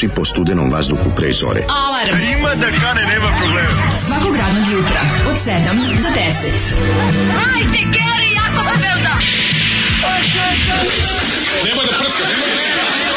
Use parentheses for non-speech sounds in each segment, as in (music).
trči po studenom vazduhu pre zore. Alarm! A ima da kane, nema problema. Svakog radnog jutra, od 7 do 10. Hajde, Geri, jako se velda! Nemoj da prska, nemoj da prska!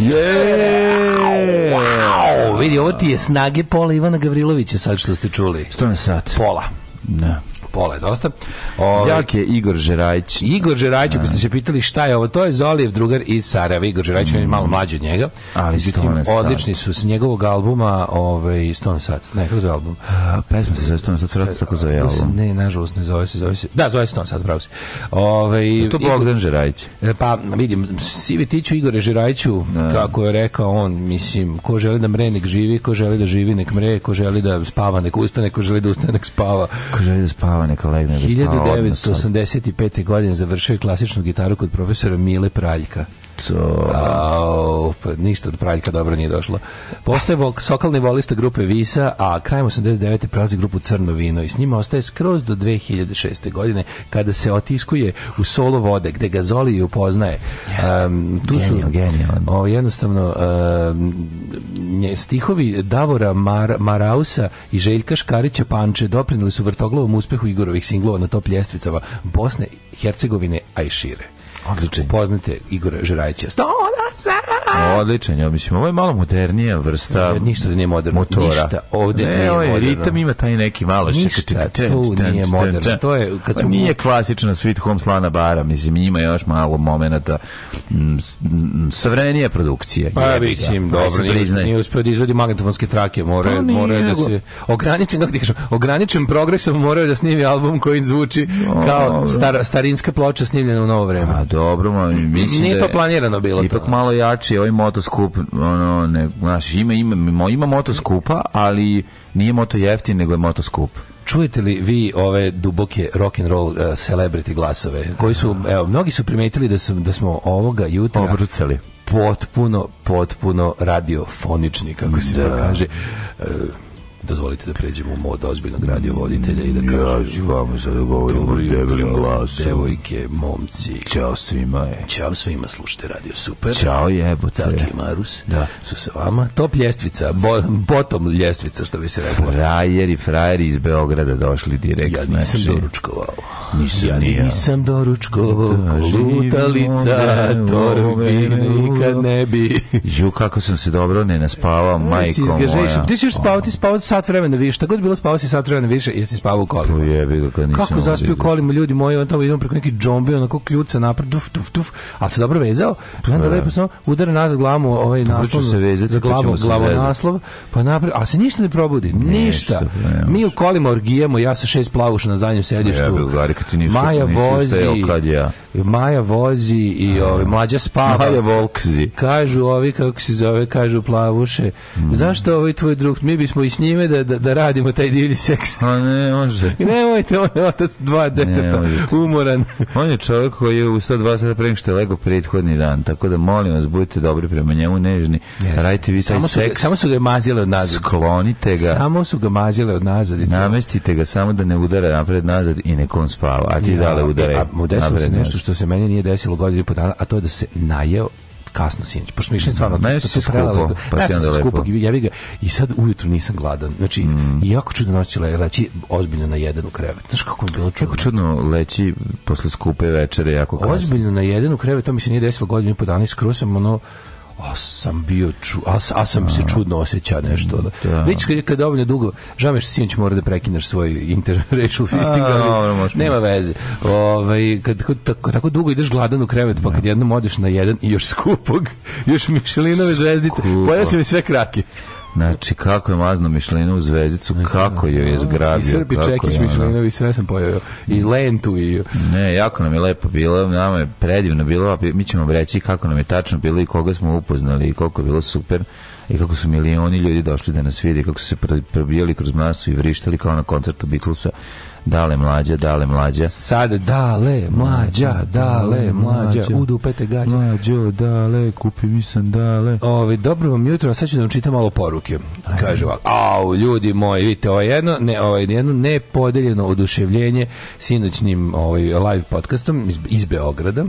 Yeah. Wow. Vidi, ovo ti je snage pola Ivana Gavrilovića sad što ste čuli. Što je sat? Pola. Ne. Pola je dosta. Ove, Jak je Igor Žerajić. Igor Žerajić, ako ste se pitali šta je ovo, to je Zolijev drugar iz Sarajeva. Igor Žerajić, je malo mlađi od njega. Ali odlični su s njegovog albuma ovaj, Stone sat. Ne, kako zove album? pesma se zove Stone sat, vratno tako zove album. Ne, nažalost, ne zove se, zove se. Da, zove se Stone sat, pravo se ovaj, to Bogdan Žerajić. E, pa, vidim, vi tiču Igore Žerajiću, kako je rekao on, mislim, ko želi da mre, nek živi, ko želi da živi, nek mre, ko želi da spava, nek ustane, ko želi da ustane, nek spava. Ko želi da spava, nek legne da spava. 1985. godine završio je klasičnu gitaru kod profesora Mile Praljka to... pa ništa od praljka dobro nije došlo. Postoje sokalni volista grupe Visa, a krajem 89. prelazi grupu Crno vino i s njima ostaje skroz do 2006. godine kada se otiskuje u solo vode gde ga Zoli upoznaje. Jeste. tu su jednostavno um, nje, stihovi Davora Mar Marausa i Željka Škarića Panče doprinili su vrtoglavom uspehu Igorovih singlova na top ljestvicama Bosne, Hercegovine, a i šire. Odličan. Poznate Igora Žerajića. Odličan, ja mislim, ovo je malo modernija vrsta. Ne, ništa da nije moderno. Motora. Ništa ovde ne, nije ovaj moderno. ritam ima taj neki malo ništa tu nije moderno. To je kad pa su nije klasično Sweet Home Slana Bara, mislim ima još malo momenata mm, savrenije produkcije. Pa mislim, pa dobro, nije, nije uspio da izvodi magnetofonske trake, mora pa mora da se ograničen kako ti kažem, ograničen progresom moraju da snimi album koji zvuči kao starinska ploča snimljena u novo vreme. Dobro, ma, mislim Nije to planirano bilo ipak malo jači ovaj motoskup, ono, ne, znaš, ima, ima, ima motoskupa, ali nije moto jeftin, nego je motoskup. Čujete li vi ove duboke rock and roll uh, eh, celebrity glasove koji su evo mnogi su primetili da su, da smo ovoga jutra obrucali potpuno potpuno radiofonični kako se da. to kaže. Uh, dozvolite da pređemo u mod ozbiljnog voditelja i da kažem... Ja ću vam sad govorim debelim glasom. Devojke, momci. Ćao svima je. Ćao svima, slušajte Radio Super. Ćao jebote. Caki i Marus da. su sa vama. Top ljestvica, bo, bottom ljestvica, što bi se reklo. Frajeri, frajeri iz Beograda došli direktno. Znači. Ja nisam doručkovao. Nisam ja nisam doručkovao. Kolutalica, torbi nikad ne bi. Ju, kako sam se dobro ne naspavao, e, majko moja. Ti ćeš spavati spavati sat vremena više, tako god bilo spavao si sat vremena više, jesi spavao u kolima. Pa bilo, kako, nisam kako zaspio u kolima ljudi moji, on tamo idemo preko neki džombi, onako kljuca napred, duf, duf, duf, a se dobro vezao, pa onda pa lepo samo udara nazad glavu, ovaj naslov, se vezati, za pa glavu, glavu naslov, pa napred, a se ništa ne probudi, ništa. ništa Mi u kolima orgijemo, ja sa šest plavuša na zadnjem sedištu. Maja vozi, Maja vozi i ovaj mlađa spava. Maja volkzi. Kažu ovi kako se zove, kažu plavuše. Mm. Zašto ovaj tvoj drug? Mi bismo i s njime da, da, radimo taj divni seks. A ne, može. Nemojte, on je otac dva deteta, umoran. On je čovjek koji je u 120 sata što je lego prethodni dan, tako da molim vas, budite dobri prema njemu, nežni. Yes. Radite vi taj samo seks. Su ga, samo su ga mazile od nazad. Sklonite ga. Samo su ga mazile od nazad. I Namestite ga samo da ne udara napred nazad i nekom spava. A ti ja, dale udare. E, a, se nešto što se meni nije desilo godinu i po dana, a to je da se najeo kasno sinoć, pošto smo išli stvarno da se skupo, pa ja sam skupo, ja ga i sad ujutru nisam gladan. Znači, mm. jako čudno noći le, leći ozbiljno na jedan u krevet. Znaš kako mi bilo čudno? Jako čudno leći posle skupe večere jako kasno. Ozbiljno na jedan u krevet, to mi se nije desilo godinu i po dana, skoro sam ono a sam bio ču, a, sam se čudno osjeća nešto. Ono. Da. Već kad, kad dovoljno dugo, žao što sinoć mora da prekineš svoj interracial (laughs) fisting, ali nema veze. Ovaj kad, tako, tako dugo ideš gladan u krevet, pa kad jednom odeš na jedan i još skupog, (laughs) još Mišelinove zvezdice, pojasni mi sve krake. Znači, kako je mazno mišljeno u Zvezicu, kako joj je zgrabio. I Srbi Čekić ono. sve sam pojavio. I Lentu i... Ne, jako nam je lepo bilo, nama je predivno bilo, a mi ćemo reći kako nam je tačno bilo i koga smo upoznali i koliko je bilo super i kako su milioni ljudi došli da nas vidi, kako su se probijali kroz masu i vrištali kao na koncertu Beatlesa Dale mlađa, dale mlađa. Sad dale mlađa, dale mlađa, pete gađa. Mlađo, dale, kupi mi dale Ovi, dobro vam jutro, a sad ću da vam čitam malo poruke. Kaže ovako, au, ljudi moji, vidite, ovo je jedno, ne, nepodeljeno oduševljenje sinoćnim ovaj, live podcastom iz, iz Beograda.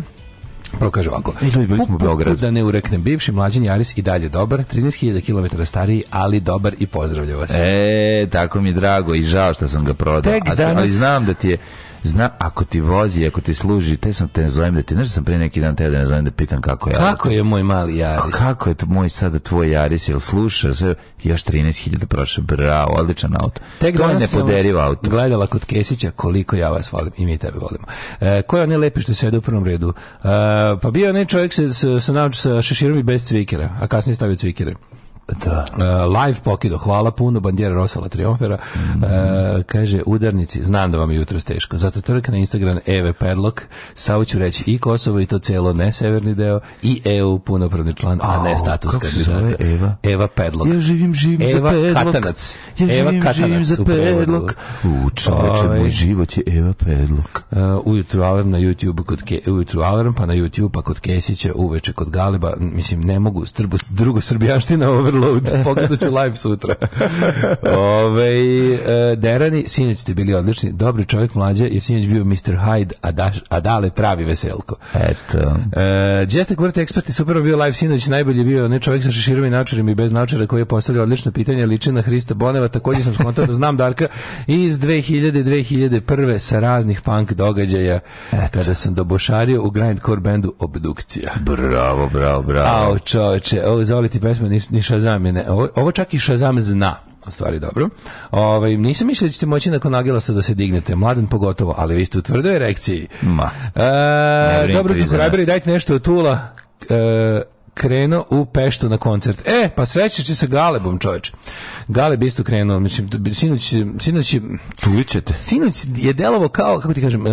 Prvo kaže ovako. bili smo u Beogradu. Da ne ureknem, bivši mlađen Jaris i dalje dobar, 13.000 km stariji, ali dobar i pozdravlja vas. E, tako mi je drago i žao što sam ga prodao. Tek danas... Ali znam da ti je zna ako ti vozi, ako ti služi, te sam te ne zovem da ti, znaš da sam prije neki dan te da ne zovem da pitam kako je. Kako je moj mali Jaris? A kako je moj sada tvoj Jaris, jel sluša sve, još 13.000 prošle, bravo, odličan auto. Tek to je nepoderiv auto. Gledala kod Kesića koliko ja vas volim i mi tebe volimo. E, ko je onaj lepi što sede u prvom redu? E, pa bio neki čovjek se, se, se sa šeširom i bez cvikera, a kasnije stavio cvikere. Da. Uh, live pokido, hvala puno, bandjera Rosala Triomfera Mm uh, e, kaže, udarnici, znam da vam je jutro teško, zato trk na Instagram Eve Pedlok, samo ću reći i Kosovo i to celo, ne severni deo, i EU punopravni član, a ne status kako kandidata. Se Eva? Eva Pedlok. Ja živim, živim Eva za Pedlok. Katanac. Ja živim, Eva Katanac, živim za Pedlok. U čoveče, ovaj. moj život je Eva Pedlok. Uh, e, ujutru alarm na YouTube kod Ke, ujutru alarm, pa na YouTube, pa kod Kesića, uveče kod Galeba, mislim, ne mogu, strbu, drugo srbijanština, over overload, (laughs) pogledat ću live sutra. Ove, e, Derani, sinjeć ste bili odlični, dobri čovjek mlađe, jer sinjeć bio Mr. Hyde, a, daš, a dale pravi veselko. Eto. Uh, Jeste eksperti, super bio live sinjeć, najbolji bio ne čovjek sa širom i načarima i bez načara koji je postavljao odlično pitanje, liči na Hrista Boneva, također sam skontao znam Darka iz 2000 2001. sa raznih punk događaja Eto. kada sam dobošario u grindcore bendu Obdukcija. Bravo, bravo, bravo. Ao, čoveče, ovo zoli ti niš, Shazam ovo, čak i Shazam zna u stvari dobro. Ovaj nisam mislio da ćete moći nakon Agilasa da se dignete, mladen pogotovo, ali vi ste u tvrdoj erekciji. Ma. E, dobro, Zagrebri, dajte nešto od Tula. E, krenuo u Peštu na koncert. E, pa će sa Galebom, čoveče. Galeb isto krenuo, mislim, sinoć, sinoć, tuličete. Sinoć je delovo kao, kako ti kažem, e,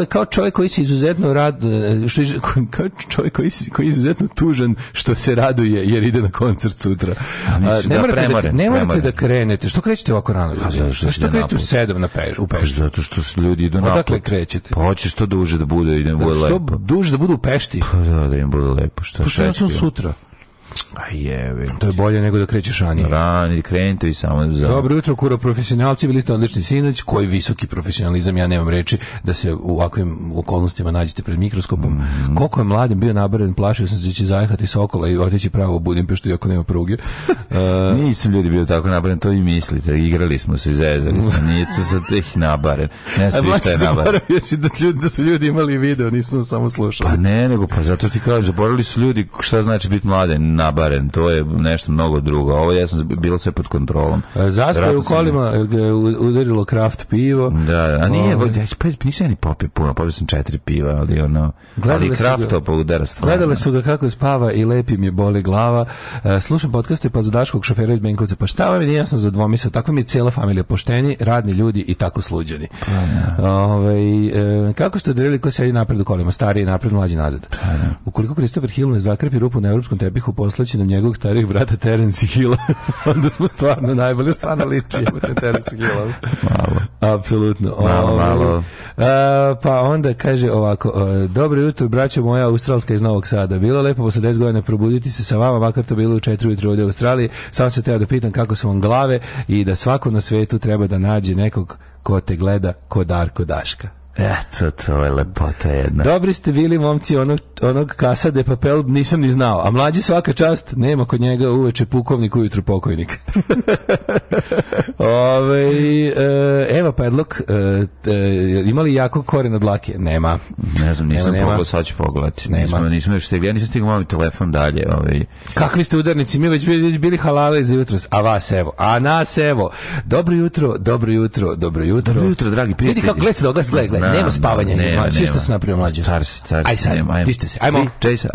je kao čovjek koji se izuzetno rad, e, što kao čovjek koji, je izuzetno tužan što se raduje jer ide na koncert sutra. A, ne, da, morate da, krenete. Što krećete ovako rano? što, što krećete u sedam na peš, u pa Peštu? Zato što se ljudi idu na Odakle krećete? Pa hoće što duže da bude Što duže da bude u Pešti? Pa da, da im bude lepo. Što, što um sutra. A To je bolje nego da krećeš ranije. Rani, krenite i samo za... Dobro jutro, kuro profesionalci, bili ste odlični sinoć, koji visoki profesionalizam, ja nemam reči, da se u ovakvim okolnostima nađete pred mikroskopom. Mm Koliko je mladim bio nabaren, plašio sam se da će zajehati sokola i otići pravo u Budimpeštu, iako nema pruge. Uh, (laughs) Nisam ljudi bio tako nabaren, to i mislite, igrali smo se, zezali smo, nije to za teh nabaren. Ne e, znam šta je nabaren. da, ljudi, da su ljudi imali video, nisam samo slušao. Pa ne, nego, pa zato ti kažem, zaboravili su ljudi šta znači biti mladen, nabaren, to je nešto mnogo drugo. Ovo ja bilo sve pod kontrolom. E, je u kolima je udarilo kraft pivo. Da, a nije, o... Ovaj. Pa, pa, nisam ni popio puno, popio sam četiri piva, ali ono, ali kraft to pa udara stvarno. Gledali su ga kako spava i lepi mi je boli glava. E, slušam podcaste pa za Daškog šofera iz Benkovca, pa šta vam je, jasno za dvomisa, tako mi je cijela familija pošteni, radni ljudi i tako sluđeni. Pa, ovaj, e, kako ste odredili ko sedi napred u kolima, stariji napred, mlađi nazad? Ukoliko Christopher Hill ne zakrpi rupu na evropskom tepihu, poslaći nam njegovog starih brata Terence Hilla. (laughs) Onda smo stvarno najbolje stvarno liči te Terence Malo. Apsolutno. Malo, ovaj, pa onda kaže ovako, e, dobro jutro, braćo moja australska iz Novog Sada. Bilo lepo posle 10 godina probuditi se sa vama, makar to bilo u 4 ujutro ovdje u Australiji. Sam se teo da pitam kako su vam glave i da svako na svetu treba da nađe nekog ko te gleda ko Darko Daška. Eto, to je lepota jedna. Dobri ste bili, momci, onog, onog kasa de papel nisam ni znao. A mlađi svaka čast, nema kod njega uveče pukovnik, ujutro pokojnik. (laughs) Ove, e, Eva Pedlok, e, e, imali jako koren od lake? Nema. Ne znam, nisam nema, saći sad ću pogledati. Nema. Nismo, nismo još nisam stigao telefon dalje. ove ovaj. Kakvi ste udarnici, mi već bili, bili halale za jutro, a vas evo, a nas evo. Dobro jutro, dobro jutro, dobro jutro. Dobro jutro, dragi prijatelji. Vidi kako, gledaj se, gledaj, da, nema spavanja. Nema, nema. što se napravio mlađe. Car, car. Ajmo. Jason,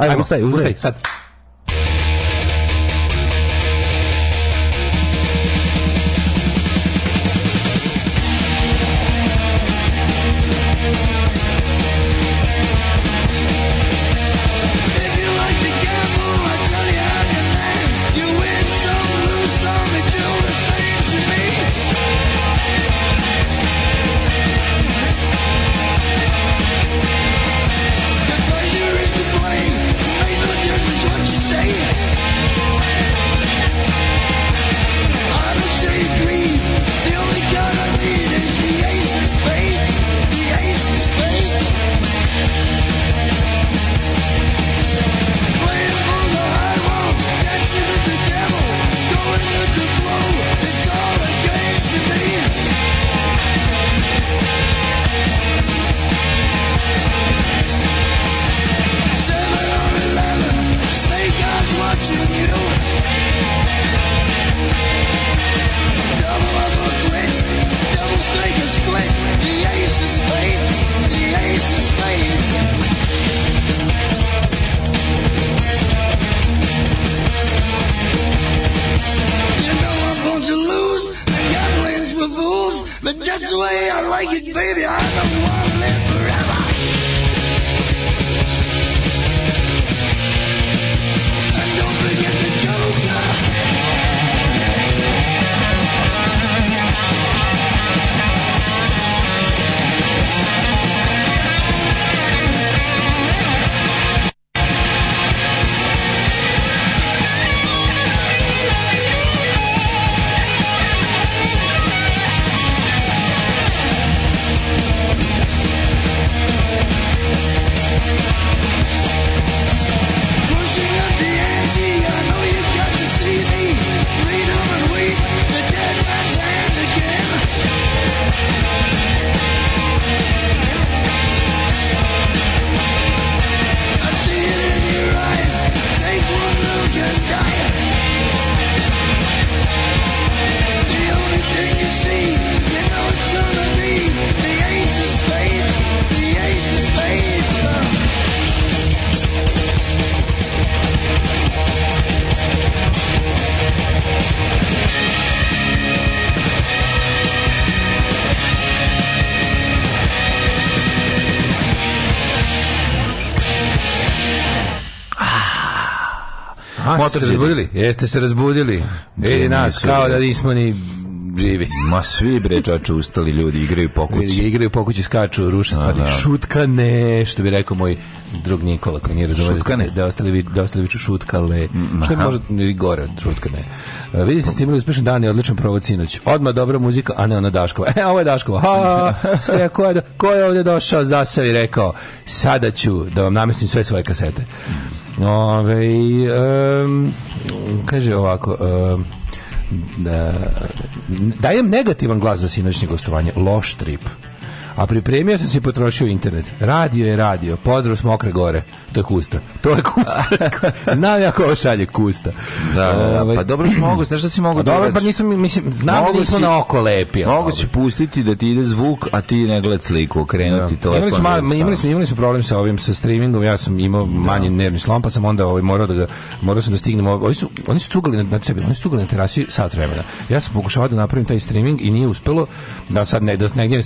se razbudili? Jeste se razbudili? Vidi e, nas, kao da nismo ni živi. Ma svi bre čače ustali ljudi, igraju po kući. Igraju po skaču, ruše stvari. Šutka ne, što bi rekao moj drug Nikola, koji nije razumio da ostali da ostali viču šutkale. Mm, što je i gore od šutka ne e, vidi se ste imali uspešan dan i odličan provod Odmah Odma dobra muzika, a ne ona Daškova. E, ovo je Daškova. Ha, (laughs) sve ko je, ko je ovdje došao za i rekao sada ću da vam namestim sve svoje kasete. Ove, um, kaže ovako, dajem negativan glas za sinoćnje gostovanje. Loš trip. A pripremio sam se potrošio internet. Radio je radio. Pozdrav s mokre gore. To je kusta. To je kusta. (laughs) Znam ja ko šalje kusta. Da, ovaj. Pa dobro si mogu, znaš pa si mogu Dobro, pa nisam, mislim, znam da nismo na oko lepi. Mogu si pustiti da ti ide zvuk, a ti ne gled sliku, okrenuti da. telefon. Imali smo, imali, smo, imali smo problem sa ovim, sa streamingom, ja sam imao manji nervni slom, pa sam onda ovaj, morao da ga, morao sam da stignem. Oni su, oni su cugali na, sebi, oni su cugali na terasi sat vremena. Ja sam pokušavao da napravim taj streaming i nije uspelo da sad ne, da se ne gnjevim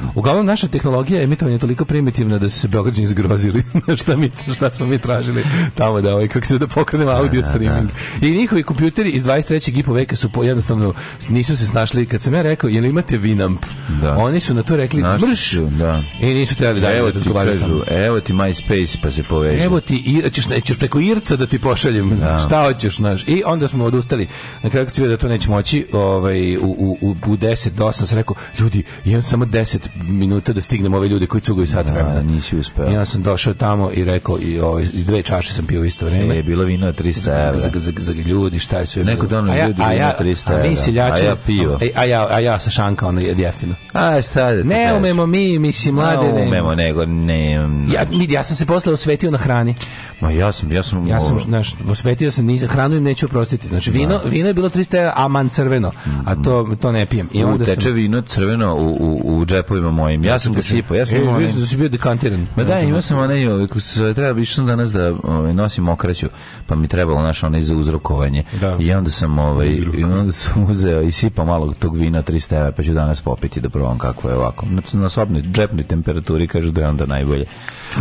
stigne. Uglavnom, naša tehnologija emitovanja je toliko primitivna da su se Beograđani zgrozili. (laughs) šta, mi, šta smo mi tražili tamo da, ovaj, kako se da pokrenemo audio streaming. I njihovi kompjuteri iz 23. gipo veka su po, jednostavno nisu se snašli. Kad sam ja rekao, jel imate Vinamp? Da. Oni su na to rekli, Našu, mrš! da. I nisu trebali da, evo ti, kažu, evo ti MySpace pa se poveži Evo ti, ćeš, ćeš preko Irca da ti pošaljem. Da. Šta hoćeš, znaš? I onda smo odustali. Na kraju kad da to neće moći, ovaj, u, u, u, u 10 do 8 sam rekao, ljudi, imam samo 10 20 minuta da stignem ove ljude koji cugaju sat vremena. nisi uspeo. Ja sam došao tamo i rekao i ove i dve čaše sam pio isto vreme. E, je bilo vino 300 evra. Za, za, za, ljudi, šta je sve. Neko dono ljudi a ja, 300 evra. A mi a ja pivo. E, a, ja, a ja sa šanka ono jeftino. A šta je? Ne umemo mi, mislim, mlade. Ne umemo, nego ne. Ja, ja sam se posle osvetio na hrani. Ma ja sam, ja sam... Ja sam, znaš, osvetio sam, nisam, hranu im neću oprostiti. Znači, vino, vino je bilo 300 evra, aman crveno. A to, to ne pijem. I onda teče vino crveno u, u, u repovima mojim. Ja sam ga sipao. Ja sam bio e, da si bio dekantiran. Ma da, imao sam onaj, ovaj, treba išao sam danas da ovaj, nosim okraću, pa mi trebalo naš onaj za uzrokovanje. I onda sam ovaj i onda uzeo i sipao malo tog vina 300 evra, pa ću danas popiti da probam kako je ovako. Na, sobnoj džepnoj temperaturi kažu da je onda najbolje.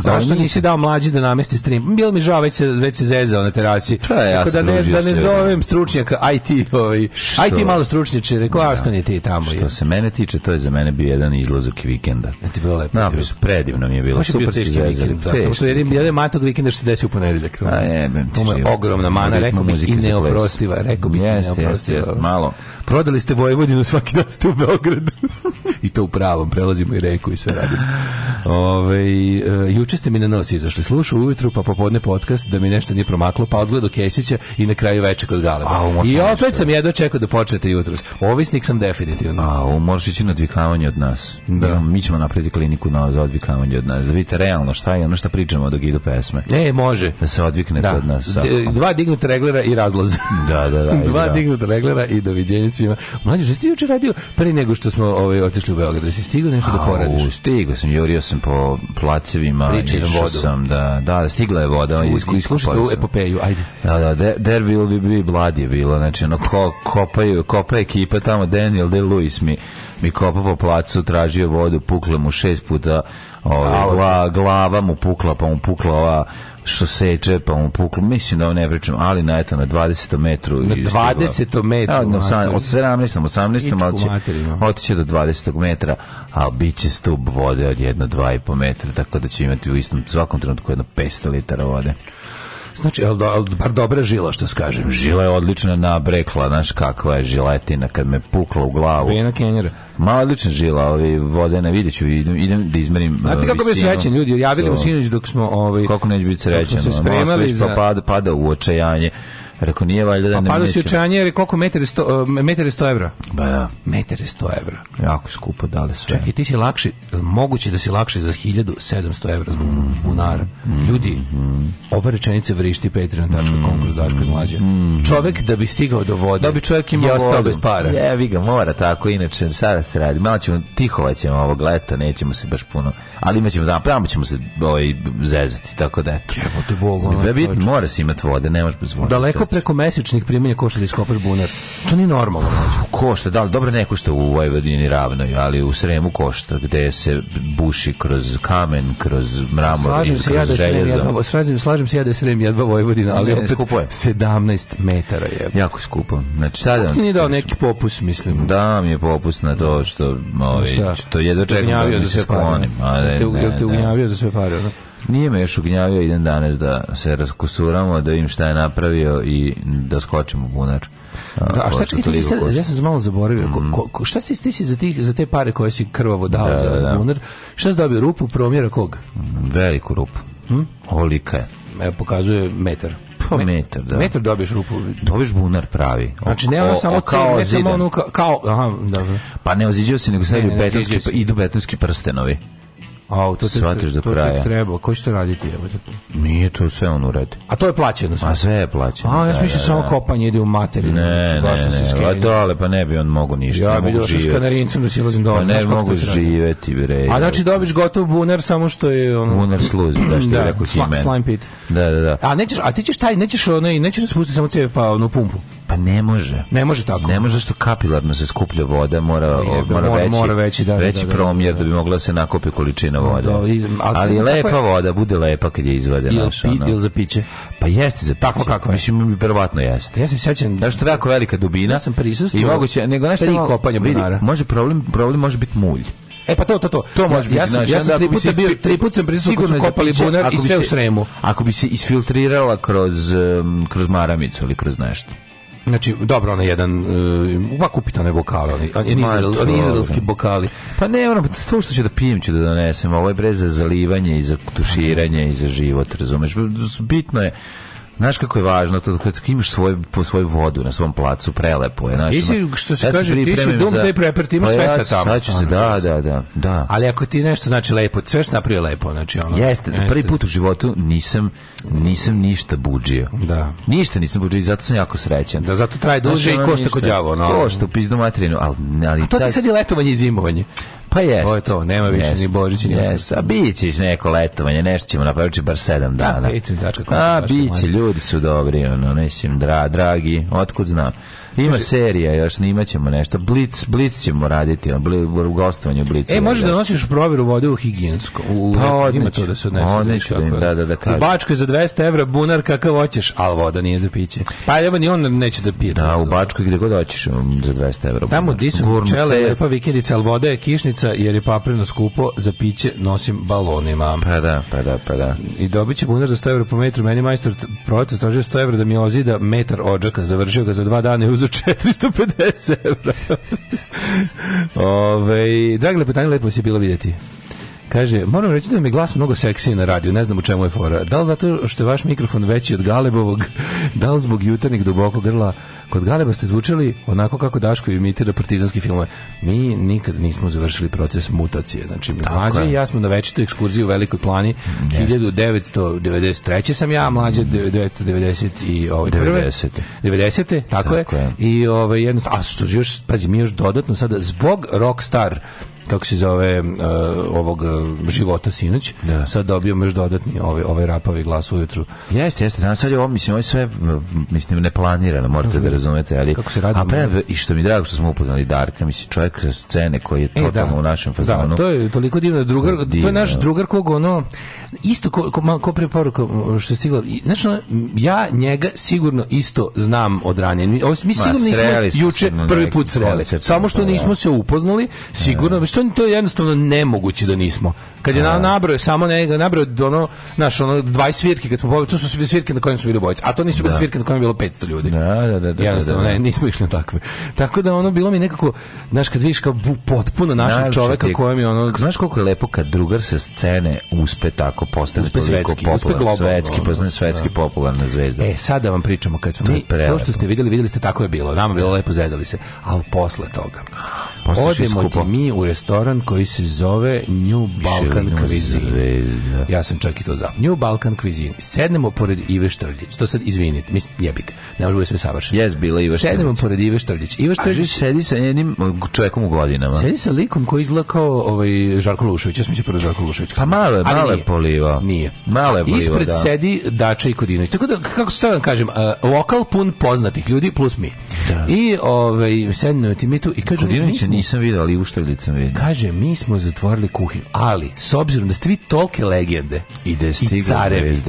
Zašto nisi dao mlađi da namesti stream? Bilo mi žao, već se, već zezao na teraciji Pa, da ne, da ne zovem stručnjaka IT, ovaj, IT malo stručnjače, rekao, ostani ti tamo. Što se mene tiče, to je za mene bio jedan izlaz odlazak vikenda. E ti bilo lepo. Na, no, predivno mi je bilo. Baš super teški vikend. Samo što jedan, jedan matog vikenda što se desi u ponedeljak. A ono. je, ben, to je ogromna mana, rekao bih i neoprostiva. Rekao bih i neoprostiva. Jeste, jeste, ono. malo prodali ste Vojvodinu, svaki dan ste u Beogradu. (laughs) I to u pravom, prelazimo i reku i sve radimo. Ove, e, juče ste mi na nos izašli, slušao ujutru, pa popodne podcast, da mi nešto nije promaklo, pa odgledo Kesića i na kraju veče kod Galeba. A, I opet sam jedno čekao da počnete jutros Ovisnik sam definitivno. A, ovo možeš ići na odvikavanje od nas. Da. mi ćemo napraviti kliniku na, za odvikavanje od nas, da vidite realno šta je ono šta pričamo dok idu pesme. E, može. Da se odvikne da. od nas. E, dva dignuta reglera i razlozi Da, da, da. (laughs) Dva dignuta reglera i doviđenja svima. Mlađe, što si jučer radio pre nego što smo ovaj, otišli u Beograd? Jesi stigao nešto A, da poradiš? Stigao sam, jurio sam po placevima, išao sam, da, da, stigla je voda. Iskušite u epopeju, ajde. Da, da, der, bi will be, be blood je bilo, znači, ono, ko, kopaju, kopa ekipa tamo, Daniel De Luis mi, mi kopa po placu, tražio vodu, pukla mu šest puta, ovaj, glava mu pukla, pa mu pukla ova što seče, pa mu puklo. Mislim da ovo ne pričam, ali na eto, na 20. metru. Na 20. metru? Ja, na 17. 18. ali će otići do 20. metra, a bit će stup vode od jedno, dva i po metra, tako da će imati u istom svakom trenutku jedno 500 litara vode. Znači, ali bar dobra žila, što skažem. Žila je odlična, nabrekla, znaš kakva je žiletina kad me pukla u glavu. Bina Kenjera. Ma odlična žila, ovi vodena, vidjet ću, idem, idem da izmerim Znate kako bi srećen ljudi, javili so, sinoć dok smo... Ovaj, kako neće biti srećan, se ono, ono, spremali za... pa pada u očajanje. Rekao, nije valjda da pa, ne padao si očanje, jer je koliko metar je 100, metar je 100 evra? Ba pa da. Metar je 100 evra. Jako skupo dale sve. Čekaj, ti si lakši, moguće da si lakši za 1700 evra zbog mm. bunara. Mm-hmm. Ljudi, mm. ova rečenica vrišti patreon.com mm-hmm. kroz Daško i Mlađe. Mm. Čovek da bi stigao do vode, da bi čovek imao ostao vodu. bez para. vi ga, mora tako, inače, sada se radi. Malo ćemo, tihovat ćemo ovog leta, nećemo se baš puno, ali imaćemo ćemo da, pravo ćemo se ovaj, zezati, tako da eto. Jebote Bog, ono je Mora se imati vode, ne možeš bez vode. Daleko preko mesečnih primanja košta da iskopaš bunar. To nije normalno. Košta, da dobro ne košta u Vojvodini ravnoj, ali u Sremu košta gde se buši kroz kamen, kroz mramor i se ja slažem, se ja da je Srem jedva Vojvodina, ali opet 17 metara je. Jako skupo. Znači, šta da nije dao neki popus, mislim. Da, mi je popus na to što, ovi, ovaj, što jedva čekam da mi se sklonim. Te ugnjavio za sve pare, ono? Nije me još ugnjavio idem danas da se raskusuramo, da vidim šta je napravio i da skočimo bunar. a šta ti ja sam se malo zaboravio. Mhm. šta si ti za, tih, za te pare koje si krvavo dao da, za, za bunar? Šta si dobio? Rupu promjera kog? Veliku rupu. Hm? Olika je. Evo, pokazuje metar. Po pa, metar, da. Metar dobiješ rupu. Dobiješ bunar pravi. Znači ne ono samo kao ne samo ono kao, aha, Pa ne oziđeo se nego sad ne, ne, betonski, idu betonski prstenovi. A, to Svatiš do to kraja. To treba. Ko će to raditi? Evo? Nije to sve on uredi. A to je plaćeno sve? A sve je plaćeno. A, ja sam samo kopanje ide u materiju. Ne, znači ne, ne. A dole, pa ne bi on mogu ništa. Ja bi došao s kanarincom da silazim pa dole. Pa ne mogu živeti, bre. A znači dobiš gotov bunar samo što je... Ono... Bunar sluzi, da što je (clears throat) rekao Slime pit. Da, da, da. A, nećeš, a ti ćeš taj, nećeš, onaj, nećeš spustiti samo ceve pa onu pumpu. Pa ne može. Ne može tako. Ne može što kapilarno se skuplja voda, mora je, mora, mora, veći, mora veći, da, veći da, da, promjer da, bi mogla se nakopi količina vode. I, ali, ali lepa pa je... voda, bude lepa kad je izvade ili, naša. Ono. ili za piće. Pa jeste za piće. Tako kako pa je. Mislim, verovatno jeste. Ja se sećam. je jako velika dubina. Ja sam prisustvovao. I moguće, nego nešto... I kopanje bunara. Može problem, problem može biti mulj. E pa to, to, to. To može ja, biti. Ja, sam, ja sam tri puta bio, tri puta sam prisustvovao su kopali bunar i sve u sremu. Ako bi se isfiltrirala kroz, eh, kroz maramicu ili kroz nešto. Znači, dobro, je jedan, uh, upitan je one vokale, oni, izraelski bokali. Pa ne, ono, to što ću da pijem ću da donesem, ovo je brez za zalivanje i za tuširanje i za život, razumeš? Bitno je, Znaš kako je važno to kad imaš svoj po svoju vodu na svom placu prelepo je znaš. Jesi ono. što se kaže ti si dom za imaš pa sve sa tamo. Znači se da, da, da, da. Ali ako ti nešto znači lepo, sve što napravi lepo, znači ono. Jeste, prvi put u životu nisam nisam ništa budžio. Da. Ništa nisam budžio i zato sam jako srećan. Da, zato traje duže i ono košta kod đavo, no. Košta pizdu materinu, ali ali to taj... ti sad je letovanje i zimovanje. Pa jest. To je to, nema više jest, ni Božić ni Uskrs. A biće neko letovanje, nešto ćemo napraviti bar sedam dana. Da, A biće, ljudi su dobri, ono, mislim, dra, dragi, otkud znam. Ima serija, još snimat ćemo nešto. Blitz, Blitz ćemo raditi, ono, bli, u gostovanju Blitz. E, možeš da nosiš provjeru vode u higijensko. U, pa odneću, da se Odneću, da, da, U Bačkoj za 200 evra bunar kakav hoćeš, ali voda nije za piće. Pa evo ni on neće da pije. Da, u Bačkoj gdje god hoćeš um, za 200 evra. Tamo gdje su čele, lepa vikendica, ali voda je kišnica jer je papreno skupo, za piće nosim balonima. Pa da, pa da, pa da. I dobit će bunar za 100 evra po metru. Meni majstor projekta stražio 100 evra da mi ozida metar odžaka. Završio ga za dva dana i za 450 evra. Ove, dragi lepotani, lepo si bilo vidjeti. Kaže, moram reći da mi glas mnogo seksiji na radiju, ne znam u čemu je fora. Da li zato što je vaš mikrofon veći od Galebovog, da li zbog jutarnjeg dubokog grla, Kod Galeba ste zvučali onako kako Daško imitira partizanski filmove. Mi nikad nismo završili proces mutacije. Znači, mlađe i ja smo na večitoj ekskurziji u Velikoj plani. 1993. sam ja, mlađe 1990 i ovaj 90. 90. Tako, je. I ovaj, jednostavno, a što još, pazi, mi još dodatno sada, zbog Rockstar kako se zove e, ovog e, života sinoć da. sad dobio još dodatni Ove ovaj, ovaj rapavi glas ujutru jeste jeste danas sad je ovo mislim ovo je sve mislim neplanirano morate da razumete ali kako se radi a pre, i što mi drago što smo upoznali Darka mislim čovjek sa scene koji je e, totalno u našem fazonu da, to je toliko divno drugar to je naš drugar kog ono isto ko, ko, ko prije poruka što je sigurno, znači, ja njega sigurno isto znam od ranije. Mi, sigurno nismo juče prvi put sreli. Samo što nismo se upoznali, sigurno, što to je jednostavno nemoguće da nismo. Kad je nabrao samo njega, nabrao ono, naš, ono, 20 svirki kad smo pobili, to su sve svirke na kojim su bili bojci, A to nisu bile svirke na kojima je bilo 500 ljudi. Da, da, da, jednostavno, ne, nismo išli na takve. Tako da ono bilo mi nekako, znaš, kad vidiš kao potpuno našeg čoveka kojem je ono... Znaš koliko je lepo kad drugar se scene uspe tako kako postane uspe toliko svetski, popularna, svetski, ono. svetski popularna zvezda. E, sad da vam pričamo, kad smo mi, to što ste vidjeli, vidjeli ste tako je bilo, nama bilo lepo zezali se, ali posle toga, posle odemo ti mi u restoran koji se zove New Balkan Cuisine. Ja sam čak i to zapam. New Balkan Cuisine. Sednemo pored Ive Štrljić, to sad izvinite, mislim, jebik, ne može biti sve savršeno. Jes, bila Ive Štrljić. Sednemo pored Ive Štrljić. Ive Štrljić sedi sa jednim čovjekom u godinama. Sedi sa likom koji izgleda kao ovaj, Žarko Lušević, ja sam mi pored Žarko Lušević. Pa malo je, malo plivao. Nije. Malo je Ispred sedi Dača i Kodinović. Tako da, kako se to vam kažem, uh, lokal pun poznatih ljudi plus mi. Da. I ovaj, sedim na timitu i kažem... Kodinovića nisam vidio, ali Uštavljica sam vidio. Kaže, mi smo zatvorili kuhinju, ali s obzirom da ste vi tolke legende i da carevi,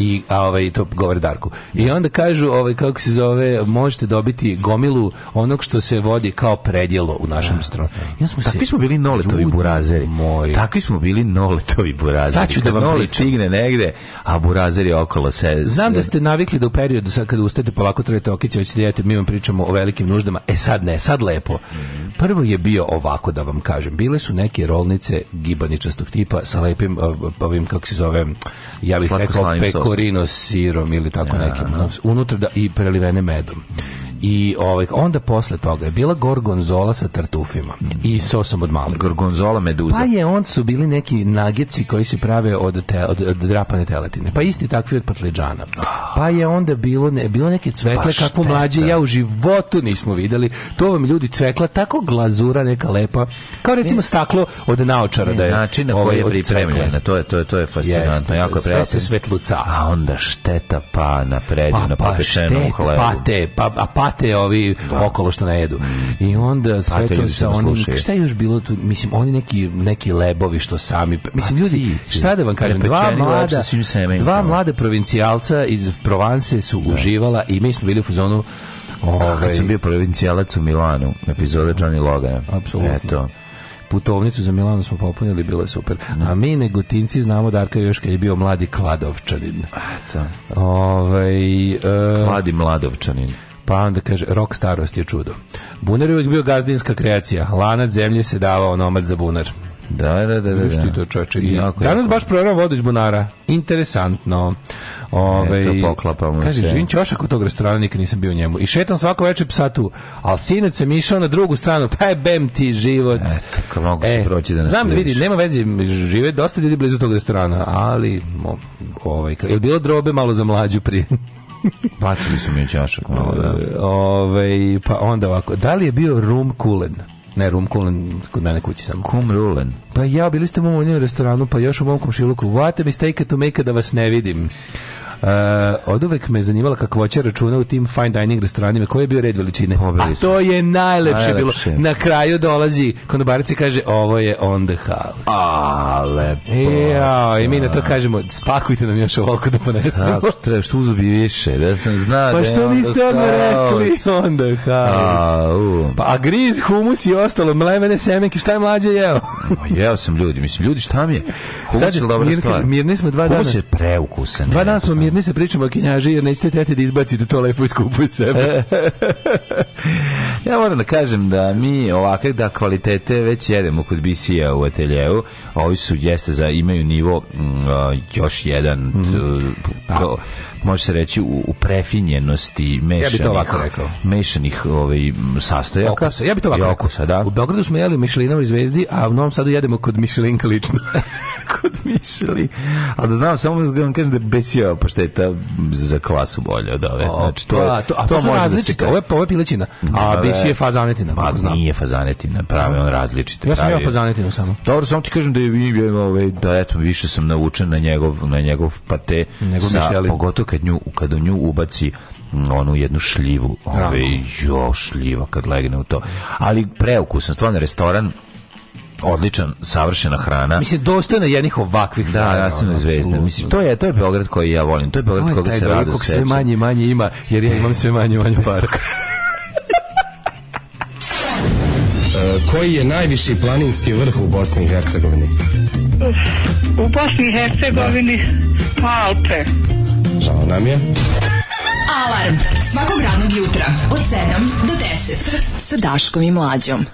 i a ovaj to govori Darku. I onda kažu ovaj kako se zove možete dobiti gomilu onog što se vodi kao predjelo u našem stranu. Ja smo Takvi smo bili noletovi ljudi, burazeri. Takvi smo bili noletovi burazeri. Sad ću da vam negde, a burazeri okolo se. Znam da ste navikli da u periodu sad kad ustajete polako trete okiće, već mi vam pričamo o velikim nuždama. E sad ne, sad lepo. Mhm. Prvo je bio ovako da vam kažem. Bile su neke rolnice gibaničastog tipa sa lepim ovim kako se zove, ja bih rekao peko korino sirom ili tako nekim. Ono, unutra i prelivene medom. I ovaj, onda posle toga je bila gorgonzola sa tartufima i sosom od malog. Gorgonzola meduza. Pa je on su bili neki nageci koji se prave od, te, od, od drapane teletine. Pa isti takvi od patleđana. Pa je onda bilo, ne, bilo neke cvekle pa kako mlađe ja u životu nismo videli. To vam ljudi cvekla, tako glazura neka lepa. Kao recimo staklo od naočara ne, da je. Način na ovaj, koji je pripremljena, to je, to je, to je fascinantno. jako je sve se svetluca. A onda šteta pa na predivno pa, pa, pa pa te, pa, a pa pate ovi okolo što ne jedu. Mm. I onda sve to sa onim, šta je još bilo tu, mislim, oni neki, neki lebovi što sami, pa mislim, ljudi, šta da vam kažem, dva mlada, dva mlada provincijalca iz Provanse su uživala i mi smo bili u fazonu Ovaj... Kad sam bio provincijalac u Milanu, epizode Johnny Logana. Apsolutno. Eto putovnicu za Milano smo popunili, bilo je super. A mi negotinci znamo Darka još kad je bio mladi Kladovčanin. Ove, ovaj, e... Kladi Mladovčanin. Pa onda kaže, rok starosti je čudo. Bunar je uvijek bio gazdinska kreacija. Lanac zemlje se davao nomad za bunar. Da, da, da, da. to čoče. I jako, danas baš program vodu bunara. Interesantno. Ove, poklapamo kaže, se. Kaže, živim čošak u tog restorana, nikad nisam bio u njemu. I šetam svako večer psa tu. Ali sinac sam išao na drugu stranu, pa je bem ti život. E, kako mogu e, proći da Znam, vidi, nema veze, žive dosta ljudi blizu tog restorana, ali, ovaj, je bilo drobe malo za mlađu prije? (laughs) Bacili su mi u čašak malo, ono, da. Ove, ovaj, pa onda ovako, da li je bio rum kulen? Ne, rum kulen, kod mene kući sam. Kum rulen. Pa ja, bili ste u mom restoranu, pa još u mom komšiluku. What a mistake to make da vas ne vidim. Eh, od uvek me je zanimala kakvoća računa u tim fine dining restoranima. Koji je bio red veličine? A to je najlepše, najlepše. bilo. Na kraju dolazi konobarica i kaže ovo je on the house. A, lepo. E, ja, I mi na to kažemo spakujte nam još ovoliko da ponesemo. treba što uzubi više, da sam znao Pa što niste odmah rekli on the house? A, Pa, a griz, humus i ostalo, mlevene semenke, šta je mlađe jeo? jeo sam ljudi, mislim, ljudi šta mi je? Humus Sad, je dobra mir, stvar. Mirni smo dva dana. Humus je preukusan. Dva dana smo mi mi se pričamo o kinjaži jer nećete tete da izbacite to lepo i skupo iz sebe. (laughs) ja moram da kažem da mi ovakve da kvalitete već jedemo kod bisija u ateljevu. Ovi su jeste za imaju nivo mm, još jedan mm može se reći, u, u prefinjenosti mešanih, ja bih to ovako rekao. mešanih ovaj, sastojaka. Okusa. Ja bih to ovako rekao. Okusa, da. U Beogradu smo jeli u zvezdi, a u Novom Sadu jedemo kod Michelinka lično. (laughs) kod Michelin. A da znam, samo da vam kažem da je besio za klasu bolje od ove. Znači, to, pa, to, a to, to može različite. ovo je, ovo je pilećina, a besio je fazanetina. Pa, nije fazanetina, pravi on različite. Ja sam imao fazanetinu samo. Dobro, samo ti kažem da je, ovaj, da, eto, više sam naučen na njegov, na njegov pate, sa, pogotovo kad, nju, kad u nju ubaci mm, onu jednu šljivu. Ove, jo, šljiva kad legne u to. Ali preukusan, stvarno restoran odličan, savršena hrana. Mislim na jednih ovakvih da, hrana. Da, zvezda. Mislim to je to je Beograd koji ja volim. To je Beograd koga se rado Sve manje manje ima jer ja imam sve manje manje park. (laughs) E, koji je najviši planinski vrh u Bosni i Hercegovini? U Bosni i Hercegovini da. Alpe. Žao nam je. Alarm svakog radnog jutra od 7 do 10 sa Daškom i Mlađom.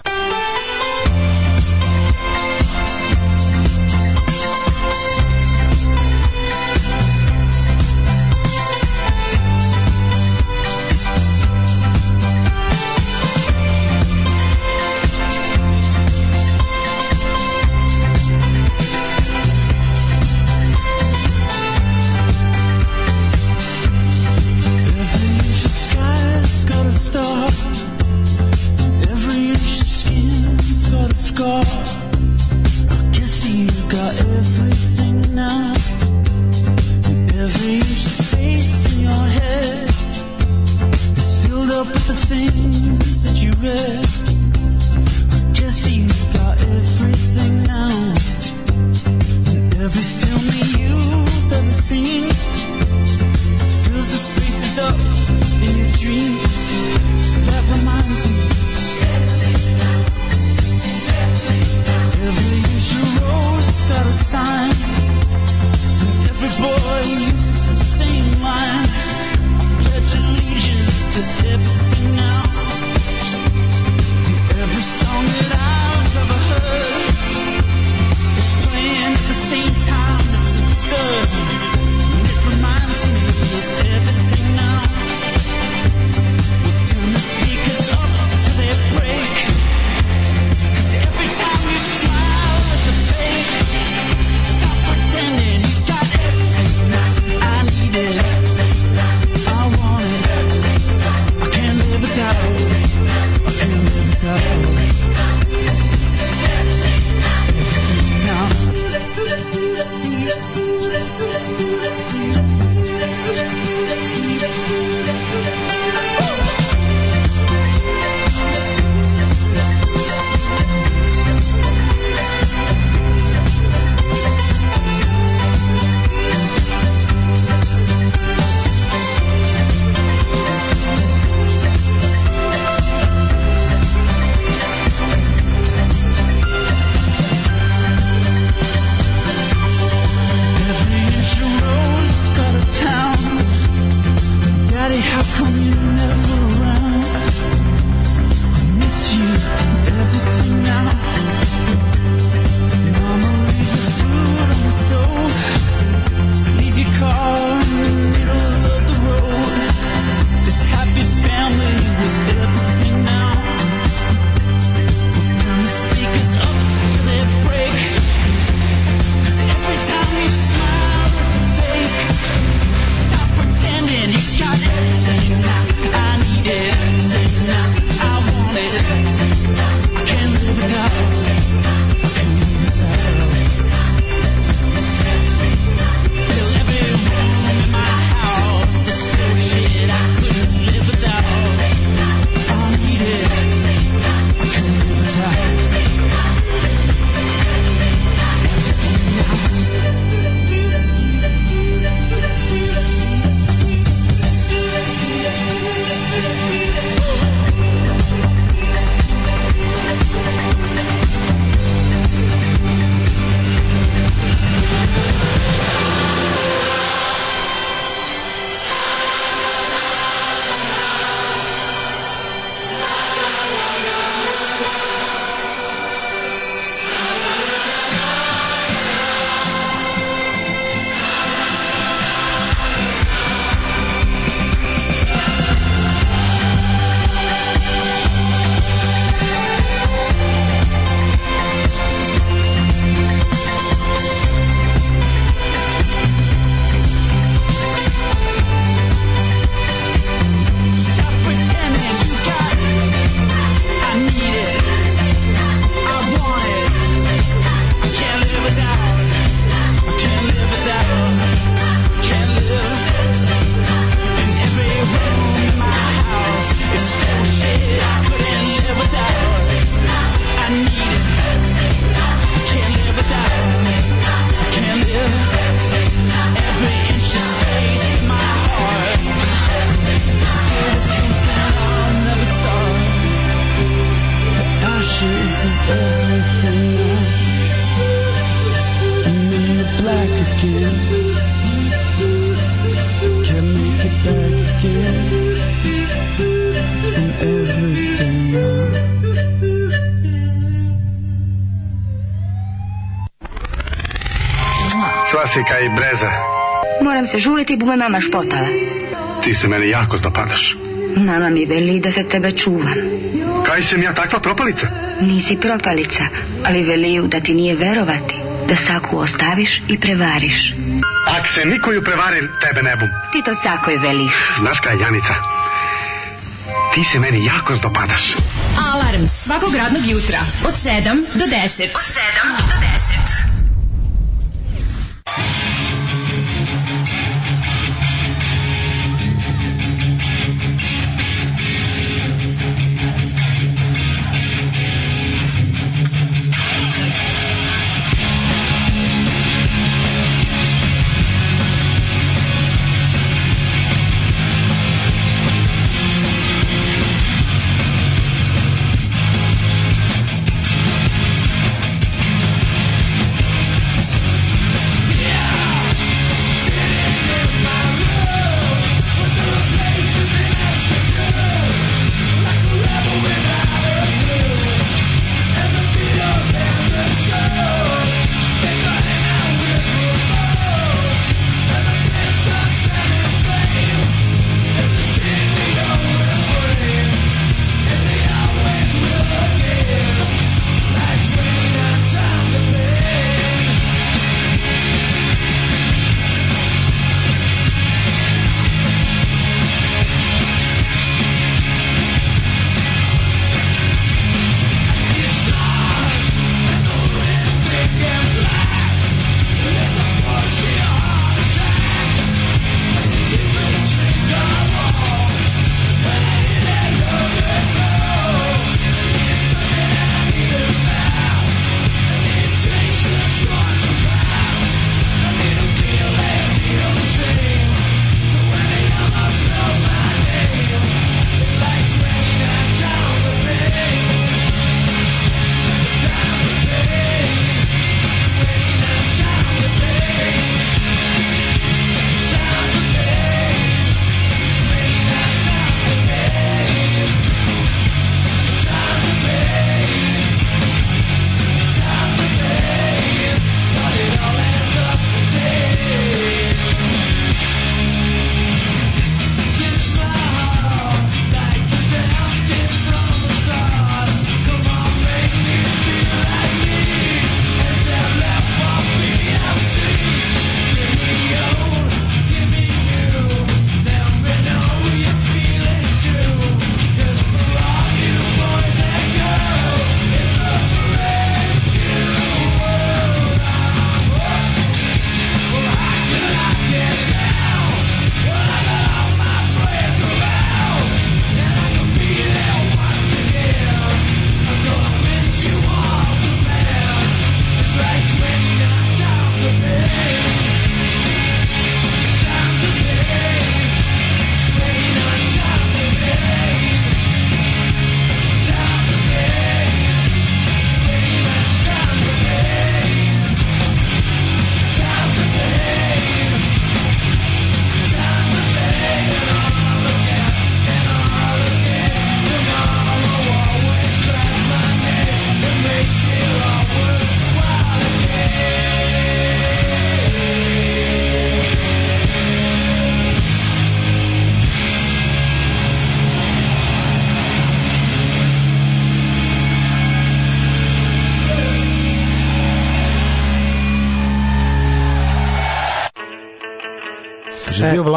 ti bude mama špotala. Ti se mene jako zapadaš. Mama mi veli da se tebe čuvam. Kaj sam ja takva propalica? Nisi propalica, ali veliju da ti nije verovati. Da saku ostaviš i prevariš. Ak se nikoju prevarim, tebe ne bum. Ti to je veliš. Znaš kaj, Janica? Ti se meni jako zdopadaš. Alarms svakog radnog jutra od 7 do 10. Od 7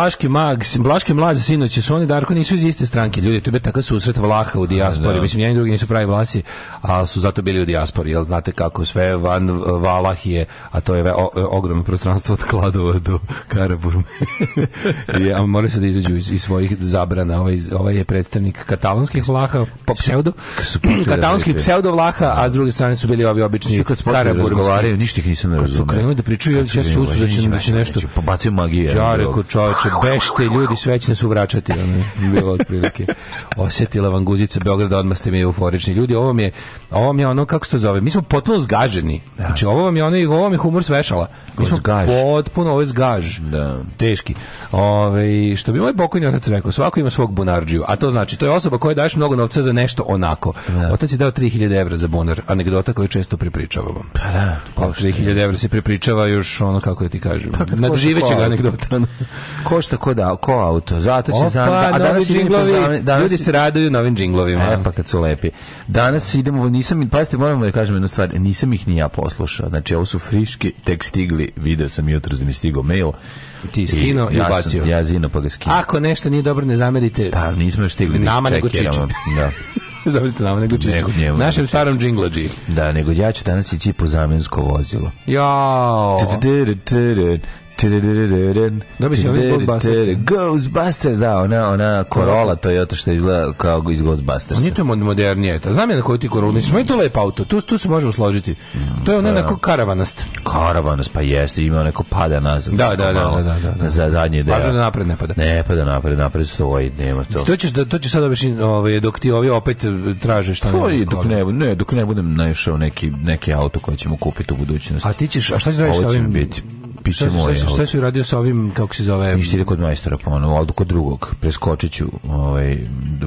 Blaški mag, Blaški mlazi sinoć su oni Darko nisu iz iste stranke. Ljudi, to je su susret Vlaha u dijaspori. Mislim, jedni drugi nisu pravi Vlasi, A su zato bili u dijaspori. Jel znate kako sve van Valahije, a to je ogromno prostranstvo od Kladova do Karaburme. (laughs) I, a da izađu iz, iz svojih zabrana. Ovaj, ovaj je predstavnik katalonskih Vlaha, po pseudo. (clears throat) Katalonski pseudo Vlaha, a s druge strane su bili ovi obični Karaburmski. Ništa ih nisam ne razumio. Kad su krenuli da pričaju, ja se da će nešto... Pobacio magije. Ja rekao, čovječe vešte ljudi svećne su vraćati, ono, bilo otprilike. Osjetila vam guzica Beograda, odmah ste mi euforični. Ljudi, ovo mi je, ovo je ono, kako se to zove, mi smo potpuno zgaženi. Znači, ovo vam je ono, ovo mi humor svešala. Mi smo potpuno, ovo je zgaž. Teški. Ove, što bi moj pokojni otac rekao, svako ima svog bunarđiju, a to znači, to je osoba koja daješ mnogo novca za nešto onako. Da. Otac je dao 3000 evra za bunar, anegdota koju često pripričavamo Pa da, pa 3000 evra se prepričava još ono, kako je ti kažem, pa, ga anegdota. Ono. Ko košta ko, da, ko auto. Zato će Opa, A danas džinglovi, ljudi se raduju novim džinglovima. E, pa kad su lepi. Danas idemo, nisam, pazite, moram da kažem jednu stvar, nisam ih ni ja poslušao. Znači, ovo su friški, tek stigli, video sam jutro da mi stigao mail. Ti skino i, bacio Ja, zino pa ga skino. Ako nešto nije dobro, ne zamerite. Pa, nismo još stigli. Nama nego čiči. Da. (laughs) Zavolite nama, nego čiču. Našem starom džinglađi. Da, nego ja ću danas ići po zamensko vozilo. jo. Da bi se Ghostbusters. da, ona, ona Corolla, to je to što izgleda kao iz Ghostbusters. Nije to modernije, ta znam je na koju ti Corolla, mislim, je to lep auto, tu, tu se možemo složiti. To je onaj neka karavanast. Karavanast, pa jeste, ima neko pada nazad. Da, da, da, da, da, Za zadnje deo. Važno da napred ne pada. Ne pada napred, napred stoji, nema to. To ćeš, to ćeš sad ovaj, dok ti ovi opet eh, traže šta ne dok ne, ne, dok ne budem naišao neki, neki auto koji ćemo kupiti u budućnosti. A ti ćeš, a šta ćeš raditi sa ovim? piše šta, moje. Šta, si uradio sa ovim, kako se zove? Ništa ide kod majstora ono, ali kod drugog. Preskočit ću, ovaj,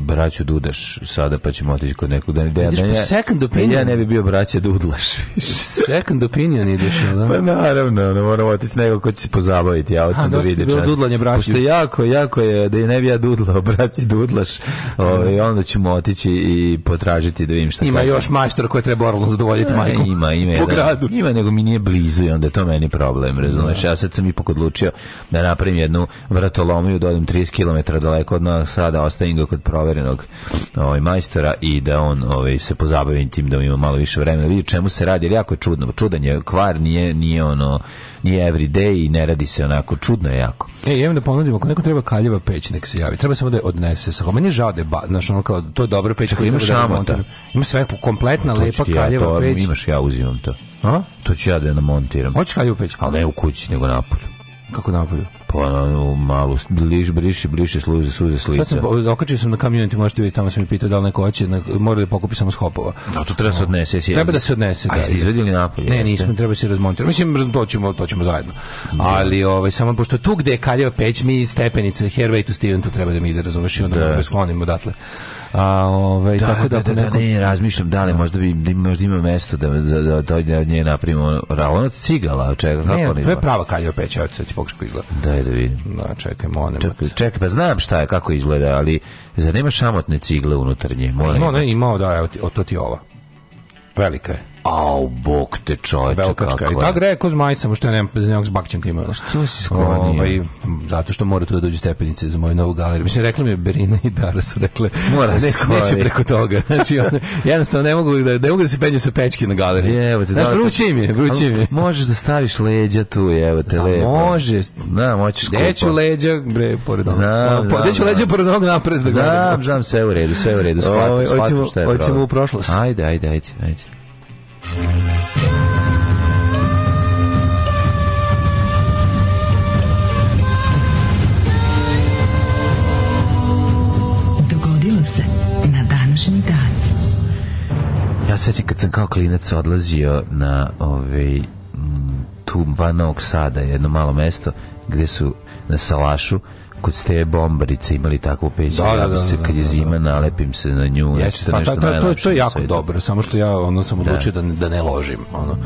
braću Dudaš sada, pa ćemo otići kod nekog. Da, da, da, pa second opinion. Ja ne bi bio braća Dudlaš. (laughs) second opinion ideš, da? Pa naravno, ne ono, moram otići nego ko će se pozabaviti autom da vidi čas. dudlanje braći. Pošto jako, jako je, da je ne bi ja dudlao, braći Dudlaš, ovaj, onda ćemo otići i potražiti da vidim šta Ima još majstor koji treba oralno zadovoljiti e, majku. Ima, ima. Po gradu. Ima, nego mi nije blizu i onda je to meni problem, razumeš, ja sad sam ipak odlučio da napravim jednu vratolomiju, da odem 30 km daleko od nas, sada ostavim ga kod proverenog ovaj, majstora i da on ovaj, se pozabavim tim da ima malo više vremena, vidi čemu se radi, jer jako je čudno, čudan je, kvar nije, nije ono, nije everyday i ne radi se onako, čudno je jako. E, ja da ponudim, ako neko treba kaljeva peć, nek se javi, treba samo da je odnese, sa meni je žao da je, znaš, ono kao, to je dobro peć, ima Da ima sve, kompletna, lepa kaljeva ja peć. Imaš, ja uzimam to. A? To ću ja da namontiram. Hoćeš peć? Ali ne u kući, nego napolju. Kako napolju? Pa ono, malo, bliž, briši, sluze, suze, slice. Sad sam, okačio sam na ti možete vidjeti, tamo sam mi pitao da li neko hoće, na, mora da pokupi samo skopova. A to treba se odnese, jesi? Treba da se odnese, A jeste izvedili napolje? Ne, nismo, treba se razmontirati. Mislim, to ćemo, to ćemo zajedno. Ali, ovaj, samo, pošto tu gde je kaljeva peć, mi stepenice, Hervey to Steven, tu treba da mi ide, razumeš, i onda da. sklonimo odatle. A, ovaj, da, tako da, da, da, neko... ne, razmišljam da li možda, bi, možda ima mesto da, da, da, da nje napravimo ravno cigala, od čega, kako ne, Ne, sve prava kaljiva peća, sad će pokušati izgleda. da vidim. Da, čekaj, molim. Čekaj, čekaj, pa znam šta je, kako izgleda, ali za nema šamotne cigle unutar nje? Molim. Ima, ne, imao, da, evo, to ti ova. Velika je. Au, bok te čoveče, Velkačka. kako I tako gre kod majca, što ja nemam bez njegov s bakćem tima. Pa što si sklonio? i, ovaj, zato što mora tu da dođu stepenice za moju novu galeriju. Mislim, rekla mi je Berina i Dara su rekle, mora neće, neće preko toga. (laughs) Znači, on, jednostavno ne mogu da, ne mogu da se penju sa pečke na galeriju. Evo te, znači, vrući mi, vrući mi. Možeš da staviš leđa tu, evo te, da, lepo. Može. Da, moćeš kupo. Deću leđa, bre, pored Da, Znam, ono, znam. Deću leđa pored onog napred. Znam, znam, sve u redu, sve u redu. Ovaj, Shvatim, Hoćemo u prošlost. Ajde, ajde, ajde, ajde. sećam kad sam kao klinac odlazio na ovaj, tu van Novog Sada, jedno malo mesto gdje su na Salašu kod ste bombarice imali takvu peć da, da, da, se, kad je zima nalepim se na nju, znači Jeste, to, pa, nešto ta, to, to je jako dobro, samo što ja ono sam odlučio da, ne, da ne ložim, ono.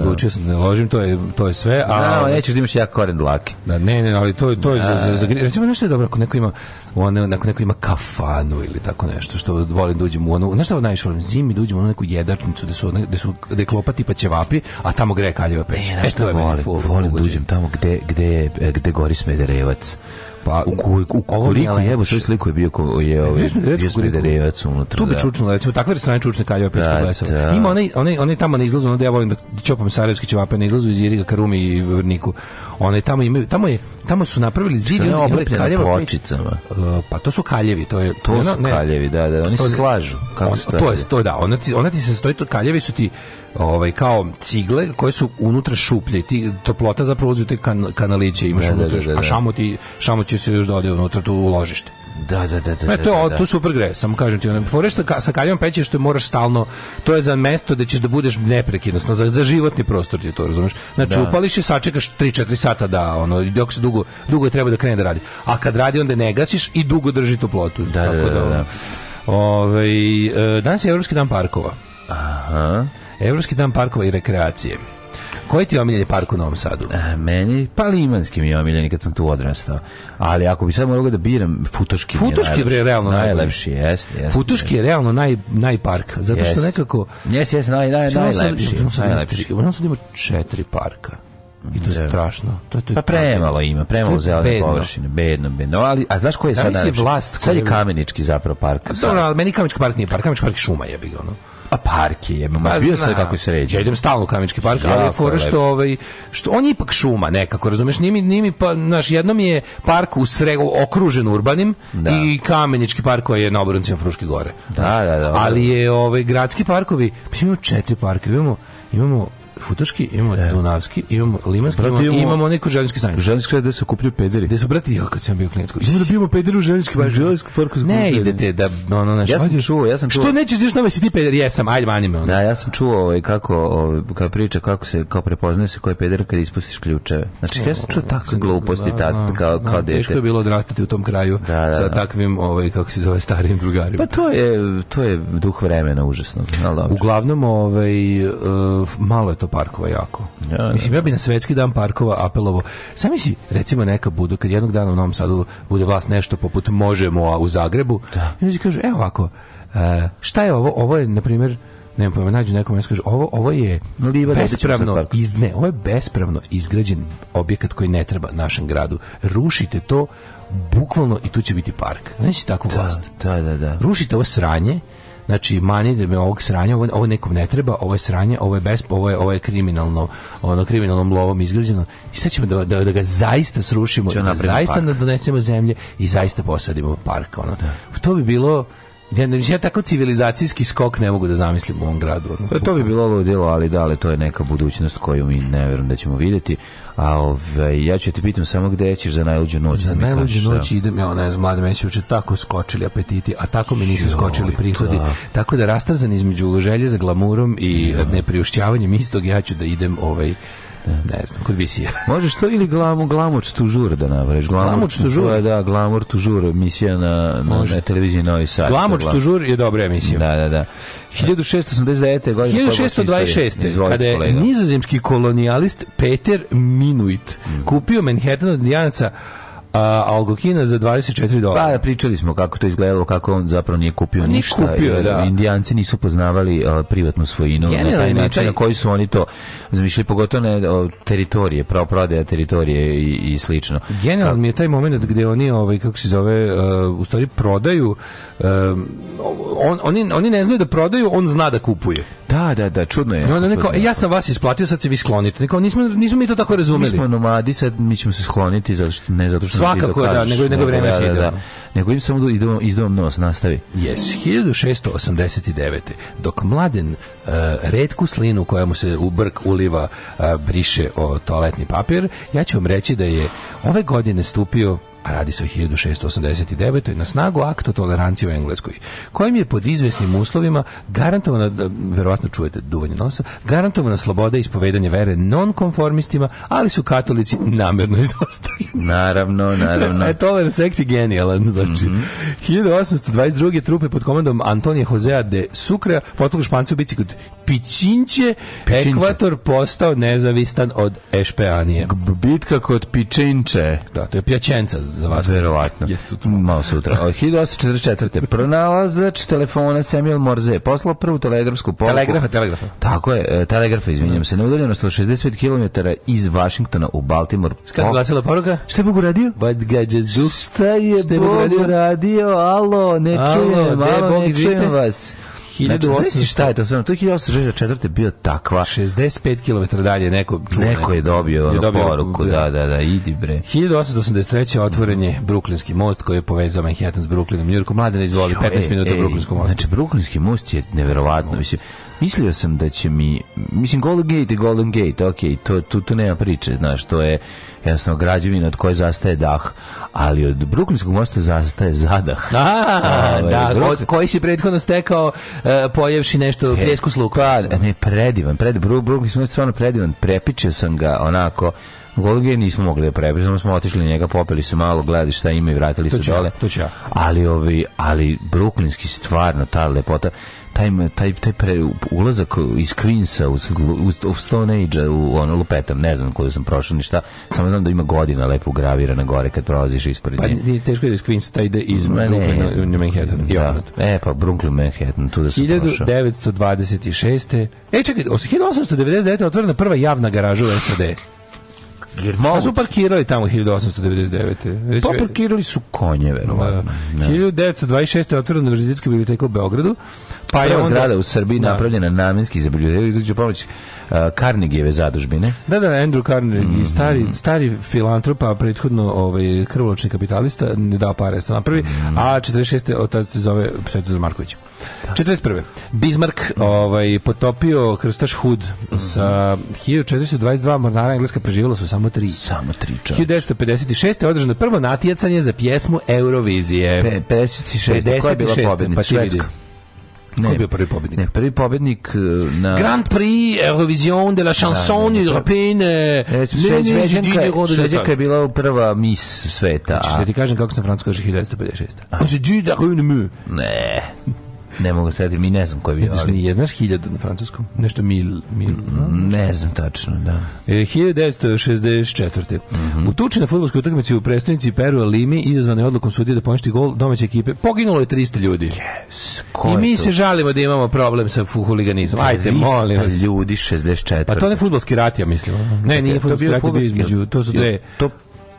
odlučio sam da ne ložim, to je, to je sve, a... Da, ovaj- nećeš da imaš jako koren dlake. Da, ne, ne, ali to, to je za, za, za, recimo nešto je dobro, ako neko ima, one ako neko ima kafanu ili tako nešto, što volim da uđem u onu, znaš da najviše volim, zimi da uđem u neku jedačnicu, da su, da su, da klopati pa ćevapi, a tamo gre kaljeva peć. Ne, e, to je volim, volim da uđem tamo gde, gde, gde gori smederevac pa u, u, u ali jebo, sliku je bio ko, je ovaj smederevac unutra. Tu bi čučno, recimo, takve strane čučne kaljeva. Ima onaj, onaj, onaj tamo na izlazu, onda ja volim da čopam sarajevski ćevape na izlazu iz Iriga, Karumi i Vrniku. Onaj tamo imaju, tamo je, tamo su napravili zid i ono kaljeva počicama? E, pa to su kaljevi, to je to, ono- su kaljevi, da, da, oni se slažu. Kako to je, to da, ona ti, ona ti se stoji, kaljevi su ti ovaj kao cigle koje su unutra šuplje ti toplota zapravo uzmite te kan, kanaliće imaš da, unutra da, da, a šamuti šamuti se još dodaje unutra tu u ložište da, da, da, da. E, to, da, super gre, samo kažem ti, ono, fore što sa kaljom peće što moraš stalno, to je za mesto da ćeš da budeš neprekidno, za, za životni prostor ti to razumeš. Znači, da. upališ i sačekaš 3-4 sata da, ono, dok se dugo, dugo treba da krene da radi. A kad radi, onda ne gasiš i dugo drži toplotu. Da, tako da, da, da. Ono. Ovaj, e, danas je Evropski dan parkova. Aha. Evropski dan parkova i rekreacije. Koji ti je omiljeni park u Novom Sadu? A, e, meni, pa Limanski mi je omiljeni kad sam tu odrastao. Ali ako bi sad mogao da biram, Futoški, Futoški je realno najlepši. Jeste, jeste, Futoški je realno naj, najpark. Zato što nekako... Jesi, jesi, naj, naj, najlepši. U Novom Sadu ima četiri parka. I to je strašno. To, je pa premalo ima, premalo zelene površine, bedno, bedno. Ali, a znaš koji je sad sad je Kamenički zapravo park. Pa dobro, ali meni Kamenički park nije park, Kamenički park je šuma je bilo, ono. A park je, jebem, pa bio kako se ređe. Ja idem stalno u Kamenički park, ali je fora što, ovaj, što on je ipak šuma nekako, razumeš? nimi nimi, pa, znaš, jednom je park u sregu okružen urbanim i Kamenički park koji je na obroncima Fruške gore. Da, da, da, Ali je ovaj, gradski parkovi, mislim, pa imamo četiri parka, imamo, imamo Futoški, imamo e. Dunavski, imamo Limanski, brate, imamo, imamo neko stanje. stanište. stanje gde se kupljaju pederi. Da su brati, ja kad sam bio klinac, da bijemo pederi u željeznički baš željeznički parku Ne idete da ono naš. Ja sam čuo, ja sam čuo. Što nećeš da nama si ti peder, jesam, ajde vani me. Ono. Da, ja sam čuo ovaj kako ovaj kako priča kako se kao prepoznaje se ko je peder kad ispustiš ključeve. Znači ja sam čuo takve gluposti tad kao kao dete. Teško je bilo odrastati u tom kraju sa takvim ovaj kako se zove starijim drugarima. Pa to je to je duh vremena užasno. Uglavnom ovaj eh, malo je parkova jako. Ja, ja bi na svetski dan parkova apelovo. Sam misli, recimo neka budu, kad jednog dana u Novom Sadu bude vlast nešto poput možemo, a u Zagrebu, da. i oni kažu, evo ovako, e, šta je ovo? Ovo je, na primjer, ne pojma, nađu nekom ja kaže ovo ovo je Liva bespravno izne, ovo je bespravno izgrađen objekat koji ne treba našem gradu. Rušite to bukvalno i tu će biti park. Znači tako vlast. Da, da, da. Rušite ovo sranje Znači, manje me ovog sranja, ovo, ovo nekom ne treba, ovo je sranje, ovo je, bez, ovo je, ovo je kriminalno, ono kriminalnom lovom izgrađeno. I sad ćemo da, da, da ga zaista srušimo, da zaista park. donesemo zemlje i zaista posadimo park. Ono. To bi bilo ja, ja tako civilizacijski skok ne mogu da zamislim u ovom gradu. Ono, pa to bi bilo ludilo, ali da, ali to je neka budućnost koju mi ne vjerujem da ćemo vidjeti. A ove, ovaj, ja ću te pitam samo gde ćeš za najluđu noć. Za najluđu noć idem, ja ne znam, mlade, meni tako skočili apetiti, a tako mi nisu skočili prihodi. Tako da rastrzan između želje za glamurom i nepriušćavanjem istog, ja ću da idem ovaj ne znam, kod bisija. (laughs) Možeš to ili glamu, glamour tužur da navreš. što tužur? Da, tu tužur, emisija na, na, na televiziji Novi Sad. Glamour tužur je dobra emisija. Da, da, da. 1689. godine. 1626. kada je nizozemski kolonijalist Peter Minuit mm. kupio Manhattan od Indijanaca a Kina za 24 dolara. Pa, pričali smo kako to izgledalo, kako on zapravo nije kupio pa, ništa. Kupio, Indijanci nisu poznavali privatnu svojinu Generalno, na taj način na koji su oni to zamišljali, pogotovo na teritorije, pravo prodaja teritorije i, i slično. Generalno mi je taj moment gdje oni, ovaj, kako se zove, u stvari prodaju, on, oni, oni ne znaju da prodaju, on zna da kupuje. Da, da, da, čudno je. neko, e, ja sam vas isplatio, sad se vi sklonite. Neko, nismo, nismo mi to tako razumeli. Mi smo nomadi, sad mi ćemo se skloniti, zato ne zato što Svakako, da, nego, nego, vreme se Nego im samo idemo, izdom nos, nastavi. Yes, 1689. Dok mladen uh, e, redku slinu koja mu se u brk uliva uh, briše o toaletni papir, ja ću vam reći da je ove godine stupio a radi se o 1689. na snagu akt tolerancije u Engleskoj, kojim je pod izvesnim uslovima garantovana, verovatno čujete duvanje nosa, garantovana sloboda ispovedanje vere nonkonformistima, ali su katolici namerno izostali Naravno, naravno. e, to sekti genijalan, znači. Mm -hmm. 1822. trupe pod komandom Antonija Hozea de Sucre potpuno Španci bici kod Pičinče. ekvator postao nezavistan od Ešpeanije. Bitka kod Pičinče. Da, to je Pjačenca za vas. Verovatno. Malo sutra. 1844. (laughs) Pronalazač telefona Samuel Morze poslao prvu telegrafsku poruku. Telegrafa, telegrafa. Tako je, e, telegrafa, izvinjam se. Na udaljenost od 65 km iz Vašingtona u Baltimore. Kako je glasila poruka? Šta je Bog uradio? What God just do? Šta je Bog radio? Alo, ne čujem, alo, ne čujem vas. 1800... Znači, šta je to sve? To je 1864. bio takva. 65 km dalje neko čuva, Neko je dobio, je ono dobio poruku, da, da, da, idi bre. 1883. otvoren je Bruklinski most koji je povezao Manhattan s Brooklynom. Njurko, Mladen izvoli, 15 minuta e, mostu. mosta. Znači, Bruklinski most je neverovatno. Mislim, Mislio sam da će mi, mislim Golden Gate i Golden Gate, ok, to, tu, tu nema priče, znaš, to je jasno, građevina od koje zastaje dah, ali od Bruklinskog mosta zastaje zadah. A, ovaj, da, od koji si prethodno stekao uh, e, pojevši nešto u pljesku sluku. Pa, ne, predivan, predivan, je stvarno predivan, prepičio sam ga onako, Golge nismo mogli da prebrzamo, smo otišli na njega, popeli se malo, gledali šta ima i vratili se dole. To ću Ali, ovi, ali bruklinski stvarno ta lepota, taj, taj, taj pre, ulazak iz Queensa u, u, Stone Age, u ono lupetam, ne znam koju sam prošao ni šta, samo znam da ima godina lepo gravirana gore kad prolaziš ispred pa, nje. Pa teško je da iz Queensa, taj ide iz Brooklyn, Manhattan. Da. E, pa Brooklyn, Manhattan, tu da sam 1926. E, čekaj, 1899. otvorena prva javna garaža u SAD. Jer mogu... su parkirali tamo 1899. Pa parkirali su konje, verovatno. Da. 1926. je otvorena univerzitetska biblioteka u Beogradu, pa je onda... zgrada u Srbiji da. napravljena namenski za biblioteku izuđe pomoć uh, zadužbine. Da, da, Andrew Carnegie, mm -hmm. stari, stari filantrop, a prethodno ovaj, krvoločni kapitalista, ne dao pare, na prvi, mm -hmm. a 46. otac se zove Svetozor Marković. 41. Bismarck mhm. ovaj, potopio krstaš Hood mm -hmm. sa 1422 mornara engleska preživjela su samo tri. Samo tri čovječ. 1956. je održano prvo natjecanje za pjesmu Eurovizije. 56. Koja je bila pobjednica? Pa Švedska. Ne. Ko je bio prvi pobednik? Ne, prvi pobednik e, na... Grand Prix Eurovision de la chanson da, européenne. Šveđanka e, je bila prva mis sveta. Znači, što ti kažem kako se na francuskoj kaže 1956. On se dit da mu. Ne. Ne mogu setiti, mi ne znam koji je bio. Znaš, znaš hiljadu na francuskom? Nešto mil, mil. Mm, ne znam tačno, da. 1964. Mm -hmm. U tuči na futbolskoj utakmici u predstavnici Peru Limi izazvane odlukom sudije da poništi gol domaće ekipe. Poginulo je 300 ljudi. Yes, I mi se žalimo da imamo problem sa huliganizmom. Ajte, molim vas. ljudi 64. Pa to ne futbolski rat, ja mislim. Ono. Ne, nije futbolski rat, između. to su dve... To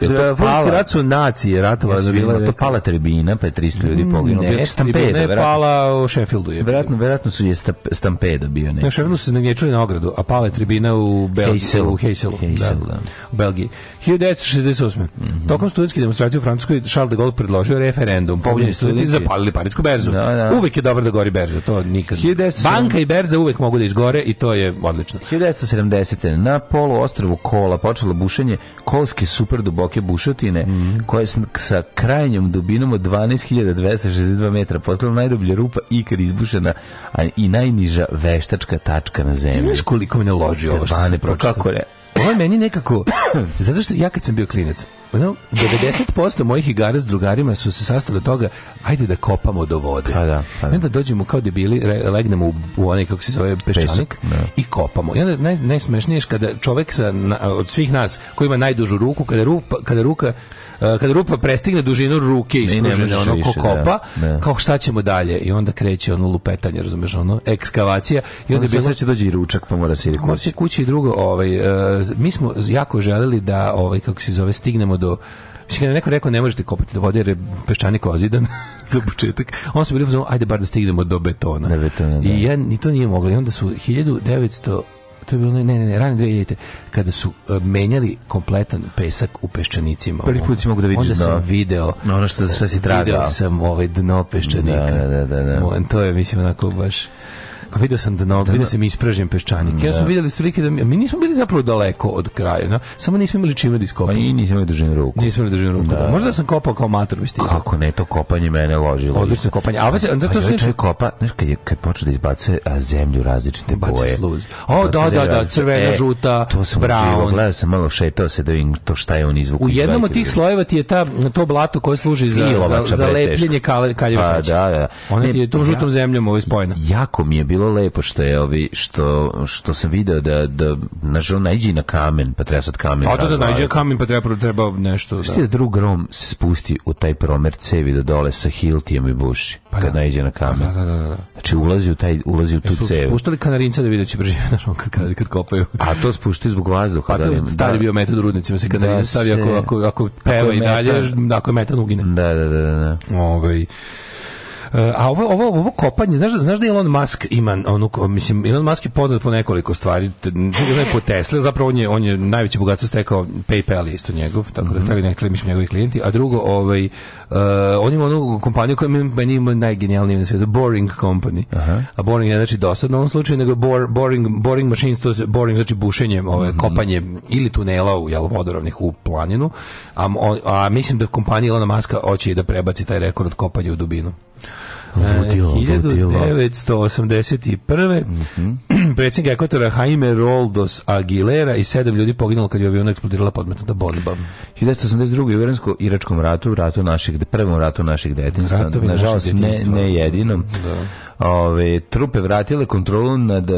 Vojski rat su nacije ratova bila, to pala Trebina, pa je 300 ljudi mm, poginulo. Ne, Stampeda. Ne, pala u Sheffieldu je. vratno su je Stampeda bio Ne, u Sheffieldu su čuli na ogradu, a pala je Trebina u Belgiji. U Heyselu. da. U Belgiji. 1968. Mm -hmm. Tokom studijske demonstracije u Francuskoj Charles de Gaulle predložio referendum. Pobljeni studenti zapalili parijsku berzu. Da, da. Uvek je dobro da gori berza, to nikad. 1970... Banka i berza uvek mogu da izgore i to je odlično. 1970. na polu Kola počelo bušenje kolske superduboke široke bušotine mm. koja sa krajnjom dubinom od 12.262 metra postala najdublja rupa ikad izbušena a i najniža veštačka tačka na zemlji. Ti znaš koliko mi ne loži ovo što se Kako ne? Ovo je meni nekako, (coughs) zato što ja kad sam bio klinac, ono, 90% mojih igara s drugarima su se sastavili od toga, ajde da kopamo do vode. A pa da, a pa da. I onda dođemo kao debili, bili legnemo u, u onaj, kako se zove, peščanik i kopamo. I onda naj, najsmešnije je kada čovek sa, od svih nas koji ima najdužu ruku, kada, rupa, kada ruka E, kad rupa prestigne dužinu ruke ispružene, ono ko kopa, da, kao šta ćemo dalje? I onda kreće ono lupetanje, razumeš, ono, ekskavacija. I onda, onda se će dođe i ručak, pa mora se kući. kući i drugo, ovaj, e, mi smo jako željeli da, ovaj, kako se zove, stignemo do Mislim, je neko rekao ne možete kopati do vode jer je peščanik ozidan (laughs) za početak, on se bili ajde bar da stignemo do betona. betona I ja, ni to nije moglo. I onda su 1900 to je bilo ne ne ne rane 2000 kada su uh, menjali kompletan pesak u peščanicima. Prvi put si ono, mogu da vidiš onda sam video na ono što, što si tragao. Video sam ovaj dno peščanika. Da, da, da, da. To je mislim onako baš kao vidio sam da, vidio sam mi peščanik. Da. smo videli da mi, mi, nismo bili zapravo daleko od kraja, samo nismo imali čime da iskopamo. Pa i nismo imali držen ruku. Nismo imali ruku. Možda sam kopao kao mator Kako ne, to kopanje mene ložilo. Odlično kopanje. A, ovaj pa da to se kopa, znaš kad je kad počne da izbacuje a zemlju različite boje. O, da, da, da, crvena, e, žuta, to sam brown. Gledao sam malo šetao se da vidim to šta je on izvukao. U jednom od tih slojeva ti je ta to blato koje služi za za, za lepljenje kaljeva. Pa, da, da. Ona ti je tom žutom zemljom ovo Jako mi je bilo lepo što je ovi što što sam video da da na nađi na kamen, pa treba sad kamen. A da da na kamen pa treba treba nešto. Što je drug Rom se spusti u taj promer cevi do dole sa Hiltijem i Buši. Pa kad najđe na kamen. Pa da, da, da, da. Znači ulazi u taj ulazi u tu cev. Spuštali kanarinca da videće brže na Rom kad, kad kad kopaju. A to spuštaju zbog vazduha. Pa to je stari bio metod rudnicima se kanarinca stavi ako ako ako peva i dalje, ako metan ugine. Da, da, da, da. Ovaj a ovo, ovo, ovo kopanje, znaš, znaš da Elon Musk ima, onu, mislim, Elon Musk je poznat po nekoliko stvari, ne po Tesla, zapravo on je, on je najveće bogatstvo stekao, PayPal je isto njegov, tako da mhm. tako nekli, mislim, njegovih njegovi klijenti, a drugo, ovaj, eh, on ima onu kompaniju koja meni ima najgenijalnije na svijetu, Boring Company. A Boring ne znači dosadno u ovom slučaju, nego bor, boring, boring machines, to boring znači bušenje, ovaj, mhm. kopanje ili tunela u jel, vodorovnih u planinu, a, a, mislim da kompanija Elon Muska hoće da prebaci taj rekord kopanja u dubinu. Ludilo, 1981. Mm -hmm. predsjednik Ekvatora Jaime Roldos Aguilera i sedam ljudi poginulo kad je avion eksplodirala podmetnuta bomba. 1982. u Iransko-Iračkom ratu, ratu našeg prvom ratu naših detinstva. nažalost ne, ne jedinom, ove, trupe vratile kontrolu nad e,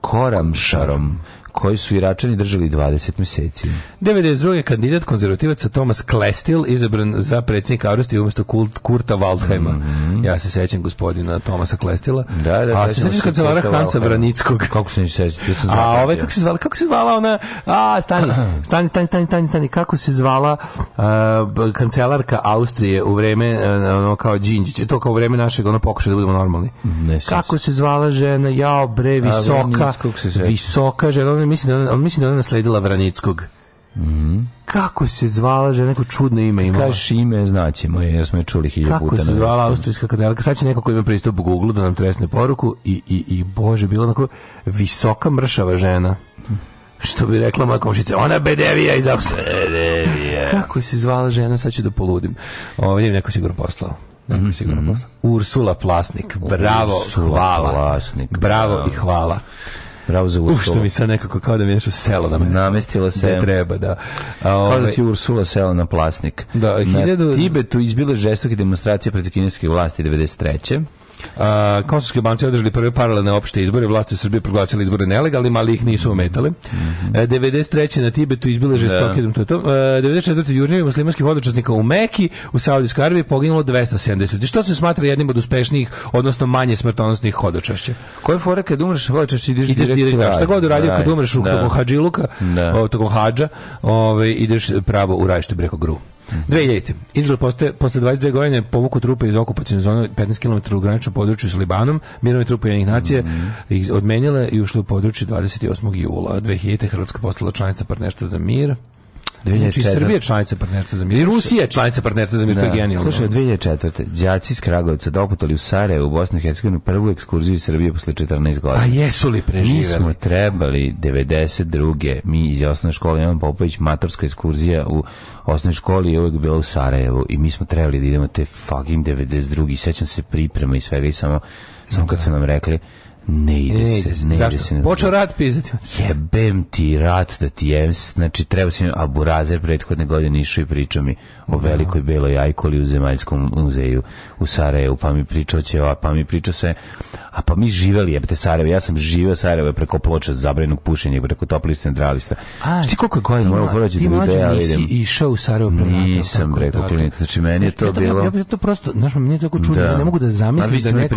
Koramšarom koji su Iračani držali 20 meseci. 92. kandidat konzervativaca Thomas Klestil izabran za predsjednika Avrosti umjesto Kurta Waldheima. Mm -hmm. Ja se sećam gospodina Tomasa Klestila. Da, da, a se sećaš kancelara Hansa Vranickog. Kako se sjećam A ove ovaj, kako se zvala? Kako se zvala ona? A stani, (clears throat) stani, stani, stani, stani, stani. Kako se zvala uh, kancelarka Austrije u vreme uh, ono kao Đinđić, e, to kao u vreme našeg ono pokušaja da budemo normalni. Ne, kako se zvala žena? Jao bre, visoka. A, se visoka žena ono ona mislim da ona, mislim da ona nasledila Vranickog. Mhm. Kako se zvala, že neko čudno ime imala. Kažeš ime, znaćemo je, jer smo je čuli hiljadu puta. Kako se zvala austrijska kazalka? Sad će neko ko ima pristup Google da nam tresne poruku i, i, i bože, bila onako visoka mršava žena. Što bi rekla komšica ona bedevija iz Austrije. (laughs) Kako se zvala žena, sad ću da poludim. Ovdje neko sigurno poslao. Neko mhm. Ursula Plasnik. Bravo, Ursula Plasnik. bravo i hvala. Rauza Ursula. Ušto mi sad nekako kao da mi nešto selo da mesto. Namestilo se. Ne treba, da. A, ove, kao da ovaj- ti Ursula selo na plasnik. Da, na hiljadu... Tibetu izbile žestoke demonstracije protiv kineske vlasti 93. Kosovski banci održali prve paralelne opšte izbore, vlasti u Srbiji proglasili izbore nelegalnim, ali ih nisu ometali. Mm 93. E, na Tibetu izbile žestoke. Yeah. Uh, 94. jurnije muslimanskih hodočasnika u Meki, u Saudijskoj Arabiji poginulo 270. Što se smatra jednim od uspešnijih, odnosno manje smrtonosnih hodočašća? Koje fore kad umreš hodočašća ideš, Šta god uradio kad umreš u tokom hađiluka, ovaj, ideš pravo u raj što gru. 2000. Izrael posle, posle 22 godine povuku trupe iz okupacijne zone 15 km u graničnom području s Libanom. Mirovne trupe jednih nacije mm -hmm. ih odmenjile i ušle u područje 28. jula 2000. Hrvatska postala članica partnerstva za mir. Znači, Srbija je članica partnerstva za mir. I Rusija je članica partnerstva za mir, da. to je genijalno. Slušaj, 2004. Đaci iz Kragovica doputali u Sarajevo u Bosnu i Hercegovini prvu ekskurziju iz Srbije posle 14 godina. A jesu li preživeli? Mi smo trebali 92. Mi iz osnovne škole ivan Popović matorska ekskurzija u osnovnoj školi je uvijek bila u Sarajevu i mi smo trebali da idemo te fucking 92. Sećam se priprema i svega i samo, samo kad su nam rekli ne ide, ne se, ne zašto? ide se. Počeo rat pizati. Jebem ti rat da ti jem. Znači, treba se, a Burazer prethodne godine išao i pričao mi o velikoj beloj ajkoli u Zemaljskom muzeju u Sarajevu, pa mi pričao će, a pa mi pričao sve, a pa mi živeli jebete Sarajevo, ja sam živeo Sarajevo preko ploča zabrenog pušenja, preko topliste centralista dralista. Šti koliko godin morao prođe da ja išao u Sarajevo pre Nisam rekao dakle. znači meni je znači, to bilo... Ja, to prosto, znaš, meni je tako čudno, ne mogu da zamislim da neko...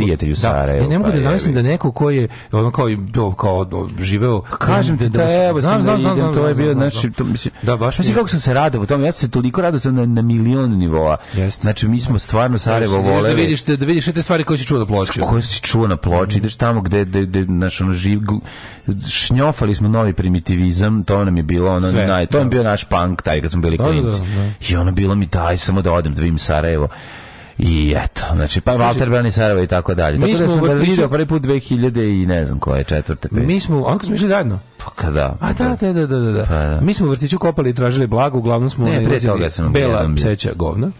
ne mogu da zamislim da neko koji je ono kao do kao ono, živeo kažem ti da evo znam znam znam to je bio znači to mislim da baš znači mislim kako sam se radovao tome ja sam se toliko radovao na na milion nivoa znači mi smo stvarno Sarajevo voleli da vidiš da vidiš te stvari koje si čuo na ploči koje si čuo na ploči mhm. ideš tamo gde gde gde naš ono živ šnjofali smo novi primitivizam to nam je bilo ono naj to je bio naš punk taj kad smo bili klinci i ono bilo mi daj samo da odem da vidim Sarajevo i eto, znači pa Walter Braniserova i tako dalje. Mi smo vidio prvi put 2000 i ne znam koje, četvrte, pete. Mi smo, onako smo išli zajedno. Pa kada? A da, da, da, da, da. Pa, da. Mi smo u vrtiću kopali i tražili blagu uglavnom smo ne, toga bela seća govna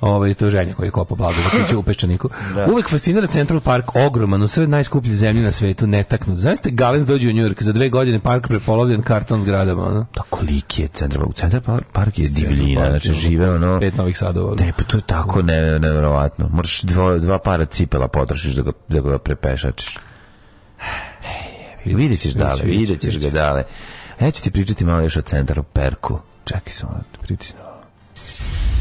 ovaj to ženje koji kopa blago u (laughs) Uvek fascinira Central Park, ogroman, u sred najskuplje zemlje na svetu, netaknut. Zaista Galens dođe u Njujork, za dve godine park prepolovljen karton zgradama, ono. Pa koliki je Central Park? Central Park je divljina, znači ono žive ono pet novih sadova. Ono. Ne, pa to je tako ne, nevjerovatno. Moraš dva, dva para cipela potrošiš da ga, da ga prepešačiš. Vidjet ćeš dale, vidjet ćeš ga dale. Ja e, ću ti pričati malo još o centru Perku. Čekaj samo, pritisno.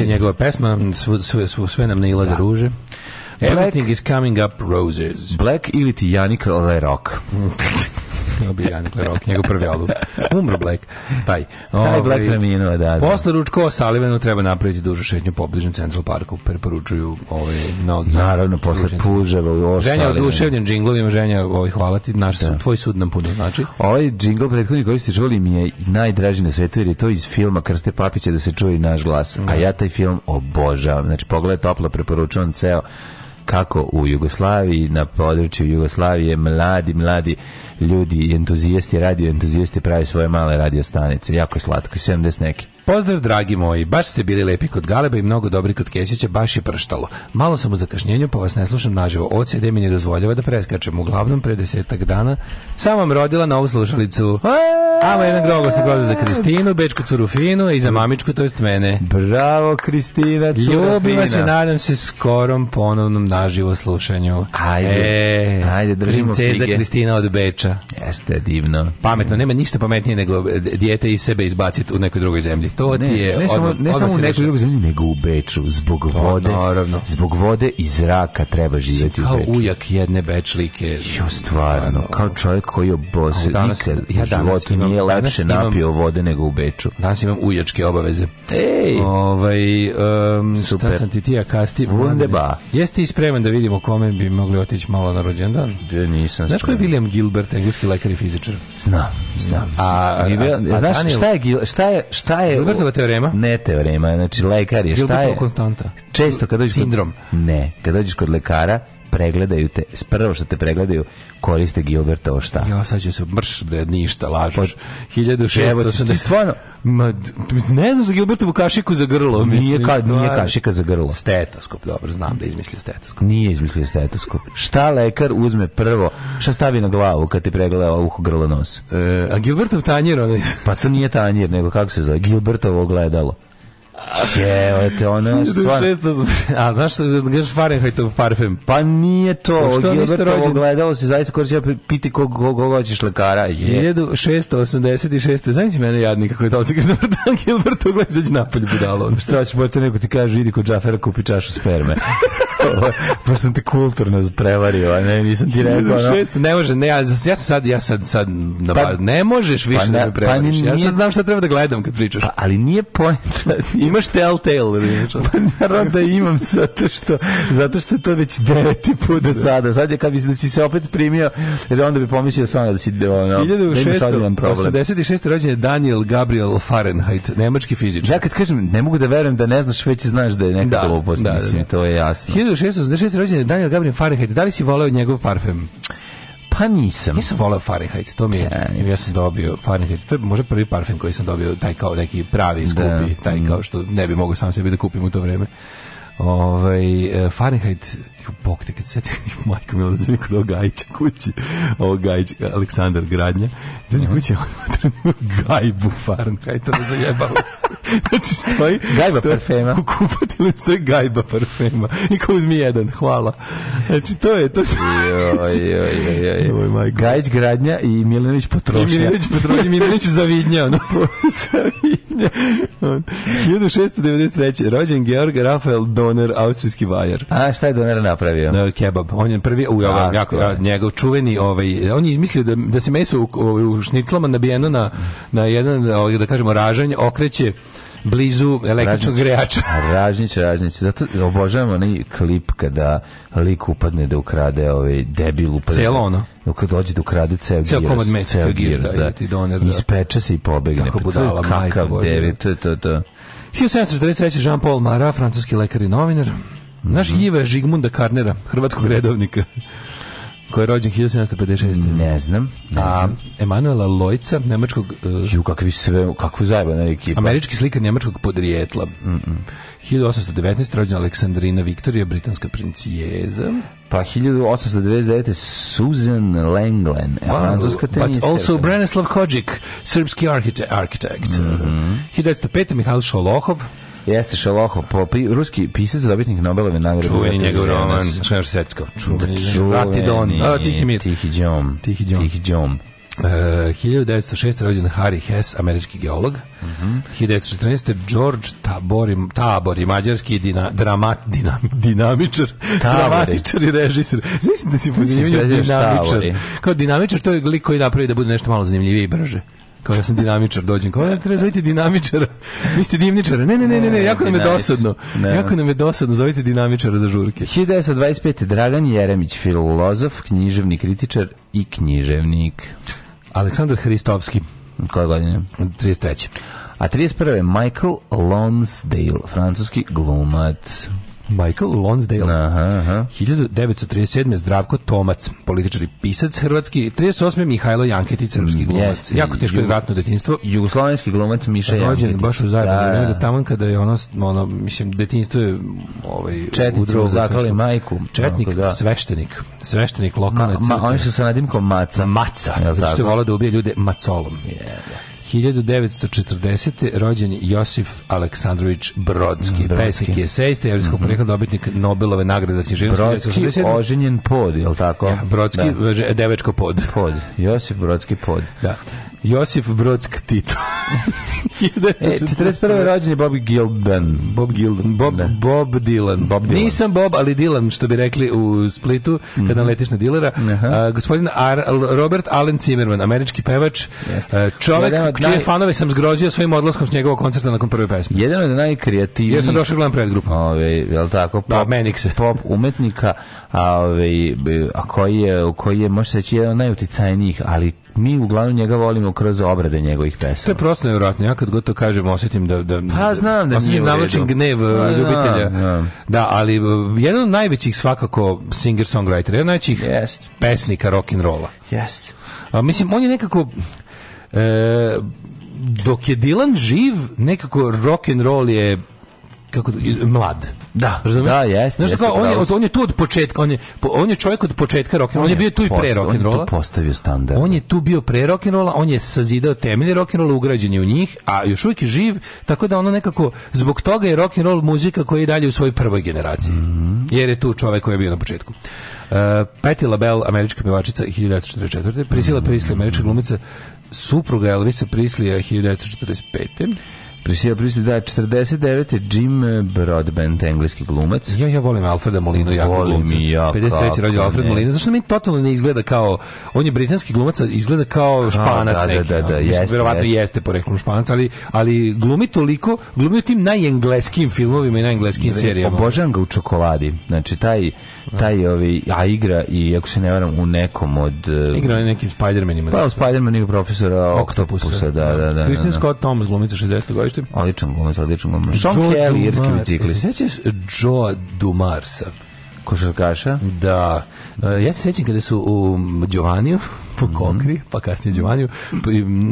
je njegova pesma, sve, sve, sve, nam ne ilaze da. ruže. Black, is coming up roses. Black ili ti Janik Lerok. (laughs) bi Janik Lerok, njegov prvi album. Umro Black, taj. Ovaj, Black preminuo, da, da. Posle ručkova o Salivenu treba napraviti dužu šetnju bližnjem Central Parku, preporučuju ove ovaj, Naravno, posle puževa u Ženja oduševljen džinglovima, ženja, ovaj, hvala ti, naš da. tvoj sud nam puno znači. Ovaj džingl prethodni koji ste čuli mi je najdraži na svetu, jer je to iz filma Krste Papića da se čuje naš glas, a ja taj film obožavam. Znači, pogled toplo, preporučujem ceo kako u Jugoslaviji, na području Jugoslavije, mladi, mladi ljudi, entuzijesti, radio entuzijesti pravi svoje male radio stanice. Jako je slatko, 70 neki. Pozdrav, dragi moji. Baš ste bili lepi kod Galeba i mnogo dobri kod Kesića, baš je prštalo. Malo sam u zakašnjenju, pa vas ne slušam naživo. OCD mi ne dozvoljava da preskačem. Uglavnom, pre desetak dana sam vam rodila novu slušalicu. Amo jedan grogo se za Kristinu, Bečku Curufinu i za mamičku, to jest mene. Bravo, Kristina Curufina. Ljubim vas i nadam se skorom ponovnom naživo slušanju. Ajde, e, ajde, Princeza Kristina od Beča priča. Jeste, divno. Pametno, nema ništa pametnije nego e, dijete iz sebe izbaciti u nekoj drugoj zemlji. To ne, je... Ne, samo, ne samo u nekoj drugoj zemlji, nego u Beču. Zbog vode, naravno. zbog vode i zraka treba živjeti u Beču. Kao ujak jedne bečlike. Jo, stvarno, kao čovjek koji ja danas, nikad ja danas imam, nije lepše napio vode nego u Beču. Danas imam ujačke obaveze. Ej! Ovaj, um, Super. Šta sam ti ti, ja kasti? Wunderbar. jeste spreman da vidimo kome bi mogli otići malo na rođendan? Ja nisam Znaš ko je William Gilbert engleski lekar i fizičar. Znam, znam. A, a, znaš šta je šta je šta je teorema? Ne teorema, znači lekar je šta je. konstanta. Često kad dođeš sindrom. Ne, kad dođeš kod lekara pregledaju te, prvo što te pregledaju, koriste ovo šta. Ja, sad će se mrš, bre, ništa, lažeš. 1680... Stvarno, Ma, ne znam za Gilbertovu kašiku za grlo. Nije, ka, nije kašika za grlo. Stetoskop, dobro, znam da je izmislio stetoskop. Nije izmislio stetoskop. Šta lekar uzme prvo? Šta stavi na glavu kad ti pregleda uho grlo nos? E, a Gilbertov tanjer onaj? Pa to nije tanjer, nego kako se zove? Gilbertovo ogledalo. Jevete, ono stvarno... A znaš što, gaš Fahrenheitov parfem? Pa nije to. Pa što niste rođeni? Gledalo se zaista koji će piti kog kog hoćeš lekara. Je. 1686. Znaš mene jadnika je to kažeš da Brdan Gilbert će napolje budalo. Ono. Šta ćeš, bojte neko ti kaže, idi kod Džafera kupi čašu sperme. (laughs) pa sam te kulturno prevario, a ne, nisam ti rekao. No. Ne može, ne, ja, ja sad, ja sad, sad, na pa, ne možeš pa više pa, da me prevariš. Pa, ja sad znam šta treba da gledam kad pričaš. Pa, ali nije pojenta, (laughs) Imaš Telltale? pa naravno da imam, zato što, zato što to već deveti put do sada. Sad je kad bi da si se opet primio, jer onda bi pomislio sam da si no, 1686. rođen je Daniel Gabriel Fahrenheit, nemački fizičar. Ja kad kažem, ne mogu da verujem da ne znaš, već znaš da je nekada da, ovo da, da, da. to je jasno. 1686. rođen je Daniel Gabriel Fahrenheit, da li si voleo njegov parfem? Pa nisam. Nisam voleo Fahrenheit, to mi je, ja, ja sam dobio Fahrenheit, to je možda prvi parfum koji sam dobio, taj kao neki pravi skupi, taj mm. kao što ne bi mogao sam sebi da kupim u to vreme. Ovaj e, Fahrenheit Bok te kad se (laughs) majko mi odlazi kod Gajića kući ovog Gajića Aleksandar Gradnja dođe kući (laughs) on gajbu Fahrenheita da zajebalo se (laughs) znači stoji gajba stoji, parfema u kupatilu stoji gajba parfema i uzmi jedan hvala znači to je to se joj joj joj joj Gajić Gradnja i Milenović Potrošnja i Milenić Potrošnja Zavidnja ono. zavidnja 1693. (laughs) Rođen Georg Rafael Doner, austrijski vajer. A šta je Doner napravio? No, kebab. On je prvi, u, ovaj, jako, njegov čuveni, ovaj, on je izmislio da, da se meso u, u šniclama nabijeno na, na jedan, ovaj, da kažemo, ražanje okreće blizu električnog grejača. Ražnić, Ražnić. Zato obožavam onaj klip kada lik upadne da ukrade ovaj debil upadne. Cijelo ono. Kad dođe da ukrade ceo Cijel komad ceo da, Ispeče se i pobegne. Kako pa kakav debil, to je to, to. 1743. Jean-Paul Marat, francuski lekar i novinar. Naš mm -hmm. Žigmunda Karnera, hrvatskog redovnika koji je rođen 1756. Ne znam. A Emanuela Lojca, nemačkog... Uh, Ju, kakvi sve, kakvu zajebana ekipa. Američki slikar njemačkog podrijetla. 1819. rođena Aleksandrina Viktorija, britanska princijeza. Pa 1899. Susan Langland, francuska But also Branislav Hodžić, srpski arhitekt. architect. Mm -hmm. 1905. Mihajl Šolohov, Jeste šaloho po, pi, ruski pisac, dobitnik Nobelove nagrade. Čuveni njegov roman, Šneoš Secko. Čuveni, Vrati Don, Tihi Mir. Tihi Džom. Tihi Džom. Tihi Džom. Uh, 1906. rođen Harry Hess, američki geolog. Mm -hmm. 1914. George Tabori, Tabori mađarski dina, drama, dinam, dinamičar, Tabori. dramatičar i režisir. Znači da si po dinamičar. Tabori. Kao dinamičar to je lik koji napravi da bude nešto malo zanimljivije i brže kao ja sam dinamičar, dođem, kao ja e, treba zovite dinamičara, (laughs) vi ste dimničara, ne, ne, ne, ne, ne, jako nam je dosadno, jako nam je dosadno, zovite dinamičara za žurke. 1925. Dragan Jeremić, filozof, književni kritičar i književnik. Aleksandar Hristovski. Koje godine? 33. A 31. Michael Lonsdale, francuski glumac. Michael Lonsdale. Aha, aha. 1937. Zdravko Tomac, političar i pisac hrvatski. 38. Mihajlo Janketić, srpski mm, glumac. Yes, jako teško je vratno detinstvo. Jugoslovenski glumac Miša pa Janketić. Rođen baš u zajedno tamo kada je ono, ono mislim, detinstvo je ovaj, Četnicu zaklali majku. Četnik, sveštenik. Sveštenik lokalne ma, ma, Oni su sa nadimkom Maca. Maca. Ja, zato što je volao da ubije ljude macolom. Yeah, yeah. 1940. rođen Josif Aleksandrović Brodski, Brodski. pesnik i esejista, jevrijskog mm -hmm. porekla dobitnik Nobelove nagrade za književnost. Brodski, oženjen pod, je li tako? Brodski, da. devečko pod. Pod, Josif Brodski pod. Da. Josip Brodsk Tito. (laughs) e, 41. rođen je Bob Gildan. Bob Gildan. Bob, Bob Dylan. Bob Dylan. Nisam Bob, ali Dylan, što bi rekli u Splitu, mm -hmm. kad mhm. naletiš na dilera. gospodin Robert Allen Zimmerman, američki pevač. čovek naj... fanove sam zgrozio svojim odlaskom s njegovog koncerta nakon prve pesme. Jedan od najkreativnijih... Ja sam došao gledam Ove, je li tako? Pop, da, pop umetnika, a, a koji je, koji je, možda reći, jedan od najuticajnijih, ali mi uglavnom njega volimo kroz obrade njegovih pesama. To je prosto nevjerojatno. Ja kad to kažem, osjetim da... da pa znam da osjetim navočim gnev pa, eh, ljubitelja. Da, ali eh, jedan od najvećih svakako singer-songwriter, jedan od najvećih yes. pesnika rock'n'rolla. Jest. Mislim, on je nekako... Eh, dok je Dylan živ, nekako rock'n'roll je kako mlad. Da, da, jeste. on, je, on je tu od početka, on je, on je čovjek od početka rock on, je bio tu i pre rock and On je tu standard. On je tu bio pre rock and on je sazidao temelje rock and ugrađen je u njih, a još uvijek je živ, tako da ono nekako zbog toga je rock and roll muzika koja je dalje u svojoj prvoj generaciji. Mhm. Jer je tu čovjek koji je bio na početku. Uh, Patti LaBelle, američka pjevačica 1944. Prisila Prisli, američka glumica supruga Elvisa Prislija 1945. Prisija Prisija da 49. Jim Broadbent, engleski glumac. Ja, ja volim Alfreda Molinu, jako volim glumca. ja, 53. rođe Alfred Molina. Zašto mi totalno ne izgleda kao, on je britanski glumac, izgleda kao A, španac da, neki. Da, ono. da, da, no. jeste, Vjerovatno jeste, jeste poreklom španac, ali, ali glumi toliko, glumi u tim najengleskim filmovima i najengleskim serijama. Obožavam ga u čokoladi. Znači, taj, taj ovi, a igra i, ako se ne varam, u nekom od... Igra na nekim Spider-manima. Pa, u Spider-manima profesora Octopusa. Octopusa, da, da, da. Kristin Scott Thomas, glumica 60. godišnja gledalištem. Odličan glumac, odličan glumac. Sean Košarkaša? Da. E, ja se sjećam kada su u Giovanniu, po mhm. Kokri, pa kasnije Djovaniju,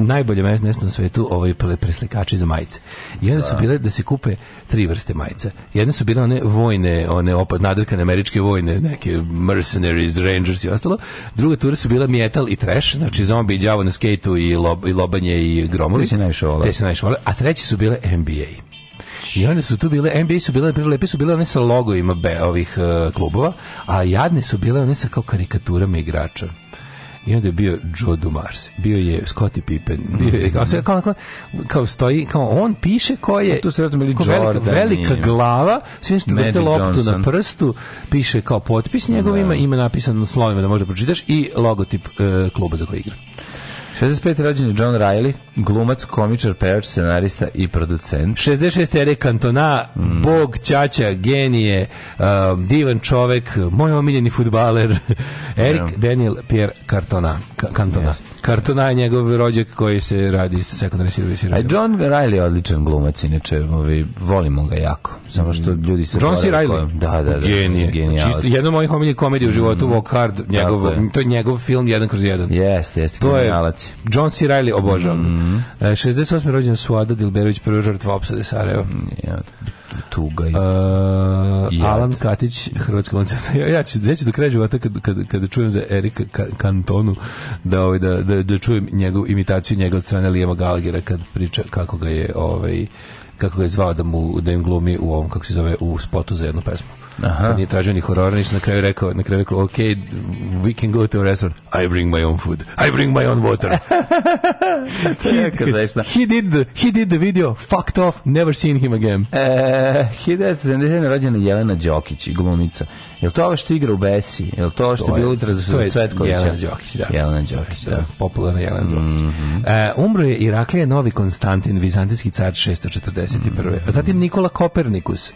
najbolje mesto na svetu ovaj preslikači za majice. I su bile da se kupe tri vrste majica. Jedne su bile one vojne, one opad nadrkane američke vojne, neke mercenaries, rangers i ostalo. Druga tura su bila metal i trash, znači zombi i djavo na skejtu i, lobanje i gromovi. Te se najviše A treći su bile NBA. I one su tu bile, NBA su bile, prilepi su bile one sa logojima be, ovih e, klubova, a jadne su bile one sa kao karikaturama igrača. I onda je bio Joe Dumars, bio je Scottie Pippen, bio je, mhm. kao, kao, kao, stoji, kao on piše ko je, tu se velika, velika glava, svi što vrte loptu na prstu, piše kao potpis njegovima, ima napisano slovima da može pročitaš i logotip e, kluba za koji igra. 65. rođen je John Riley, glumac, komičar, pevač, scenarista i producent. 66. Eric Cantona, mm. bog, čača, genije, um, divan čovek, moj omiljeni futbaler, (laughs) Erik yeah. Daniel Pierre Kantona. Cantona. Kartona je njegov rođak koji se radi sa secondary service. A John Riley je odličan glumac, inače ovi, volimo ga jako. Samo što ljudi se... John C. Riley? Da, da, da. Genije. Čisto, jedno mojih omiljenih komedije u životu, mm. Walk Hard, njegov, je. to je njegov film jedan kroz jedan. Jeste, jeste. To je John C. Riley obožavam. Mm -hmm. E, 68. rođen Suada Dilberović, prva žrtva opsade Sarajeva. Mm, je. Uh, Alan Katić, Hrvatska koncerta, Ja, ja ću, ja ću do kraja kada kad, kad čujem za Erika Kantonu, da, ovaj, da, da, da čujem njegov, imitaciju njega od strane Lijeva Galgera kad priča kako ga je ovaj, kako ga je zvao da, mu, da im glumi u ovom, kako se zove, u spotu za jednu pesmu. Aha. nije tražio ni horora ništa na kraju rekao, na kraju rekao, ok, we can go to a restaurant, I bring my own food, I bring my own water. (laughs) he, he, did the, he did the video, fucked off, never seen him again. E, 1977. rođena Jelena Đokić, glumica. Je to ovo što igra u Besi? Je to ovo što bi je bilo utra za Cvetkovića? Jelena Đokić, da. Jelena Đokić, da. da. Popularna Jelena Đokić. Mm -hmm. uh, umro je Iraklija Novi Konstantin, vizantijski car 641. Mm -hmm. zatim Nikola Kopernikus.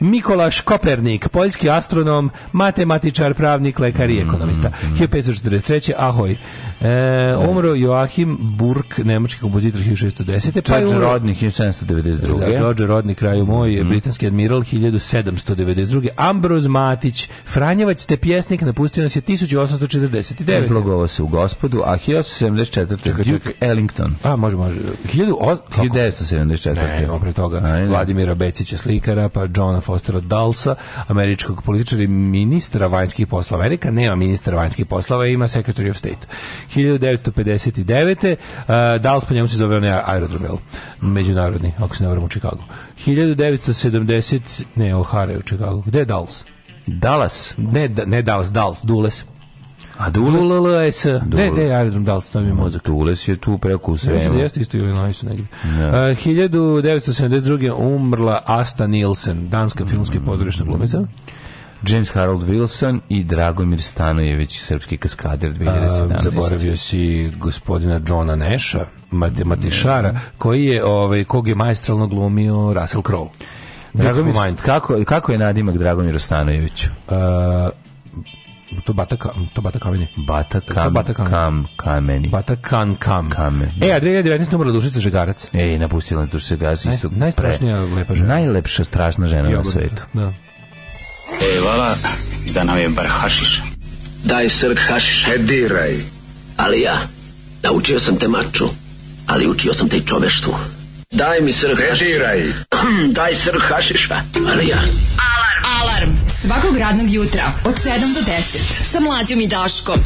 Nikolaš Kopernik Kopernik, poljski astronom, matematičar, pravnik, lekar i ekonomista. Mm -hmm. 1543. Ahoj. E, umro Joachim Burk, nemački kompozitor 1610. Pa George Rodney 1792. Da, George Rodney, kraju moj, mm. britanski admiral 1792. Ambrose Matić, Franjevac te pjesnik, napustio nas je 1849. E, Zlogovao se u gospodu, a 1874. Duke Ellington. A, može, može. 1974. Ne, opre toga. Ajde. Vladimira Becića slikara, pa Johna Fostera Dalsa, američkog političara i ministra vanjskih poslova. Amerika nema ministra vanjskih poslova, ima Secretary of State. 1959. Uh, Dallas po njemu se zove onaj aerodrom, međunarodni, ako se ne varam u Čikagu. 1970, ne, O'Hara je u Čikagu. Gde je Dallas? Dallas? Ne, ne Dallas, Dallas, Dules. A Dules? Dules. Ne, ne, aerodrom Dallas, to mi je mozak. Dules je tu preko u Sremu. jeste isto isto negdje. Uh, 1972. umrla Asta Nielsen, danska filmska i pozorišna glumica. James Harold Wilson i Dragomir Stanojević, srpski kaskader 2017. A, zaboravio si gospodina Johna Neša, matematičara, koji je, ovaj, kog je majstralno glumio Russell Crowe. Dragomir, kako, kako je nadimak dragomir Stanojeviću? A, to bata kam, to bata Bata kam, bata kam, kameni. Bata kan kam. Kamen. E, a 2019. umrla Dušica Žegarac. Ej, napustila je Dušica Žegarac. Naj, najstrašnija lepa žena. Najlepša strašna žena na svetu. E, vala, da nam je bar hašiš. Daj srk hašiš. E, diraj. Ali ja, naučio sam te maču, ali učio sam te i čoveštvu. Daj mi srk e, diraj. (clears throat) Daj srk hašiša, ali ja. Alarm. Alarm. Svakog radnog jutra od 7 do 10 sa mlađom i Daškom.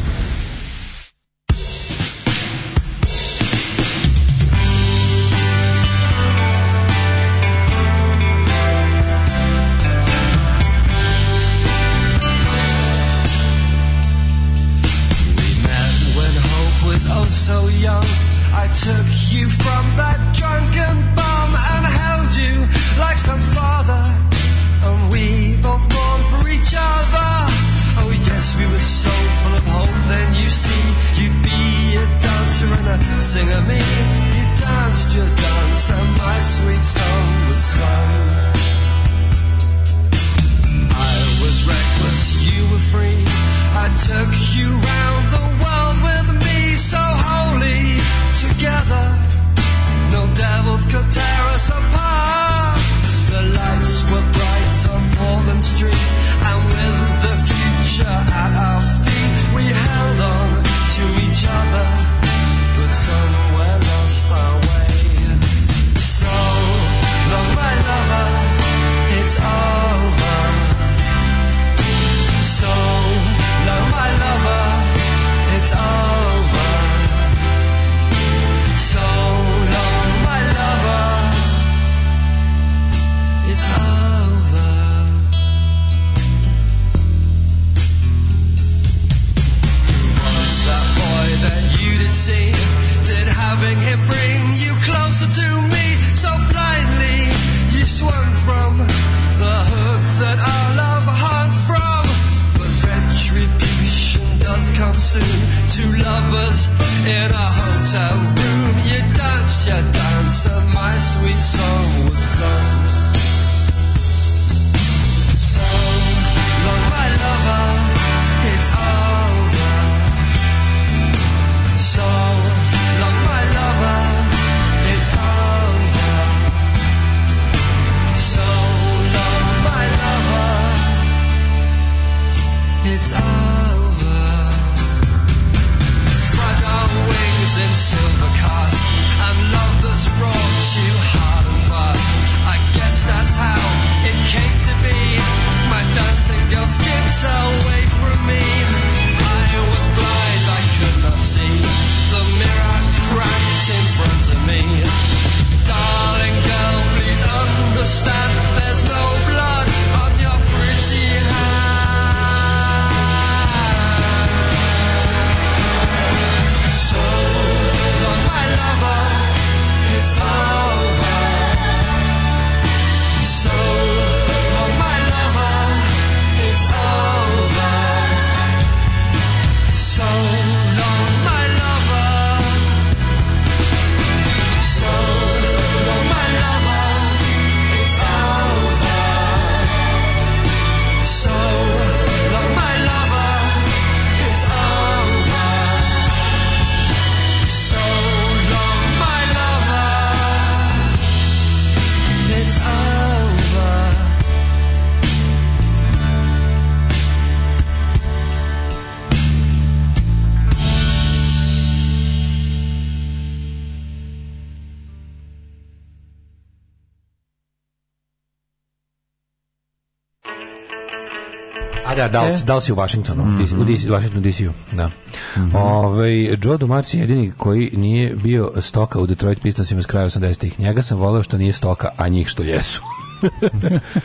da, li, e. da si u Washingtonu, mm -hmm. u DC, Washington dc da. Mhm. Ovaj, Joe Dumars je jedini koji nije bio stoka u Detroit Pistonsima s kraja 80-ih. Njega sam voleo što nije stoka, a njih što jesu. (laughs)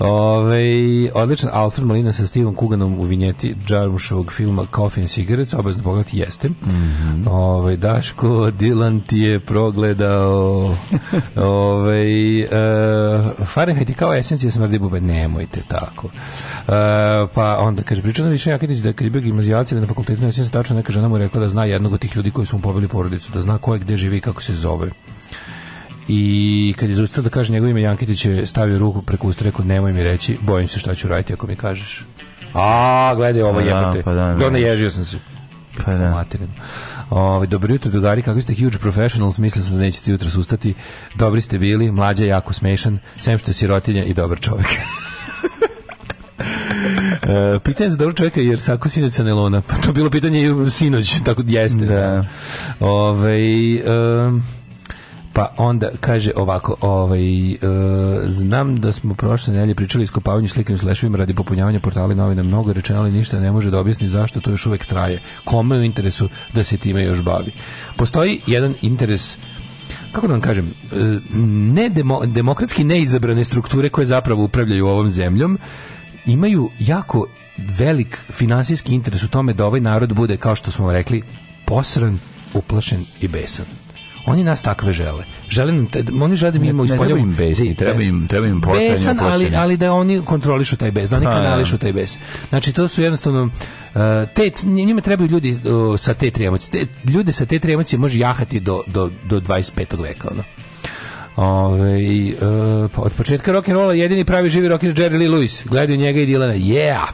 Ove, odličan Alfred Molina sa Stevom Kuganom u vinjeti Jarmušovog filma Coffee and Cigarettes, Obazno bogati jeste. Mm -hmm. Ove, Daško, Dilan ti je progledao Ove, e, eh, Fahrenheit je kao esencija smrdi bube, nemojte tako. Eh, pa onda, kaže, pričano više Jakitić da kad je bio Ili na fakultetu, ne se tačno neka žena mu rekla da zna jednog od tih ljudi koji su mu pobili porodicu, da zna ko je gde živi i kako se zove i kad je zaustao da kaže njegovo ime Jankitić je stavio ruku preko usta rekao nemoj mi reći bojim se šta ću raditi ako mi kažeš a gledaj ovo pa jebote pa da, ježio sam se pa da. Ovaj dobro jutro, drugari, kako ste huge professionals, mislim da nećete jutro sustati. Dobri ste bili, mlađa jako smešan, sem što je sirotinja i dobar čovjek. (laughs) e, pitanje za dobro čovjeka jer sako sinoć sa Nelona. Pa to bilo pitanje sinoć, tako jeste. Da. Ovaj, pa onda kaže ovako, ovaj, e, znam da smo prošle nedelje pričali o iskopavanju slikim slešovima radi popunjavanja portala novina mnogo rečeno, ali ništa ne može da objasni zašto to još uvek traje. Kome je u interesu da se time još bavi? Postoji jedan interes kako da vam kažem, e, demokratski neizabrane strukture koje zapravo upravljaju ovom zemljom imaju jako velik finansijski interes u tome da ovaj narod bude, kao što smo rekli, posran, uplašen i besan. Oni nas takve žele. Žele nam te, oni žele da mi imamo ispoljavu. Treba im besni, treba im, treba im besan, ali, ali da oni kontrolišu taj bes, da oni pa, kanališu taj bes. Znači, to su jednostavno e, te, njima trebaju ljudi sa te tri emocije. Te, ljude sa te tri emocije može jahati do, do, do 25. veka. Ono. Ove, uh, od početka rock'n'rolla jedini pravi živi rock'n'roll Jerry Lee Lewis. Gledaju njega i Dilana. Yeah!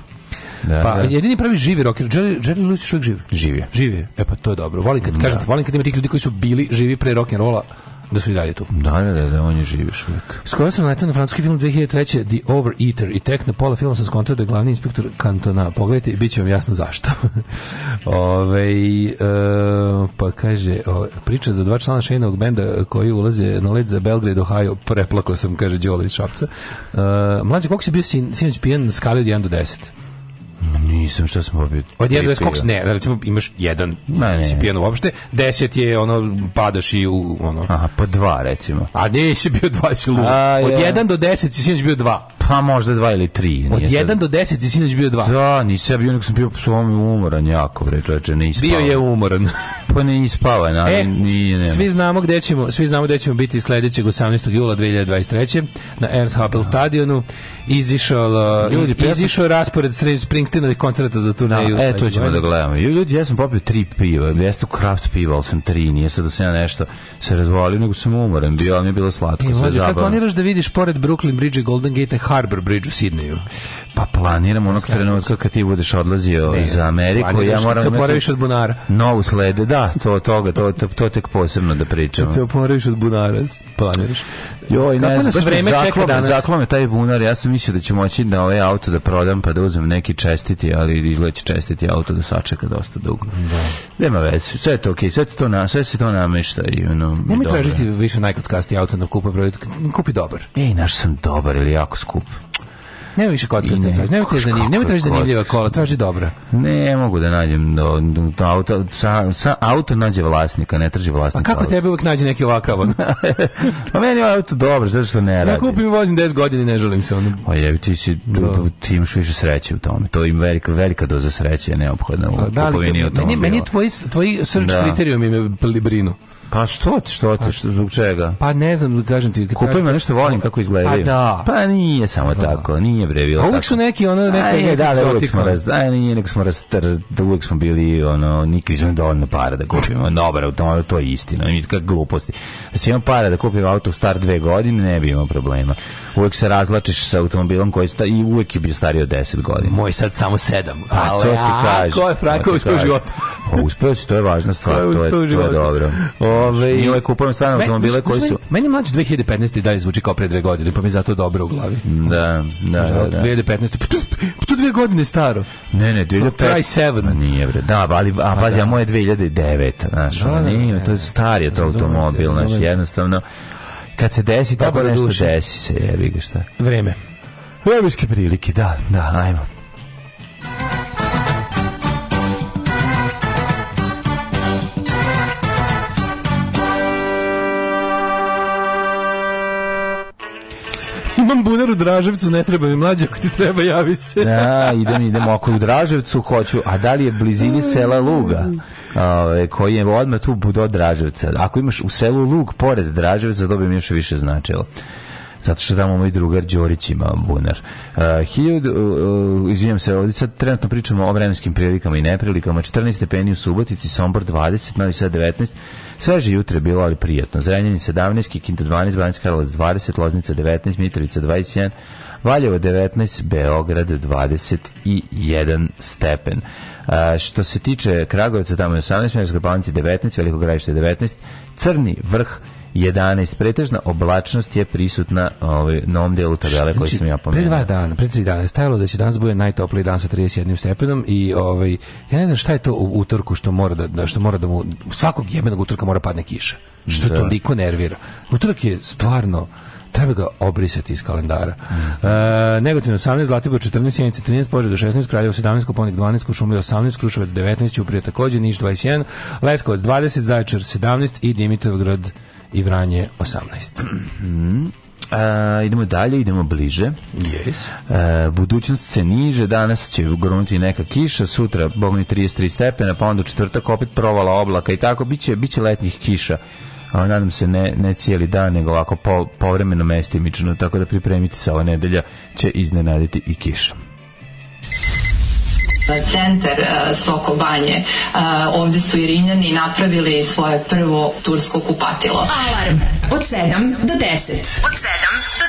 Da, pa da. jedini pravi živi rocker, Jerry, Jerry Lewis je živ. Živi. E pa to je dobro. Volim kad da. kažete, volim kad ima tih ljudi koji su bili živi pre rock and rolla da su i dalje tu. Da, da, da, on je živ još uvijek. Skoro sam naletao na francuski film 2003. The Overeater i tek na pola filma sam skontrao da je glavni inspektor kantona. Pogledajte i bit će vam jasno zašto. (laughs) Ove, e, pa kaže, o, priča za dva člana šejnog benda koji ulaze na led za Belgrade, Ohio, preplako sam, kaže Đoli Šapca. E, mlađe, koliko si bio sin, sinoć pijen na skali od 1 do 10? Nisam, šta sam popio? Od jedan, do ne, recimo imaš jedan, ne, nisi pijen uopšte, 10 je ono, padaš i u ono. Aha, pa dva recimo. A nisi bio dva si lup. Od jedan do 10 si sinoć bio dva. Pa možda dva ili tri. Od jedan sad... do deset si sinoć bio dva. Da, nisam ja bio, nego sam bio po svom umoran jako, bre, čoveče, ne ispava. Bio je umoran. (laughs) pa ne ispavan, ali e, nije, nema. Svi znamo gde ćemo, svi znamo gde ćemo biti sledećeg 18. jula 2023. na Ernst Happel stadionu. Izišao, uh, iz, izišao raspored Springsteenovih koncerta za turneju. E, to ćemo da gledamo. I Ljudi, ja sam popio tri piva, ja sam kraft piva, ali sam tri, nije sad da sam ja nešto se razvolio, nego sam umoran bio, ali mi je bilo slatko, e, sve zabavno. Planiraš da vidiš pored Brooklyn Bridge i Golden Gate Harbor Bridge u Sidneju? Pa planiram onog trenutka kad ti budeš odlazio ne, za Ameriku, ja moram se oporaviš od bunara. Novu slede, da, to toga, to, to, tek posebno da pričam. Kad se oporaviš od bunara, planiraš. Joj, ne znam, vreme čeka danas. Zaklome taj bunar, ja sam mislio da ću moći da ovaj auto da prodam pa da uzmem neki čestiti, ali izgleda će čestiti auto da sačeka dosta dugo. Da. Nema veze, sve je to okej, okay, sve, to na, sve se to namešta i ono... Nemoj tražiti više najkockasti auto na kupu, kupi dobar. Ej, naš sam dobar ili jako skup. Nema više kockarstva, ne, traži. Nema te zanimljiva, nema traži zanimljiva kola, traži dobra. Ne, mogu da nađem do, do auto, sa, sa auto nađe vlasnika, ne traži vlasnika. A kako auto. tebe uvijek nađe neki ovakav? Ono? (laughs) pa meni je auto dobro, zato što ne radi. Ja kupim i vozim 10 godina i ne želim se. Ono. Pa jebi, ti, si, do. ti imaš više sreće u tome. To im velika, velika doza sreće je neophodna u pa da, Meni, meni tvoji, tvoji srč kriterijum ime Librinu. Pa što ti, što ti, pa- što, zbog čega? Pa ne znam, kažem ti. kupujem nešto volim kako izgledaju. Pa da. Pa nije samo tako, nije bre bilo. A uvijek su neki ono neko, je da, da, uvijek smo raz, da, nije smo rastr, da uvijek smo bili ono nikad smo dovoljno para da kupimo dobar automobil, to je istina, i kak gluposti. Da si imam para da kupim auto star dve godine, ne bi imao problema. Uvijek se razlačiš sa automobilom koji sta, i uvijek je bio stariji od deset godina. Moj sad samo sedam Pa, to ti Ko je Franko uspio u životu? Pa, to je važna stvar, dobro. O, Ove, ove kupujem stare automobile koji su... Meni mlađi 2015. i dalje zvuči kao pre dve godine, pa mi zato dobro u glavi. Da, da, 2015. Pa, pa to, dve godine staro. Ne, ne, 2015. Nije, bre. Da, ali, a, pa pazi, a moje 2009. znači ono, to je star je to automobil, znači jednostavno kad se desi pa tako nešto desi se, jebi ga šta. Vreme. Vremenske prilike, da, da, ajmo. bunar u Draževcu ne treba mi mlađe, ako ti treba javi se. da, idem, idem oko u Draževcu hoću, a da li je blizini sela Luga? koji je odmah tu do Draževca. Ako imaš u selu Lug pored Draževca, to bi mi još više značilo zato što tamo moj drugar Đorić ima bunar. Uh, hiljud, uh, izvinjam se, ovdje sad trenutno pričamo o vremenskim prilikama i neprilikama, 14 stepeni u Subotici, Sombor 20, Novi Sad 19, sveže jutro bilo, ali prijatno. Zrenjanin 17, Kikinta 12, Banjska Karlovac 20, Loznica 19, Mitrovica 21, Valjevo 19, Beograd 21 stepen. A, što se tiče Kragovica, tamo je 18, Mjerska 19, Veliko Gravište 19, Crni vrh 11. Pretežna oblačnost je prisutna ovaj, na ovom delu tabele znači, koji sam ja pomenuo. Pre dva dana, pre tri dana, stajalo da će danas bude najtopliji dan sa 31 stepenom i ovaj, ja ne znam šta je to u utorku što mora da, što mora da mu, svakog jebenog utorka mora padne kiša. Što da. toliko nervira. Utorak je stvarno treba ga obrisati iz kalendara. Mm. E, Negotin 18, Zlatibor 14, Sjenica 13, Požar do 16, Kraljevo 17, Koponik 12, Košumlje 18, Krušovac 19, Uprije takođe, Niš 21, Leskovac 20, Zaječar 17 i Dimitrovgrad 17 i Vranje 18. Mhm. idemo dalje, idemo bliže. Yes. budućnost se niže, danas će grunuti neka kiša, sutra bogni 33 stepena, pa onda u četvrtak opet provala oblaka i tako, biće, će letnjih kiša. A nadam se ne, ne cijeli dan, nego ovako po, povremeno mestimično, tako da pripremite se ova nedelja će iznenaditi i kišom Centar e, Soko Banje. E, ovdje su i Rimljani napravili svoje prvo tursko kupatilo. Alarm od 7 do 10. Od 7 do 10.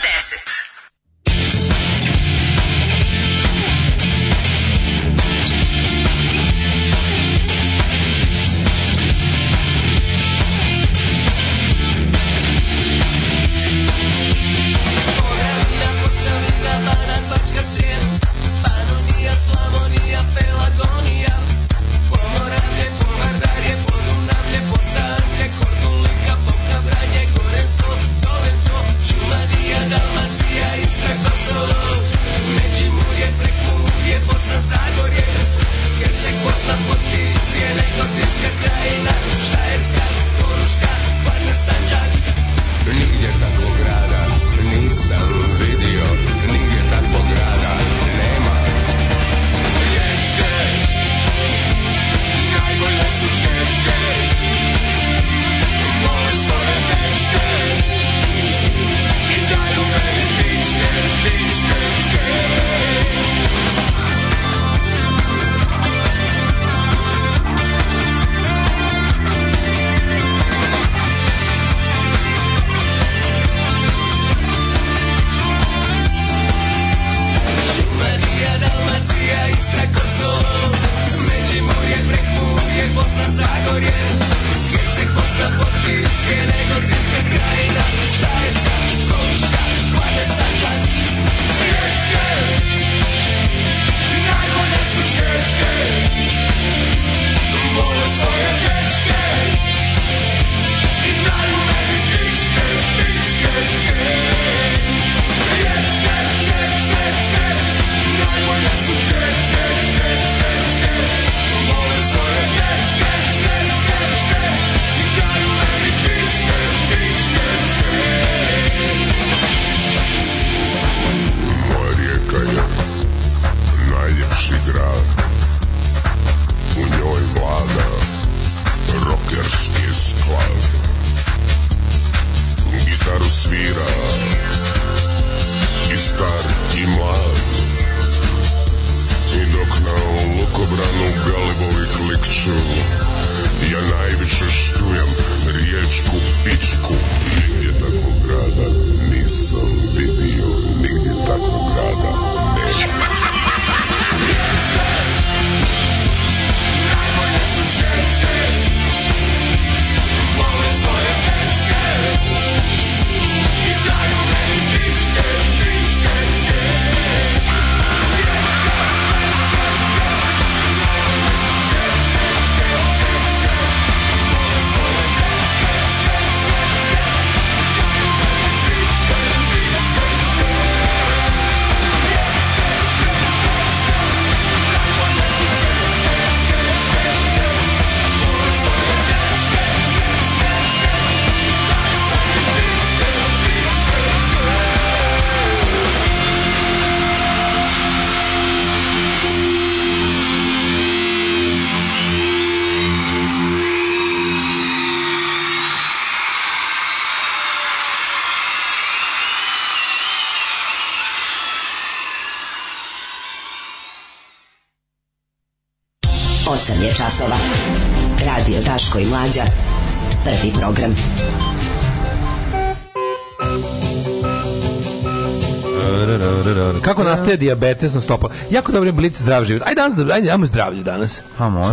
diabetes stopalo. Jako dobro je blic zdrav život. danas, ajde, ajmo zdravlje danas.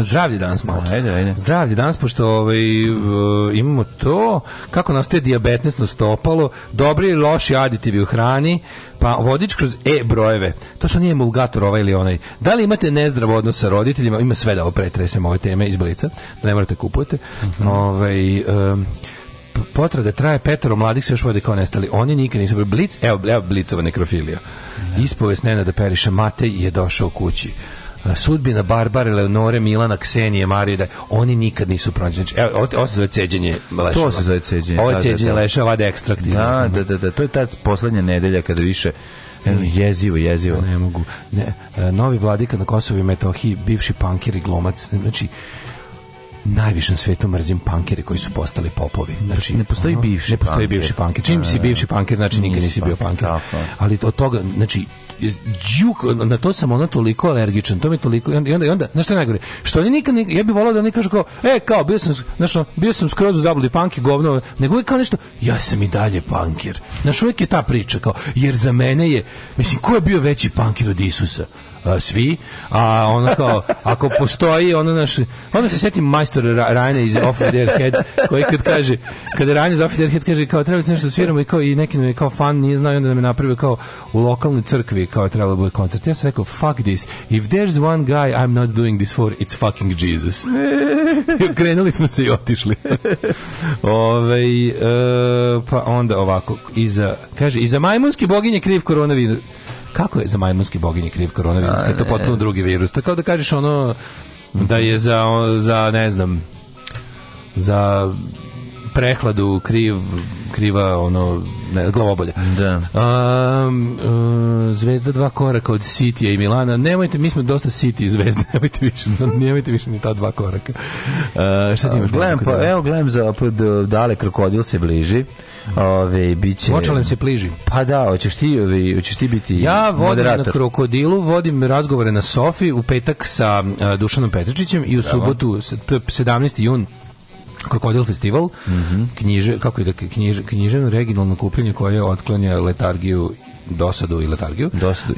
Zdravlje danas malo. Ajde, ajde. Zdravlje danas, pošto ovaj, imamo to, kako nastaje diabetesno stopalo, dobri i loši aditivi u hrani, pa vodič kroz E brojeve. To su nije emulgator ovaj ili onaj. Da li imate nezdrav odnos sa roditeljima? Ima sve da ovo ove teme iz blica, da ne morate kupujete. Mm potraga traje, petero mladih se još vode kao nestali. Oni nikad nisu... Blic, evo, evo Blicova nekrofilija. Ja. Ispovest Nenada Periša, Matej je došao kući sudbina Barbare, Leonore, Milana, Ksenije, Marije, da oni nikad nisu pronađeni. Znači, evo, ovo se zove ceđenje leša. To se zove ceđenje. Ovo je ceđenje da, leša, mhm. ekstrakt. Da, da, da, to je ta poslednja nedelja kada više e, jezivo, jezivo. Ne mogu. Ne, e, novi vladika na Kosovo i Metohiji, bivši pankir i glomac. Znači, Najvišem svetom svetu mrzim pankere koji su postali popovi. Znači, ne postoji ono, bivši Ne postoji bivši panker. Čim si bivši panker, znači nikad nisi bio panker. Ali od toga, znači, džuk, na to sam ono toliko alergičan, to mi toliko, i onda, i onda, najgore, što oni nikad, ja bih volao da oni kažu kao, e, kao, bio sam, znaš, ono, bio sam skroz u zabludi panki, govno, nego uvijek kao nešto, ja sam i dalje pankir. Znaš, uvijek je ta priča, kao, jer za mene je, mislim, ko je bio veći pankir od Isusa? svi, a ono kao, ako postoji, ono naš, onda se setim majstora Rajne iz Off Their Heads, koji kad kaže, kada Rajne iz Off Their Heads kaže, kao, trebali se nešto sviramo i kao, i neki nam je kao fan, nije znao, I onda nam je napravio kao u lokalnoj crkvi, kao trebalo bude koncert. Ja sam rekao, fuck this, if there's one guy I'm not doing this for, it's fucking Jesus. (laughs) I krenuli smo se i otišli. Ove, e, pa onda ovako, iza, kaže, iza majmunske boginje kriv koronavirus kako je za majmunske boginje kriv koronavirus? je to potpuno drugi virus. To kao da kažeš ono da je za, za ne znam, za prehladu kriv, kriva ono, ne, Da. E, zvezda dva koraka od Sitija i Milana. Nemojte, mi smo dosta City i zvezda, (laughs) nemojte više, nemojte više ni ta dva koraka. E, šta ti imaš? Gledam, pa, evo, gledam za pod, e, dale krokodil se bliži. Ove, biće... Močalem se bliži. Pa da, hoćeš ti, biti Ja vodim na krokodilu, vodim razgovore na Sofi u petak sa Dušanom Petričićem i u subotu, 17. jun, Krokodil festival, mm -hmm. knjiže, kako ide, knjiže, knjiženo regionalno kupljenje koje otklanja letargiju dosadu i letargiju. Dosadu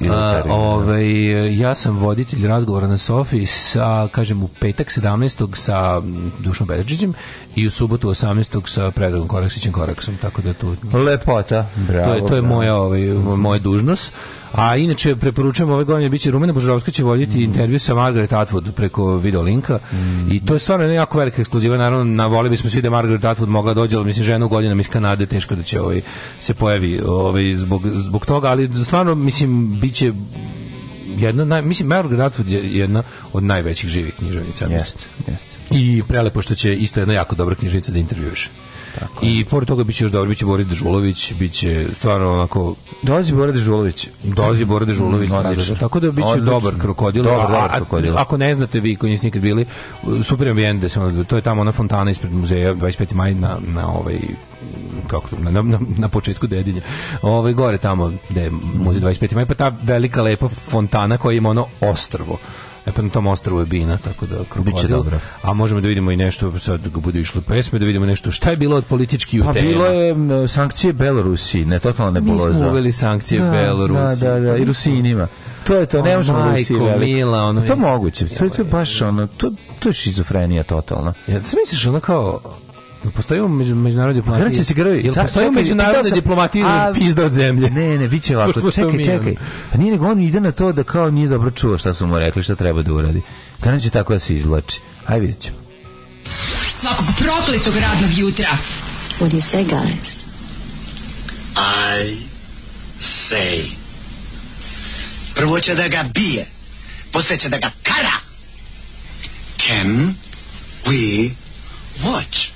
ovaj, ja sam voditelj razgovora na Sofi sa, kažem, u petak 17. sa Dušom Bedržićem i u subotu 18. sa Predragom Koraksićem Koraksom, tako da tu... Lepota, bravo. To je, to je moja, ovaj, moja dužnost. A inače preporučujem ove godine biće Rumena Božarovska će voditi mm. intervju sa Margaret Atwood preko video linka mm. i to je stvarno jako velika ekskluziva. Naravno, na voli bismo svi da Margaret Atwood mogla dođe, ali mislim žena u godinama iz Kanade teško da će ovaj se pojavi ovaj zbog zbog toga, ali stvarno mislim biće jedna naj, mislim Margaret Atwood je jedna od najvećih živih književnica, Jeste, jeste. I prelepo što će isto jedna jako dobra knjižnica da intervjuješ. I pored toga biće još dobro, biće Boris Dežulović, biće stvarno onako Dolazi Boris Dežulović. Dolazi Boris Dežulović, mm, znači. tako da biće dobar krokodil. Dobar, dobar krokodil. Ako ne znate vi koji niste nikad bili, super ambijent da se ono- to je tamo ona fontana ispred muzeja 25. maj na na ovaj kako na, na, na početku dedinja. Ovaj gore tamo gde je muzej 25. maj, pa ta velika lepa fontana koja ima ono ostrvo E, pa na tom ostrovu je Bina, tako da dobro. A možemo da vidimo i nešto, sad ga budu išlo pesme, da vidimo nešto šta je bilo od politički pa, bilo je sankcije Belorusi, ne totalna neboloza. Mi smo uveli sankcije da, Da, da, da, i Rusinima. To je to, ne možemo Rusiji Mila, ono, pa to je moguće, to je, to je baš ono, to, to je šizofrenija totalna. Ja, da se misliš ono kao, Postoji u međunarodnoj pa diplomatiji. se grvi. Jel postoji u međunarodnoj diplomatiji za pizda od zemlje? Ne, ne, će (laughs) ovako. Čekaj, čekaj. Pa nije nego on ide na to da kao nije dobro čuo šta su mu rekli, šta treba da uradi. Kada će tako da se izvlači? Hajde vidjet ćemo. Svakog prokletog radnog jutra. What do you say, guys? I say. Prvo će da ga bije. Poslije će da ga kara. Can we watch?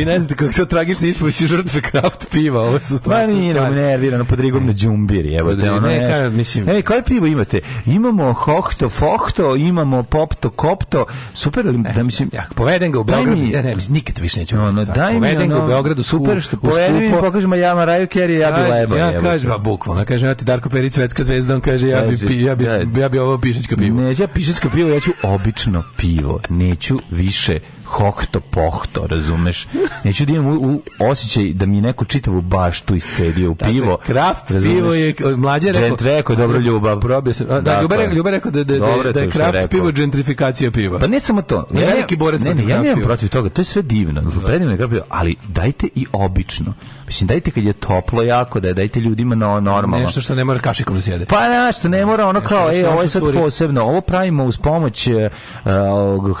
Vi ne znate kako se tragično ispovesti žrtve Kraft piva, ovo su stvarno. Ma nije nam nervirano pod rigom na džumbiri, evo te ono. Ne, ka, mislim. Ej, koje pivo imate? Imamo hohto, fohto, imamo popto, kopto. Super, ali, e, da mislim, ja, poveden ga u Beogradu, Mi, ja ne, mislim, nikad više neću. Ono, daj poveden ono, ga u ono- Beogradu super što poveden mi pokažemo ja Maraju Kerry, ja bi lebo. Ja kažem, pa bukvalno, kažem, ja ti Darko Perić svetska zvezda, on kaže ja bi ja bi ja bi ovo pišičko pivo. Ne, ja pišičko pivo, ja ću obično pivo. Neću više hohto, pohto, razumeš? Neću da imam u, u osjećaj da mi neko čita čitavu tu iscedio u dakle, pivo. Dakle, kraft pivo je mlađe rekao. Džent rekao dobro ljubav. Probio sam. Da, dakle, ljubav, ljubav rekao da, da, da, da je kraft rekao. pivo gentrifikacija piva. Pa ne samo to. Ne, ja, veliki borac ne, ne, ja nemam protiv toga. To je sve divno. Predivno je kraft pivo, ali dajte i obično. Mislim, dajte kad je toplo jako, da dajte ljudima na normalno. Nešto što ne mora kašikom da sjede. Pa nešto ne mora ono kao, e ovo je sad posebno. Ovo pravimo uz pomoć e, e,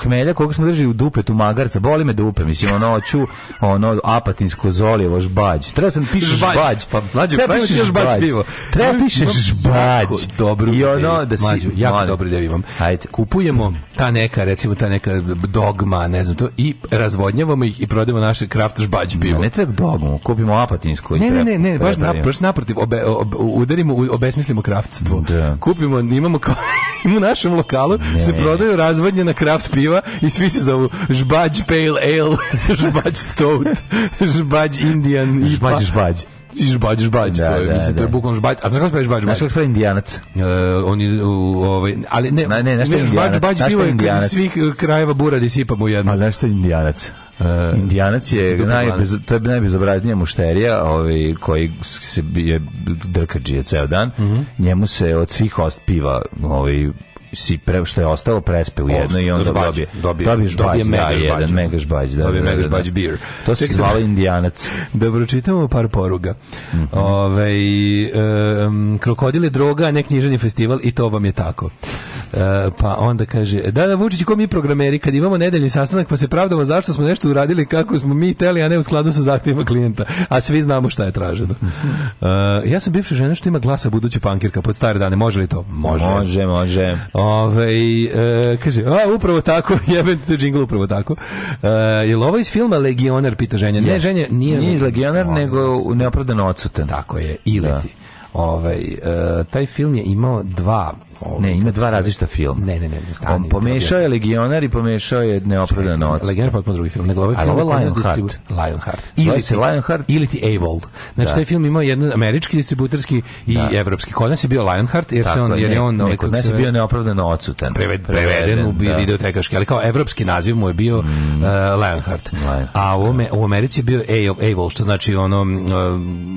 hmelja koga smo držali u dupe tu magarca. Boli me dupe, mislim, ono, ću ono, apatinsko zolje, bađ, Treba sam pišeš žbać. Pa treba pa pivo. Treba pišeš žbać. Dobro I ono da si... Mlađu, jako mlađu. dobro da imam. hajde Kupujemo ta neka, recimo ta neka dogma, ne znam to, i razvodnjavamo ih i prodajemo naše kraft žbađ pivo. Ne treba dogmu, kupimo apatinsko. Ne, ne, ne, ne, baš naprotiv, obe, udarimo, obesmislimo kraftstvo. Kupimo, imamo kao (laughs) u našem lokalu se prodaju razvodnjena kraft piva i svi se zovu žbađ pale ale, (laughs) žbađ stout, (laughs) žbađ indian I pa, žbađ, žbađ. I žbađ, žbađ, da, to je, da, mislim, da. to je bukvalno žbađ. A znaš kako se žbađ? Znaš kako se indijanac? Uh, on je, uh, ovaj, ali ne, ne, ne, nešto ne, žbađ, žbađ bilo je indijanac. svih e, krajeva bura buradi sipamo jedno. Ali nešto je indijanac. Uh, Indijanac je najbez, to je najbezobraznija mušterija, ovaj koji se je drkađije ceo dan. Mm -hmm. Njemu se od svih ost piva, ovaj si pre, što je ostalo prespe u jedno i onda dobije dobije dobiješ dobije megaš jedan mega bađ da dobije mega bađ beer to se zvalo indijanac da pročitamo par poruga mm -hmm. ovaj um, krokodile droga ne knjiženi festival i to vam je tako E, pa onda kaže, da, da, Vučić, ko mi programeri, kad imamo nedeljni sastanak, pa se pravdamo zašto smo nešto uradili kako smo mi teli, a ne u skladu sa zahtjevima klijenta. A svi znamo šta je traženo. (laughs) E, ja sam bivša žena što ima glasa budući pankirka pod stare dane. Može li to? Može. Može, može. Ove, e, kaže, a, upravo tako, (laughs) jebem te džingl, upravo tako. je li ovo iz filma Legioner, pita ženja? Ne, ženja nije... iz Legioner, nego neopravdano odsutan. Tako je, ileti taj film je imao dva ne, ovaj, ima dva različita filma. Ne, ne, ne, ne stani. On pomešao je Legionar i pomešao je Neopravdana noć. Legionar potpuno drugi film, nego ovaj film je Lionheart. Lionheart. Ili ti Lionheart ili ti Evil. Znači taj film imao jedan američki distributorski i evropski. Kod nas je bio Lionheart jer se on jer je on ovaj kod nas je bio Neopravdano odsutan. Preveden u videotekaški, ali kao evropski naziv mu je bio mm. uh, Lionheart. A u Americi je bio Evil, što znači ono um,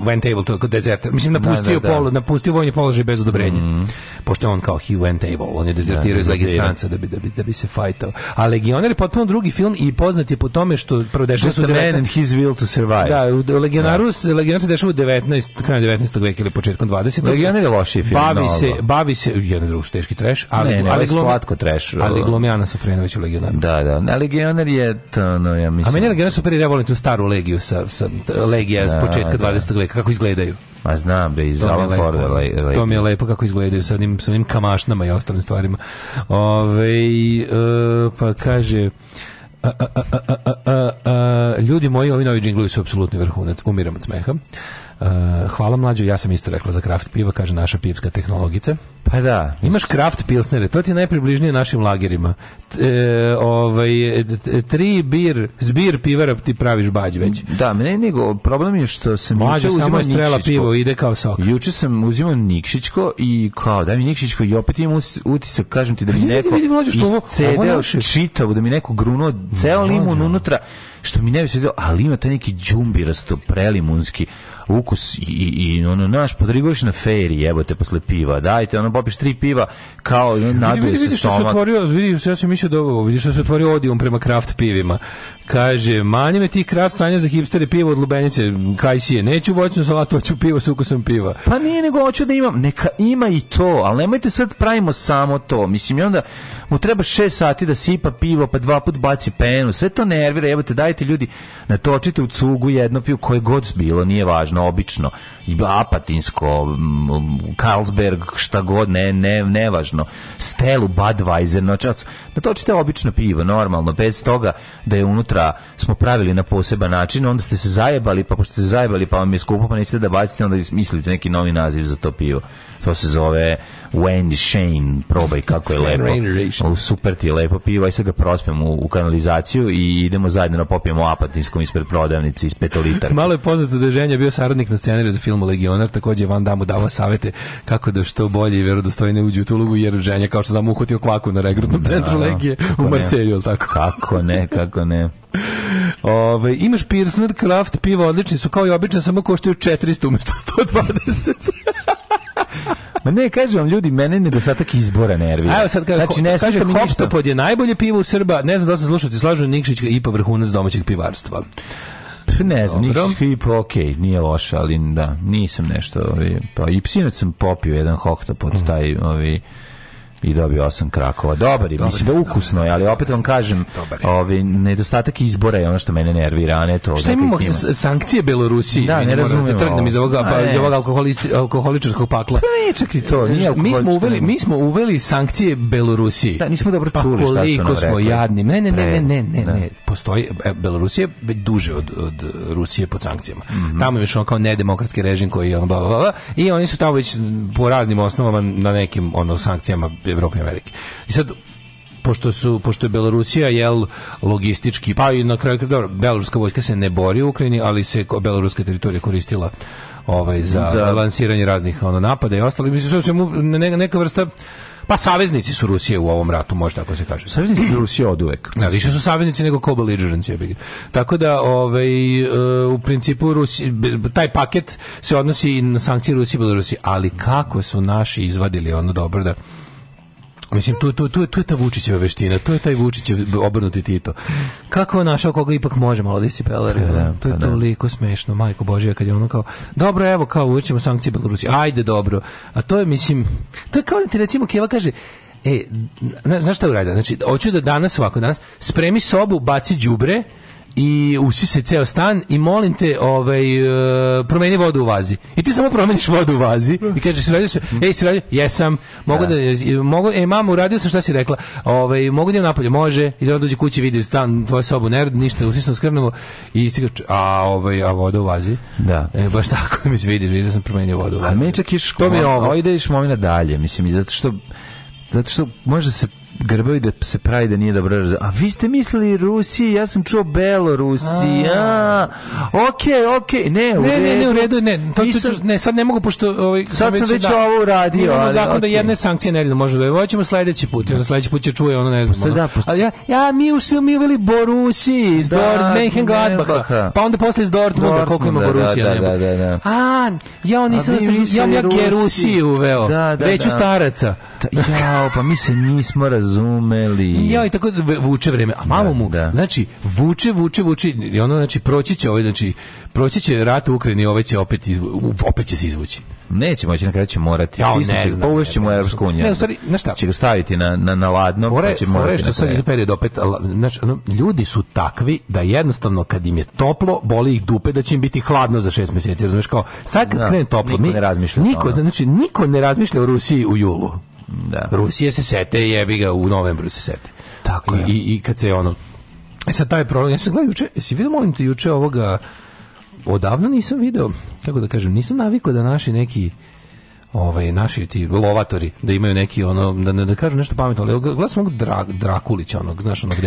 went to desert. Mislim napustio pol, napustio vojni položaj bez odobrenja. Mm. Pošto on kao kao he went able, on je dezertirao iz legistranca da bi, da bi, da bi se fajtao. A Legioner je potpuno drugi film i poznat je po tome što prvo dešava se u and his will to survive. Da, u Legionaru, Legionar se dešava u 19, krajem 19. veka ili početkom 20. Legioner je loši film. Bavi se, bavi se, jedan drugo teški trash, ali, ne, ne, ali, glom, slatko trash. Ali Glomjana Sofrenović u Legionaru. Da, da, na Legioner je to, no, ja mislim. A meni je Legionar super, ja volim tu staru legiju sa, sa legija iz početka 20. veka, kako izgledaju. Ma znam, be, iz Alan Forda. to mi je lepo kako izgledaju sa onim, sa kamašnama i ostalim stvarima. Ove, e, pa kaže... A, a, a, ljudi moji, ovi novi džinglovi su apsolutni vrhunac. Umiram od smeha. E, hvala mlađu, ja sam isto rekla za kraft piva, kaže naša pivska tehnologica. Pa da. Imaš kraft pilsnere, to ti je najpribližnije našim lagerima. E, ovaj, tri bir, zbir pivara ti praviš bađ već. Da, ne, nego problem je što sam Mlađe juče samo strela pivo, ide kao sok. Juče sam uzimao Nikšićko i kao, daj mi Nikšićko i opet imam utisak, kažem ti da mi pa neko iscedeo čitavu, da mi neko gruno ceo limun unutra, što mi ne bi se ali ima taj neki džumbirasto prelimunski ukus i, i, ono, naš, podriguješ pa na feri, jebote, posle piva, dajte, ono, popiš tri piva, kao, naduje vidi, se stomak. Vidi, otvorio, vidi, ja sam mislio da vidi što se otvorio odijum prema kraft pivima. Kaže, manje me ti kraft sanja za hipstere pivo od Lubenice, kaj si je, neću voćnu salatu, hoću pivo s ukusom piva. Pa nije, nego hoću da imam, neka ima i to, ali nemojte sad pravimo samo to, mislim, i onda, mu treba šest sati da sipa pivo, pa dva put baci penu, sve to nervira, te, dajte ljudi, natočite u cugu jedno pivo, koje god bilo, nije važno, obično, apatinsko, Carlsberg, šta god, ne, ne, nevažno, Stelu, Budweiser, noćac, znači, natočite obično pivo, normalno, bez toga da je unutra smo pravili na poseban način, onda ste se zajebali, pa pošto ste se zajebali, pa vam je skupo, pa nećete da bacite, onda mislite neki novi naziv za to pivo to se zove Wendy Shane, probaj kako je lepo. U super ti je lepo pivo, i sad ga prospijem u, kanalizaciju i idemo zajedno popijemo apatinskom ispred prodavnice iz petolitar. (laughs) Malo je poznato da je ženja bio saradnik na scenariju za film Legionar, također Van Damu dava savete kako da što bolje i verodostojne uđe u tu ulogu, jer ženja kao što znam uhotio kvaku na regrutnom centru Legije u Marselju, tako? Kako ne, kako ne. (laughs) Ove, imaš Pirsner, Kraft, piva, odlični su kao i obično samo koštaju 400 umjesto 120. Ma ne, kažem vam, ljudi, mene nedostatak izbora nervira. Evo sad, znači, ne kaže, hoptopod je najbolje pivo u Srba, ne znam da se slušati, slažu Nikšić i pa vrhunac domaćeg pivarstva. Ne znam, Nikšićka IPA, okay, nije loša, ali da, nisam nešto, ovi, ovaj, pa i psinac sam popio jedan mm. taj, ovi, ovaj, i dobio osam krakova. Dobar je, mislim da ukusno je, ali opet vam kažem, ovi ovaj, nedostatak izbora je ono što mene nervira, ne to. Šta imamo sankcije Belorusiji? Da, ne razumijem. Da iz pa- ovog, alkoholičarskog pakla. Pa ne, čak to. mi, smo uveli, mi smo uveli sankcije Belorusiji. Da, nismo dobro pa čuli pa koliko smo jadni. Ne, ne, ne, ne, ne, ne, Postoji, e, Belorusija već duže od, Rusije pod sankcijama. Mhm. Tamo je još ono kao nedemokratski režim koji je ono i oni su tamo već po raznim osnovama na nekim ono sankcijama Evrope i Amerike. I sad, pošto su pošto je Belorusija jel logistički pa i na kraju dobro beloruska vojska se ne bori u Ukrajini ali se beloruska teritorija koristila ovaj za, za... lansiranje raznih ono napada i ostalo mislim sve ne, neka vrsta pa saveznici su Rusije u ovom ratu, možda, tako se kaže. Saveznici su Rusije od uvek. više su saveznici nego co-belligerents. Tako da, ovaj, eh, u principu, Rusi, taj paket se odnosi i na sankcije Rusije i Belorusije. Ali kako su naši izvadili ono dobro da Mislim, tu, tu, tu, tu je ta Vučićeva veština, tu je taj Vučićev obrnuti Tito. Kako je našao koga ipak može, malo disipeler, pa to je pa toliko smešno, majko Božija, kad je ono kao, dobro, evo, kao, uvećemo sankcije Belorusije, ajde, dobro. A to je, mislim, to je kao da ti recimo Keva kaže, E, znaš šta uradi? Znači, hoću da danas ovako, danas spremi sobu, baci đubre, i se ceo stan i molim te ovaj e, promeni vodu u vazi. I ti samo promeniš vodu u vazi i kažeš radio se, (laughs) ej si radio, jesam, mogu da, mogu, ej mamu uradio sam šta si rekla. Ovaj mogu da napolje, može. I da dođe kući vidi stan, tvoje sobu, ne, ništa, sam skrnuo i si kaže, a ovaj a voda u vazi. Da. E, baš tako (laughs) mi se vidi, vidi sam promijenio vodu u vazi. A to mi ovo. Ovo ide dalje, mislim, zato što zato što može se grbavi da se pravi da nije dobro A vi ste mislili Rusiji, ja sam čuo Belorusija. Okej, okej, ne, u ne, ne, ne, u redu, ne, to, ću, ne, sad ne mogu, pošto... Ovaj, sad sam već ovo uradio. Imamo ali, zakon da jedne sankcije ne može da Ovo ćemo sledeći put, sljedeći ono, sledeći put će čuje, ono ne znam. Ono. Ja, mi u mi uveli Borusi iz da, Dorz, Gladbach, pa onda posle iz Dortmunda, koliko ima da, Borusija. Da, A, ja on nisam, ja, ja uveo, veću staraca. Ja, pa mi se razumeli. Ja i tako vuče vreme. A mamo mu, da, da. znači, vuče, vuče, vuče. I ono, znači, proći će ovaj, znači, proći će rat u Ukrajini, ovaj će opet, izvu, opet će se izvući. Neće moći, na kraju će morati. Ja, ne znam. Povešće mu Evropsku uniju. Ne, u stvari, na šta? Će ga staviti na, na, na ladno. Pa fore, će fore što sad je period opet, znači, ono, ljudi su takvi da jednostavno kad im je toplo, boli ih dupe da će im biti hladno za šest mjeseci. Razumiješ kao, sad kad krene toplo, niko mi, ne razmišlja. Niko, znači, niko ne razmišlja o Rusiji u julu. Da. Rusije se sete, jebi ga, u novembru se sete. Tako je. I, i, kad se ono... E sad taj problem, ja sam gledao juče, jesi vidio, molim te, juče ovoga, odavno nisam video, kako da kažem, nisam navikao da naši neki ovaj naši ti lovatori da imaju neki ono da ne da kažu nešto pametno ali glas mog Dra, Drakulića onog znaš onog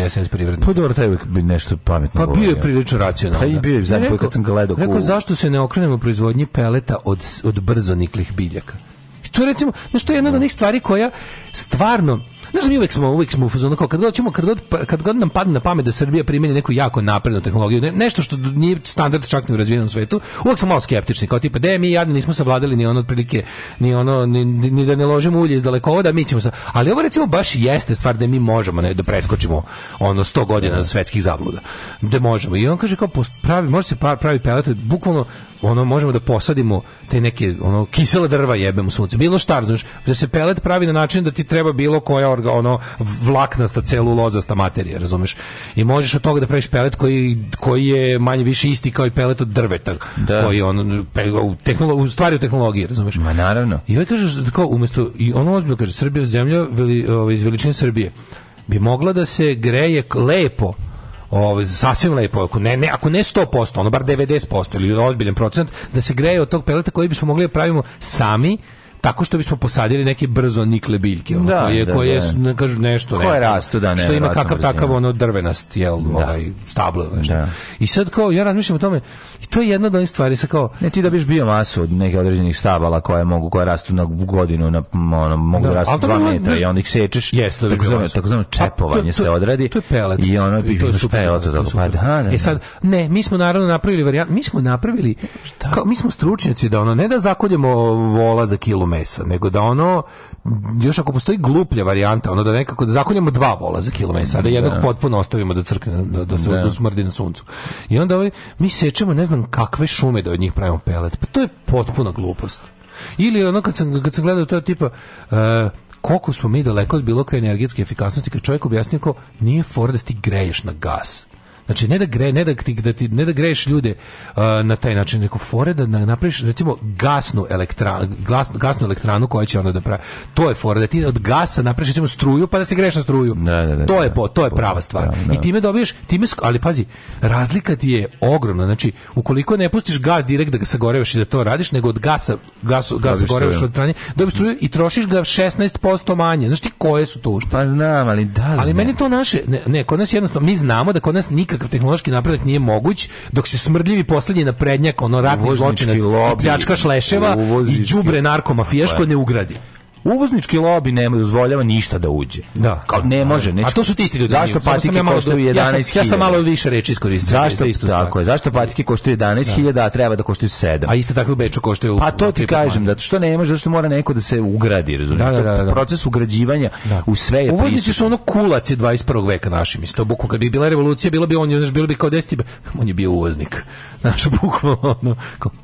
pa dobro taj bi nešto pametno pa bio je prilično racionalan pa i kad sam gledao rekao zašto se ne okrenemo proizvodnji peleta od od brzo niklih biljaka to je recimo, to je jedna od onih stvari koja stvarno, znaš, mi uvijek smo, uvijek smo u fazonu, kad god kad god, kad god nam padne na pamet da Srbija primeni neku jako naprednu tehnologiju, nešto što nije standard čak ni u razvijenom svetu, uvijek smo malo skeptični, kao tipa, de, mi jadni nismo savladali ni ono otprilike, ni ono, ni, da ne ložimo ulje iz da mi ćemo sa... Ali ovo recimo baš jeste stvar da mi možemo, ne, da preskočimo ono sto godina svetskih zabluda. Da možemo. I on kaže kao pravi, može se pa-, pravi pelet, bukvalno ono možemo da posadimo te neke ono kisela drva jebemo sunce. Bilo šta, znaš, da se pelet pravi na način da ti treba bilo koja orga, ono vlaknasta celulozasta materija, razumeš? I možeš od toga da praviš pelet koji, koji je manje više isti kao i pelet od drveta, da. koji on u, tehnolo, u stvari u tehnologiji, razumeš? Ma naravno. I ovaj kaže tako umesto i ono ozbiljno kaže Srbija zemlja veli, ovaj, iz veličine Srbije bi mogla da se greje lepo ovaj sasvim lepo ako ne, ne ako ne 100%, ono bar 90% ili ozbiljan procent da se greje od tog peleta koji bismo mogli da pravimo sami tako što bismo posadili neke brzo nikle biljke ono, da, koje, da, koje da. Ne, kažu nešto koje rastu da ne što ima kakav takav ono drvenast jel da. ovaj stablo znači. i sad kao ja razmišljam o tome i to je jedna od onih stvari sa kao ne ti da biš bio masu od nekih određenih stabala koje mogu koje rastu na godinu na ono, mogu da, rastu 2 metra i onda ih sečeš jeste to tako zvano tako čepovanje se odradi i ono bi to je pelet to pa e da sad ne mi smo naravno napravili varijantu mi smo napravili mi smo stručnjaci da ono ne da zakoljemo vola za kilometar mesa, nego da ono još ako postoji gluplja varijanta, ono da nekako da dva vola za kilo da jednog da. potpuno ostavimo da crkne, da, da se da. na suncu. I onda ovaj, mi sečemo ne znam kakve šume da od njih pravimo pelet. Pa to je potpuna glupost. Ili ono kad sam, kad sam to tipa e, koliko smo mi daleko od bilo koje energetske efikasnosti kad čovjek objasnio ko nije for da ti greješ na gas Znači ne da gre, ne da ti, da ti ne da greješ ljude uh, na taj način neko fore da napraviš recimo gasnu elektranu, gasnu elektranu koja će onda da To je fore, da ti od gasa napraviš recimo struju pa da se greš na struju. to je to je prava stvar. I time dobiješ, time ali pazi, razlika ti je ogromna. Znači ukoliko ne pustiš gas direkt da ga sagorevaš i da to radiš, nego od gasa gas gas sagorevaš od strane, dobiješ struju i trošiš ga 16% manje. Znači koje su to ušte? Pa znam, ali da. Ali, meni to naše ne, ne kod nas jednostavno mi znamo da kod nas nikad nikakav tehnološki napredak nije moguć dok se smrdljivi poslednji naprednjak, ono ratni zločinac, pljačka šleševa i đubre narkomafijaško ne ugradi. Uvoznički lobi ne dozvoljava ništa da uđe. Da. Kao ne može, neće. A to su ti isti ljudi. Zašto patike koštaju 11.000? Ja, sam, malo više reči iskoristio. Zašto isto tako je? Zašto patike koštaju 11.000, a treba da koštaju 7? A isto tako u Beču koštaju. Pa to ti kažem, da što ne može, što mora neko da se ugradi, razumiješ? Da, da, da, Proces ugrađivanja u sve je Uvoznici su ono kulaci 21. veka naši, mislim. To buku kad bi bila revolucija, bilo bi on, bilo bi kao 10 on je bio uvoznik. (laughs) Naš bukvalno ono,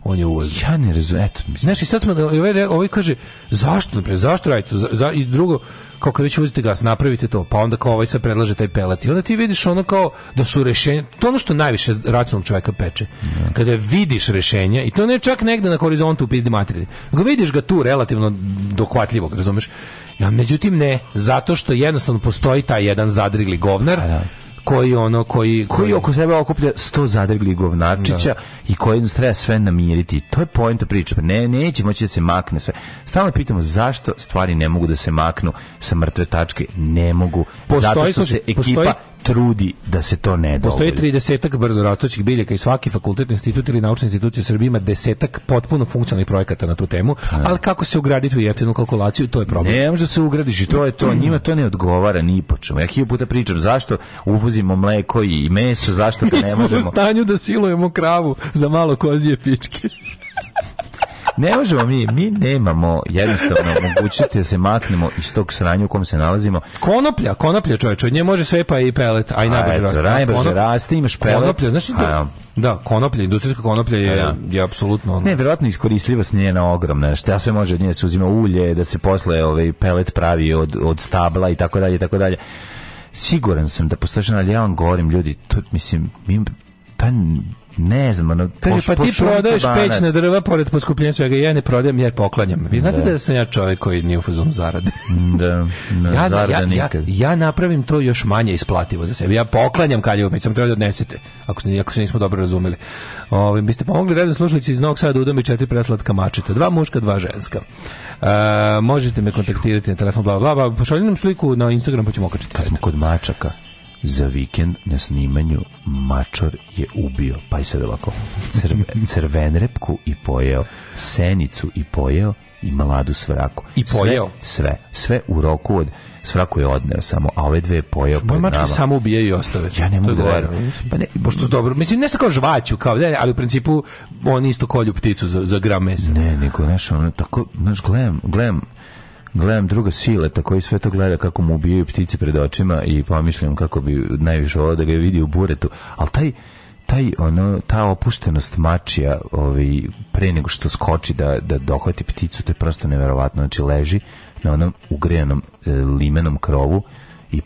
on je uvoznik. Ja ne razumem, eto, sad smo ovaj, ovaj, kaže zašto, pre, Zašto radite to? I drugo, kao kad već uzite gas, napravite to, pa onda kao ovaj se predlaže taj pelet. I onda ti vidiš ono kao da su rešenja, to ono što najviše racionalnog čovjeka peče. Kada vidiš rešenja, i to ne čak negde na horizontu u pizdi materiji, nego vidiš ga tu relativno dohvatljivog, razumeš? Ja, međutim ne, zato što jednostavno postoji taj jedan zadrigli govnar, koji ono koji koji, oko sebe okuplja 100 zadrgli govnačića i koji treba sve namiriti. To je poenta priče. Pa ne neće moći da se makne sve. Stalno pitamo zašto stvari ne mogu da se maknu sa mrtve tačke, ne mogu. Postoji, zato što se ekipa trudi da se to ne dogodi. Postoji 30 brzo rastućih biljaka i svaki fakultet, institut ili naučna institucija Srbije ima desetak potpuno funkcionalnih projekata na tu temu, ali kako se ugraditi u jeftinu kalkulaciju, to je problem. Ne može se ugradiš to je to, njima to ne odgovara ni po čemu. Ja hiljadu puta pričam zašto uvozimo mleko i meso, zašto ga ne možemo. smo u stanju da silujemo kravu za malo kozije pičke. Ne možemo mi, mi nemamo jednostavno mogućnosti da se maknemo iz tog sranja u kom se nalazimo. Konoplja, konoplja čovječe, od nje može sve pa i pelet, a i najbrže raste. Najbrže raste, imaš pelet. Konoplja, znaš da, da, konoplja, industrijska konoplja je, da. je apsolutno... Ono- ne, vjerojatno iskoristljivost njena ogromna, šta sve može od nje da se uzima ulje, da se posle ovaj pelet pravi od, od stabla i tako dalje, tako dalje. Siguran sam da postoje, ali ja vam govorim, ljudi, to, mislim, mi, taj, ne znam, ono, Kaže, pa ti prodaješ peć na drva pored poskupljenja svega, ja ne prodajem jer poklanjam. Vi znate da, da sam ja čovjek koji nije u zarade. Mm, da, ja, ja, napravim to još manje isplativo za sebe. Ja poklanjam kaljevu peć, sam treba da odnesete, ako, ako se nismo dobro razumeli. ovim biste pomogli redno slušalici iz Novog Sada udomi četiri preslatka mačeta. Dva muška, dva ženska. E, možete me kontaktirati na telefon, bla, bla, bla. Pošaljim nam sliku na Instagram pa ćemo okačiti. Kad pa smo kod mačaka za vikend na snimanju mačor je ubio, pa i sad ovako, (laughs) crvenrepku i pojeo, senicu i pojeo i maladu svraku. I pojeo? Sve, sve, u roku od svraku je odneo samo, a ove dve je pojeo Moj samo ubije i ostave. Ja ne mogu Pa ne, pošto dobro, mislim sa kao žvaću kao, ne, ali u principu on isto kolju pticu za za gram mesa. Ne, nego znaš, ono, tako, znaš, gledam, gledam gledam druga sileta koji sve to gleda kako mu ubijaju ptice pred očima i pomišljam kako bi najviše ovo da ga vidi u buretu, ali taj taj ono ta opuštenost mačija ovaj pre nego što skoči da da dohvati pticu to je prosto neverovatno znači leži na onom ugrijenom e, limenom krovu i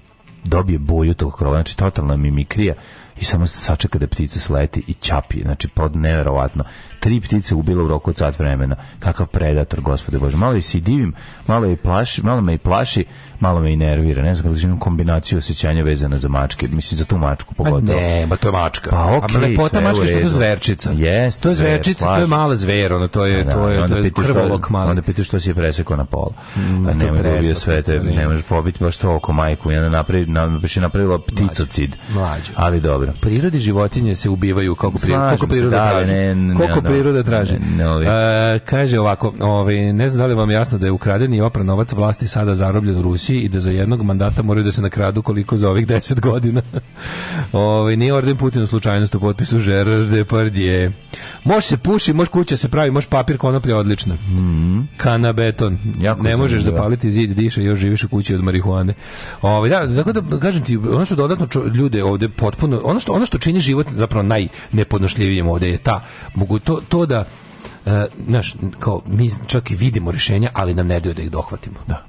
dobije boju tog krova znači totalna mimikrija i samo se sačeka da ptica sleti i ćapi znači pod neverovatno tri ptice ubila u roku od sat vremena. Kakav predator, gospode Bože. Malo je si divim, malo, je plaši, malo me i plaši, malo me i nervira. Ne znam kako kombinaciju osjećanja vezana za mačke. Mislim, za tu mačku pogotovo. ne, ba to je mačka. Pa okej. Okay, lepota mačka što to zverčica. Yes, to je zverčica, to je mala zver, ono, to je, pa da, to je, to je krvolok malo. Onda pitaš što si je presekao na pola. Mm, pa ne može ubio sve, te, ne možeš pobiti baš to oko majku. Ja napravi, napravi, napravila pticocid. Mlađe. Ali dobro. Prirode životinje se ubivaju kako priroda, kako priroda priroda traži. E, kaže ovako, ovaj, ne znam da li vam jasno da je ukraden i opran novac vlasti sada zarobljen u Rusiji i da za jednog mandata moraju da se nakradu koliko za ovih deset godina. (laughs) ovaj, nije orden u slučajnost u potpisu Gerard Moš Može se puši, može kuća se pravi, može papir konoplja odlično. Mm beton. ne možeš zapaliti zid, diše, još živiš u kući od marihuane. Ovaj, da, tako da, kažem ti, ono što dodatno ljude ovde potpuno, ono što, ono što čini život zapravo najnepodnošljivijim ovde je ta, mogu to, to, da e, naš, kao, mi čak i vidimo rješenja, ali nam ne daju da ih dohvatimo. Da.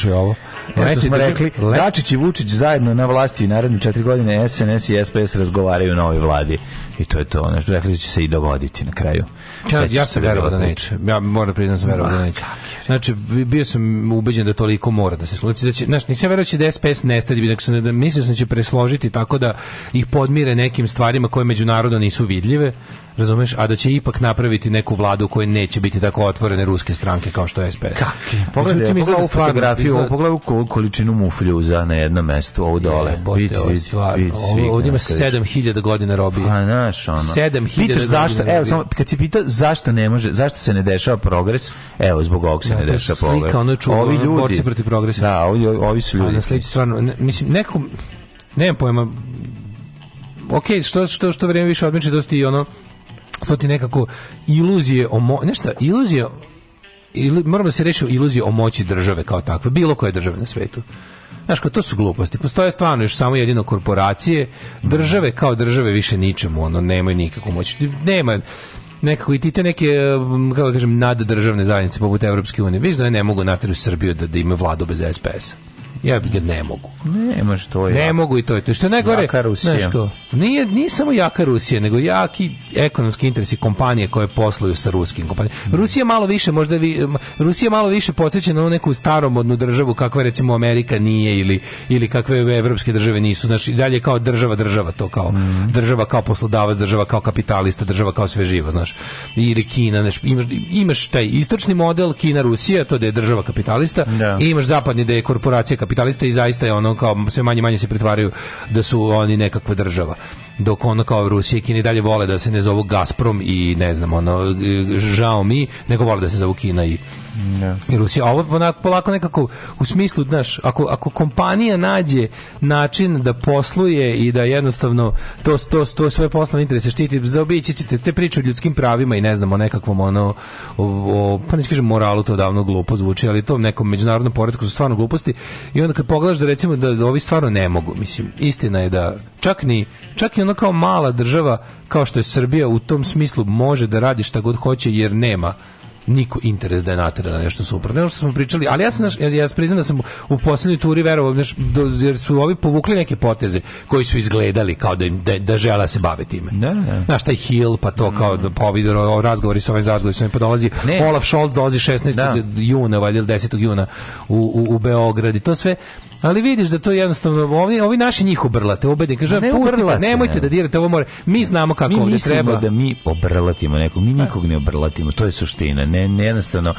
slušaj ovo. smo rekli, Dačić i Vučić zajedno na vlasti i naredne četiri godine SNS i SPS razgovaraju na ovoj vladi. I to je to, će se i dogoditi na kraju. Ja, sam verovao da neće. Ja moram priznam sam verovao da neće. Znači, bio sam ubeđen da toliko mora da se sluči. znači, nisam verovao će da SPS nestadi, da sam, mislio sam da će presložiti tako da ih podmire nekim stvarima koje međunarodno nisu vidljive razumeš, a da će ipak napraviti neku vladu koja neće biti tako otvorene ruske stranke kao što je SPS. Pogledaj, Međutim, pogledaj ovu fotografiju, pogledaj ovu količinu mufljuza na jednom mjestu ovo dole. Ovdje ima 7000 godina robije. Pa, znaš, ono. 7000 Pitaš zašto, evo, samo, kad si pita zašto ne može, zašto se ne dešava progres, evo, zbog ovog se ne dešava progres. Slika, ono je ovi ono, ljudi, borci protiv progresa. Da, ovi, ovi su ljudi. A na sliči stvarno, mislim, nekom, nemam pojma, ok, što, što, što vrijeme više odmiče, dosti i ono, to ti nekako iluzije o mo, iluzije ili moramo da se reći iluzije o moći države kao takve, bilo koje države na svetu. Znaš, to su gluposti. Postoje stvarno još samo jedino korporacije, države kao države više ničemu, ono, nemaju nikakvu moć. Nema, nekako i ti te neke, kako kažem, naddržavne zajednice poput Evropske unije. Viš da ne mogu natjeru Srbiju da, da ima vladu bez SPS-a ja ga ne mogu. Ne to je. Ne mogu i to je to. Što je najgore, nije, nije samo jaka Rusija, nego jaki ekonomski interesi kompanije koje posluju sa ruskim kompanijama. Mm. Rusija malo više, možda vi, Rusija malo više podsjeća na neku staromodnu državu kakva recimo Amerika nije ili, ili kakve evropske države nisu. Znači, dalje kao država, država to kao mm. država kao poslodavac, država kao kapitalista, država kao sve živo, znaš. Ili Kina, znaš, imaš, imaš taj istočni model Kina, Rusija, to da je država kapitalista, i imaš zapadni da je korporacija kapitalista i zaista je ono kao sve manje manje se pretvaraju da su oni nekakva država dok ono kao Rusija i Kina i dalje vole da se ne zovu Gazprom i ne znam ono žao mi nego vole da se zovu Kina i i Rusija, ovo polako nekako u smislu, znaš, ako, ako kompanija nađe način da posluje i da jednostavno to, to, svoje poslovne interese štiti, zaobići ćete te priče o ljudskim pravima i ne znam, o nekakvom ono, o, pa neću kažem moralu, to davno glupo zvuči, ali to nekom međunarodnom poretku su stvarno gluposti i onda kad pogledaš da recimo da, ovi stvarno ne mogu, mislim, istina je da čak ni, čak i ono kao mala država kao što je Srbija u tom smislu može da radi šta god hoće jer nema niko interes da je natera na nešto super. što smo pričali, ali ja sam, ja, ja priznam da sam u posljednjoj turi verovao, jer su ovi povukli neke poteze koji su izgledali kao da, da, da žele se bave time. Da, da. Znaš, taj Hill, pa to kao, pa razgovori sa ovim zazgovi, sa ovim, pa dolazi ne. Olaf Scholz dolazi 16. juna, valjda 10. juna u, u, u to sve ali vidiš da to je jednostavno ovi, ovi naši njih obrlate, obede kaže ne pustite, nemojte da dirate ovo more. Mi znamo kako mi ovdje treba. da mi obrlatimo nekog, mi nikog ne obrlatimo, to je suština. Ne, ne jednostavno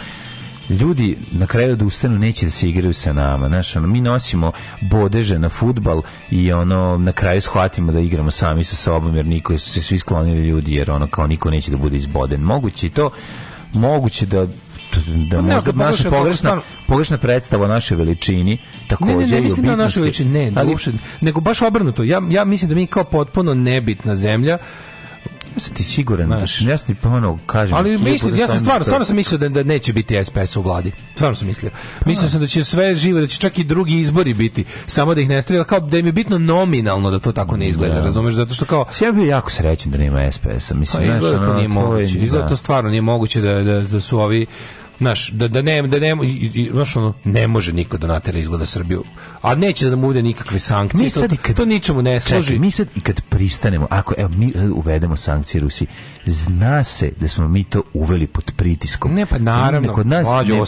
ljudi na kraju da ustanu neće da se igraju sa nama. Znaš, ono, mi nosimo bodeže na futbal i ono, na kraju shvatimo da igramo sami sa sobom jer niko su se svi sklonili ljudi jer ono kao niko neće da bude izboden. Moguće i to moguće da da pa, možda ne, naša pogrešna, pogrešna predstava o našoj veličini također ne, ne, ne, mislim na našoj veličini, ne, ali... uopšte, nego baš obrnuto. Ja, ja mislim da mi kao potpuno nebitna zemlja ja ti siguran, znaš, ja sam ti pa ono, kažem. Ali mislim, ja sam stvarno, stvarno sam mislio da, da neće biti SPS u vladi. Stvarno sam mislio. Pa- mislio sam da će sve živo da će čak i drugi izbori biti, samo da ih ne stavlja, kao da im je bitno nominalno da to tako ne izgleda, da. razumeš, zato što kao... Ja bih jako srećen da nema SPS-a, mislim, pa, to ono, nije moguće, izgleda to stvarno nije moguće da, da, da su ovi naš da, da, ne, da ne, ono, ne može niko da natera izgleda Srbiju. A neće da nam bude nikakve sankcije. to, ničemu ne služi. Čekaj, mi sad i kad pristanemo, ako evo, mi e, uvedemo sankcije Rusiji, zna se da smo mi to uveli pod pritiskom. Ne, pa naravno. Kod nas 80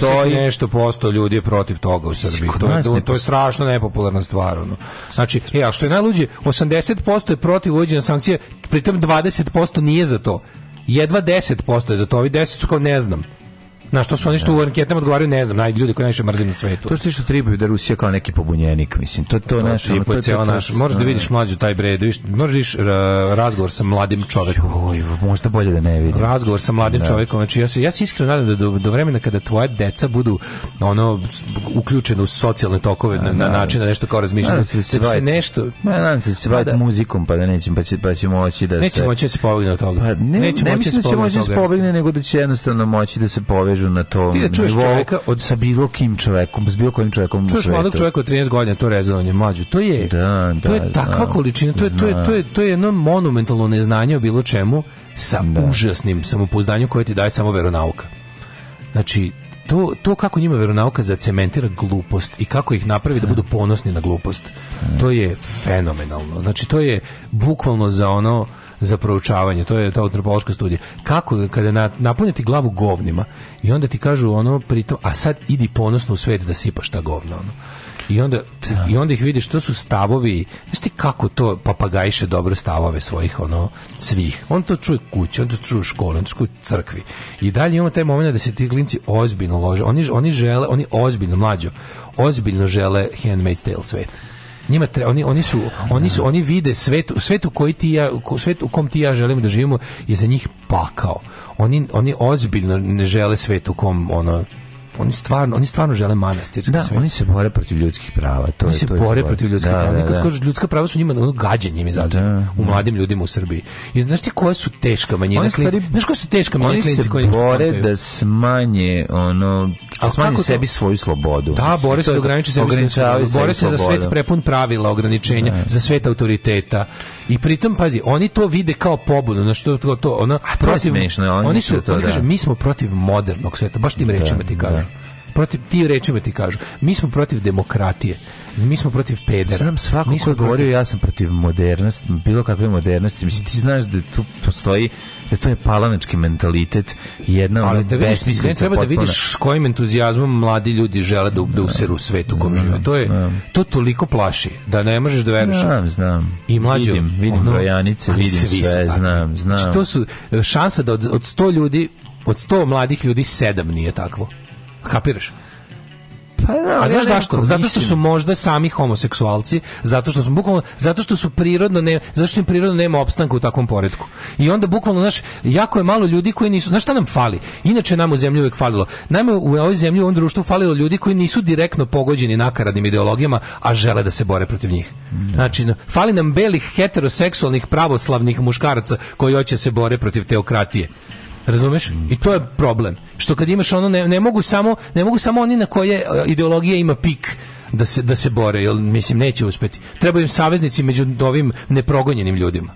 postoji... nešto posto ljudi je protiv toga u Srbiji. To je, to, je strašno nepopularna stvar. Ono. Znači, e, a što je najluđe, 80% je protiv uvođenja sankcija, pritom 20% nije za to. Jedva 10% je za to, ovi 10 su ne znam na što su oni što u anketama odgovaraju, ne znam, naj ljudi koji najviše mrzim na svetu. To što ti što tribaju da Rusija kao neki pobunjenik, mislim. To to, to naš, to, to, to, naš. Možeš da vidiš mlađu taj bre, da vidiš, možeš razgovor sa mladim čovjekom. Joj, možda bolje da ne vidim. Razgovor sa mladim čovjekom. znači ja se ja se iskreno nadam da do, do vremena kada tvoja deca budu ono uključena u socijalne tokove na, na način da nešto kao razmišljaju. Da se nešto, ne, nadam se se muzikom, pa da nećemo pa će pa ćemo moći da se Nećemo moći se pobegne od toga. Pa ne, nećemo moći se pobegne nego da će jednostavno moći da se poveže kažu na to ti od sa bilo kim čovjekom s bilo kojim čovjekom čuješ mladog čovjeka od 13 godina to rezonovanje mlađu to je da, da, to je takva da, količina to je, to je to je to je jedno monumentalno neznanje o bilo čemu sa užasnim samopouzdanjem koje ti daje samo veronauka znači to, to kako njima veronauka zacementira glupost i kako ih napravi da budu ponosni na glupost, to je fenomenalno. Znači, to je bukvalno za ono za proučavanje, to je ta antropološka studija. Kako kada na, napuniti glavu govnima i onda ti kažu ono pritom, a sad idi ponosno u svet da sipaš ta govna ono. I onda, I onda ih vidiš, to su stavovi, znaš kako to papagajše dobro stavove svojih, ono, svih. On to čuje kući, on to čuje u on to čuje crkvi. I dalje ima taj moment da se ti glinci ozbiljno lože. Oni, oni žele, oni ozbiljno, mlađo, ozbiljno žele Handmaid's Tale svet njima tre, oni, oni, su, oni, su, oni vide svet, svet, u koji ti ja, svet u kom ti ja želim da živimo je za njih pakao. Oni, oni ozbiljno ne žele svet u kom ono oni stvarno, oni stvarno žele manastirski da, oni se bore protiv ljudskih prava. To oni se bore protiv ljudskih prava. Da, ljudska prava su njima ono gađanje mi u mladim ljudima u Srbiji. I znaš ti koja su teška manjina oni Znaš su teška manjina klinci koji bore da smanje ono smanje sebi svoju slobodu. Da, bore se da ograniče bore se za svet prepun pravila, ograničenja, za svet autoriteta, i pritom pazi, oni to vide kao pobunu, znači to, to to ona protiv oni, oni, su to, oni kažu, mi smo protiv modernog sveta, baš tim rečima ti kažu. Protiv ti rečima ti kažu. Mi smo protiv demokratije. Mi smo protiv pedera. Znam svako ja sam protiv modernosti, bilo kakve modernosti. Mislim, ti znaš da tu postoji da to je palanački mentalitet jedna ali ono da vidiš, ne treba da vidiš s kojim entuzijazmom mladi ljudi žele da, da useru u svetu kom to je to toliko plaši da ne možeš da veruješ znam znam i mlađi vidim vidim ono, brojanice vidim sve znam znam znači, to su e, šansa da od, od 100 ljudi od 100 mladih ljudi sedam nije takvo kapiraš pa a znaš zašto? Zato što su možda sami homoseksualci, zato što su bukvalno zato što su prirodno ne, zato što im prirodno nema opstanka u takvom poretku. I onda bukvalno znaš, jako je malo ljudi koji nisu, znaš šta nam fali? Inače nam u zemlji uvijek falilo. Nama u ovoj zemlji u ovom društvu falilo ljudi koji nisu direktno pogođeni nakaradnim ideologijama, a žele da se bore protiv njih. Znači, fali nam belih heteroseksualnih pravoslavnih muškaraca koji hoće se bore protiv teokratije. Razumeš? I to je problem. Što kad imaš ono ne, ne mogu samo ne mogu samo oni na koje e, ideologija ima pik da se da se bore, jel mislim neće uspeti. Trebaju im saveznici među ovim neprogonjenim ljudima.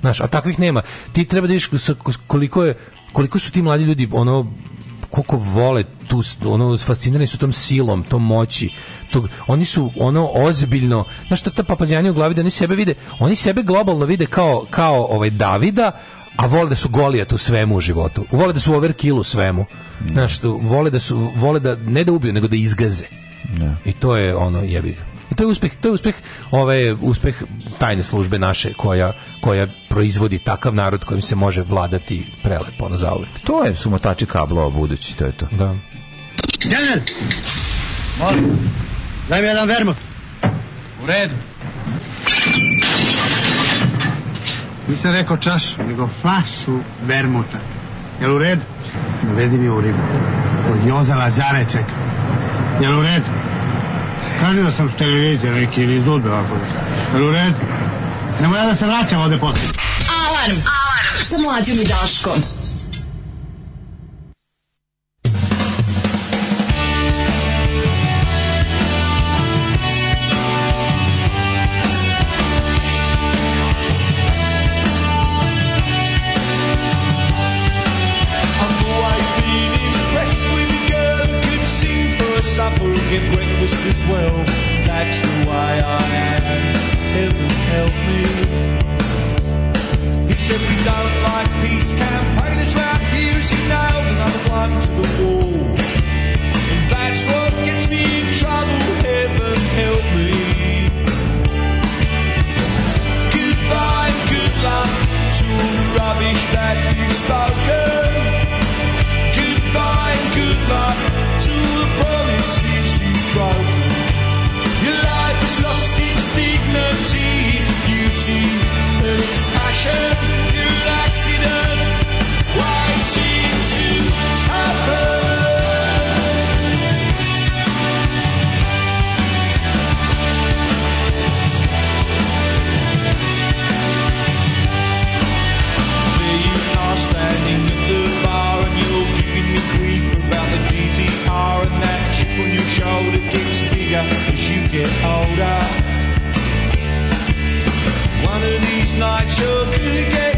Znaš, a takvih nema. Ti treba da vidiš koliko je koliko su ti mladi ljudi ono koliko vole tu ono fascinirani su tom silom, tom moći. Tog, oni su ono ozbiljno, znaš što ta papazjani u glavi da oni sebe vide, oni sebe globalno vide kao kao ovaj Davida, a vole da su golijat u svemu u životu. Vole da su overkill u svemu. vole da su, vole da, ne da ubiju, nego da izgaze. I to je ono jebi. I to je uspjeh. to je uspeh, ovaj uspjeh tajne službe naše koja koja proizvodi takav narod kojim se može vladati prelepo ono To je sumotači kablo, budući, to je to. Da. Molim, daj mi jedan vermut. U redu. Nisam rekao čašu, nego flašu vermuta. Jel u redu? Vedi mi u ribu. Od Joza Lazareček. Jel u redu? Kaži da sam s televizije neki ili iz Udbevakovića. Jel u redu? Nemo ja da se vraćam ovde poslije. Alarm! Alarm! Sa mlađim i Daškom. get breakfast as well. That's the way I am. Heaven help me. He said we don't like peace campaigners round here. As you know. another one to the wall. And that's what gets me in trouble. Heaven help me. Goodbye, good luck to all the rubbish that you've spoken. broken. Your life has lost its dignity, its beauty, and its passion. get older. One of these nights you're gonna get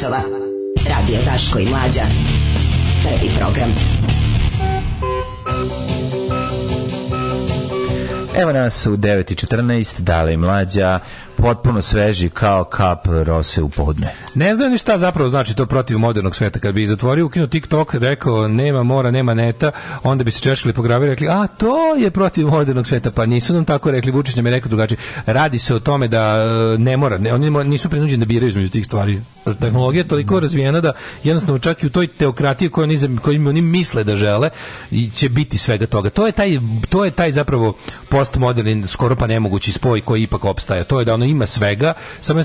časova. Radio Taško i Mlađa. Prvi program. Evo nas u 9.14, Dale i Mlađa, potpuno sveži kao kap rose u podne. Ne znam ni šta zapravo znači to protiv modernog sveta. Kad bi zatvorio ukinuo TikTok, rekao nema mora, nema neta, onda bi se češkali po gravi i rekli a to je protiv modernog sveta. Pa nisu nam tako rekli, Vučić nam je rekao drugačije. Radi se o tome da e, ne mora, ne, oni nisu prinuđeni da biraju između tih stvari. Tehnologija je toliko razvijena da jednostavno čak i u toj teokratiji koju oni, koju oni misle da žele i će biti svega toga. To je taj, to je taj zapravo postmoderni, skoro pa nemogući spoj koji ipak opstaje. To je da ono ima svega, samo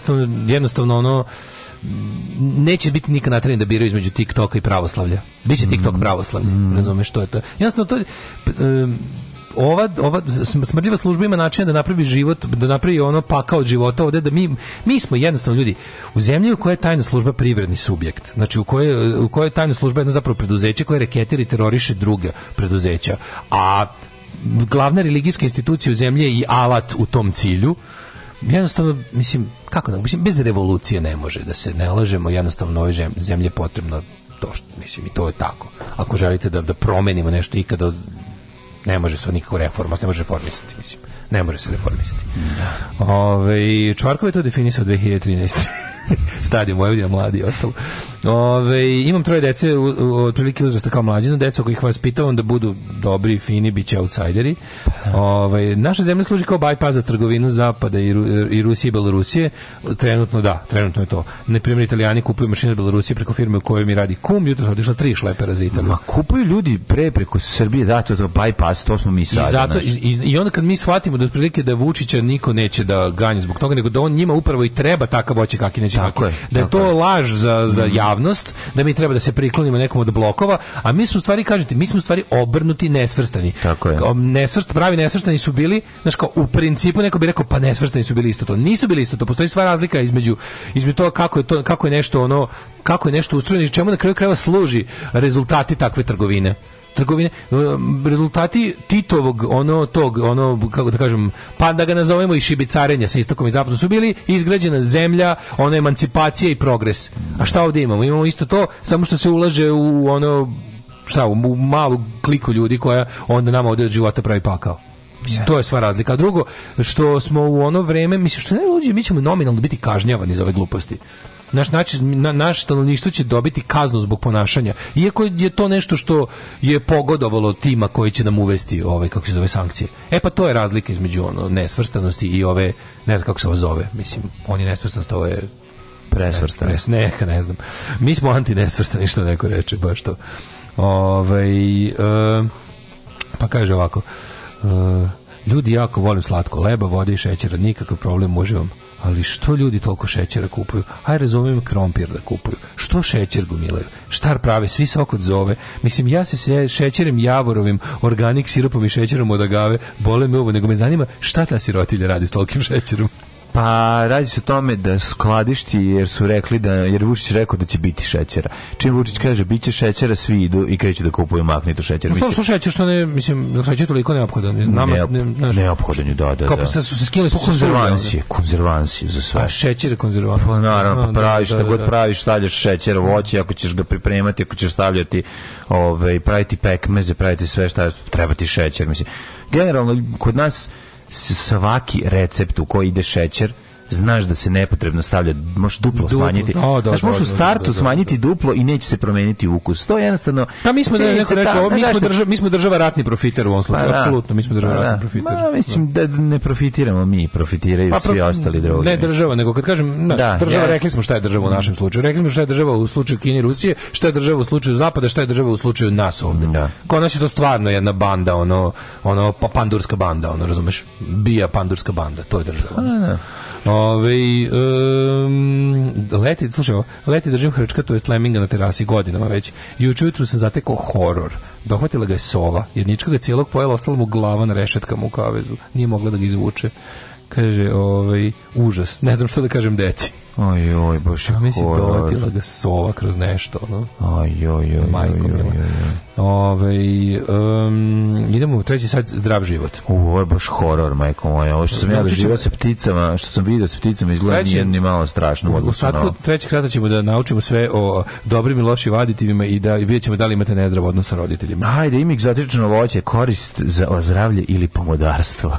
jednostavno ono neće biti nikad natrenjen da biraju između TikToka i pravoslavlja. Biće TikTok mm. pravoslavlje, mm. razumeš što je to. Jasno to um, ova, ova smrdljiva služba ima način da napravi život, da napravi ono pakao od života ovde, da mi, mi smo jednostavno ljudi u zemlji u kojoj je tajna služba privredni subjekt, znači u kojoj, u kojoj je tajna služba jedno zapravo preduzeće koje reketira i teroriše druga preduzeća, a glavna religijska institucija u zemlji je i alat u tom cilju, jednostavno, mislim, kako da, mislim, bez revolucije ne može da se ne lažemo, jednostavno ove zemlje potrebno to što, mislim, i to je tako. Ako želite da, da promenimo nešto ikada, ne može se nikako reforma, ne može reformisati, mislim. Ne može se reformisati. Ove, Čvarkov je to definisao 2013. (laughs) Stadion Vojvodina mladi i ostalo. Ove, imam troje dece otprilike uzrasta kao mlađina, deco kojih vas pitavam da budu dobri, fini, bit će outsideri. Ove, naša zemlja služi kao bypass za trgovinu Zapada i, Ru, i Rusije i Belorusije. Trenutno da, trenutno je to. primjer Italijani kupuju mašine Belorusije preko firme u kojoj mi radi kum, jutro su otišla tri šlepera za Italiju. Ma kupuju ljudi pre preko Srbije, da, to je to bypass, to smo mi sad. I, zato, i, i onda kad mi shvatimo da otprilike da Vučića niko neće da ganje zbog toga, nego da on njima upravo i treba takav oće kakvi neće tako je, da je to laž za, za mhm. javnost, da mi treba da se priklonimo nekom od blokova, a mi smo stvari, kažete, mi smo stvari obrnuti nesvrstani. Nesvrst, pravi nesvrstani su bili, znači kao, u principu neko bi rekao, pa nesvrstani su bili isto to. Nisu bili isto to, postoji sva razlika između, između toga kako je, to, kako je nešto ono, kako je nešto ustrojeno i čemu na kraju krajeva služi rezultati takve trgovine trgovine e, rezultati Titovog ono tog ono kako da kažem pa da ga nazovemo i šibicarenja sa istokom i zapadom su bili izgrađena zemlja ona emancipacija i progres a šta ovdje imamo imamo isto to samo što se ulaže u ono šta u malu kliku ljudi koja onda nama ovdje od života pravi pakao To je sva razlika. A drugo, što smo u ono vrijeme mislim, što ne mi ćemo nominalno biti kažnjavani za ove gluposti naš, stanovništvo će dobiti kaznu zbog ponašanja. Iako je to nešto što je pogodovalo tima koji će nam uvesti ove, kako se zove, sankcije. E pa to je razlika između ono, nesvrstanosti i ove, ne znam kako se ovo zove, mislim, oni je nesvrstanost, je presvrstani. Ne, (laughs) ne, znam. Mi smo antinesvrstani, što neko reče, baš to. Ove, ovaj, pa kaže ovako, e, ljudi jako volim slatko leba, vode i šećera, nikakav problem, može ali što ljudi toliko šećera kupuju? Aj razumijem krompir da kupuju. Što šećer gumilaju? Štar prave, svi se oko zove. Mislim, ja se šećerem javorovim, organik sirupom i šećerom od agave bole me ovo, nego me zanima šta ta sirotilja radi s tolkim šećerom. Pa radi se o tome da skladišti jer su rekli da jer Vučić rekao da će biti šećera. Čim Vučić kaže biće šećera, svi idu i kreću da kupuju maknito šećera pa Mislim, što šećer što ne, mislim, šećer toliko neophodan. Nama ne, ne, neophodan, da, da. Pa se su se su pa ono. konzervansi, za sve. A šećer je konzervans. Pa naravno, pa praviš da, god praviš, stavljaš šećer, voće, ako ćeš ga pripremati, ako ćeš stavljati, ovaj praviti pekmeze, praviti sve šta treba ti šećer, mislim. Generalno kod nas svaki recept u koji ide šećer znaš da se nepotrebno stavlja, možeš duplo, smanjiti. znaš, možeš u startu smanjiti duplo i neće se promeniti ukus. To je jednostavno... Pa mi smo, da neko reče, mi, smo država, mi smo država ratni profiter u ovom slučaju, pa apsolutno, mi smo država pa ratni profiter. mislim da ne profitiramo mi, profitiraju pa svi ostali drugi. Ne država, nego kad kažem, da, država, rekli smo šta je država u našem slučaju, rekli smo šta je država u slučaju Kini i Rusije, šta je država u slučaju Zapada, šta je država u slučaju nas ovde. nas je to stvarno jedna banda, ono, ono, pandurska banda, ono, razumeš? Bija pandurska banda, to je država. Ove, um, leti, slušaj, leti držim hrčka, to je sleminga na terasi godinama već. I u se sam zatekao horor. Dohvatila ga je sova. Jednička ga cijelog pojela, ostala mu glava na rešetkama u kavezu. Nije mogla da ga izvuče. Kaže, ovaj, užas. Ne znam što da kažem deci. Oj, oj, baš je mislim, ga sova kroz nešto, no? Oj, oj, Majko, Ove, idemo u treći sad zdrav život. U, ovo je baš horor, majko moja. Ovo što sam ja znači, sa pticama, što sam vidio sa pticama, izgleda nije ni malo strašno. U, u trećeg ćemo da naučimo sve o dobrim i lošim aditivima i da vidjet ćemo da li imate nezdrav odnos sa roditeljima. Ajde, imik egzotično voće, korist za ozdravlje ili pomodarstvo.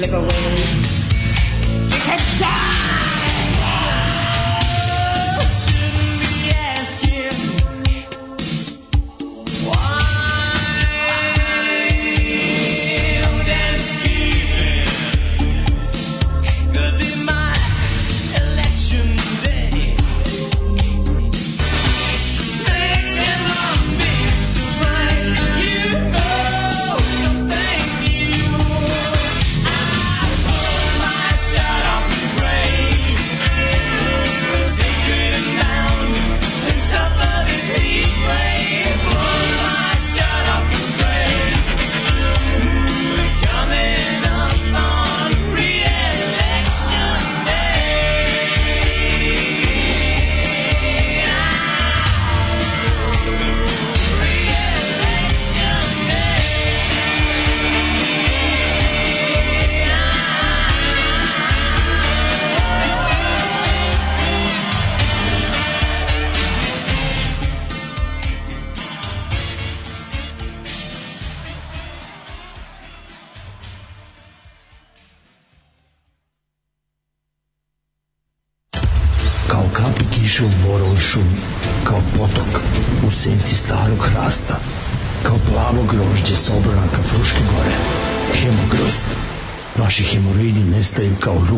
slip away.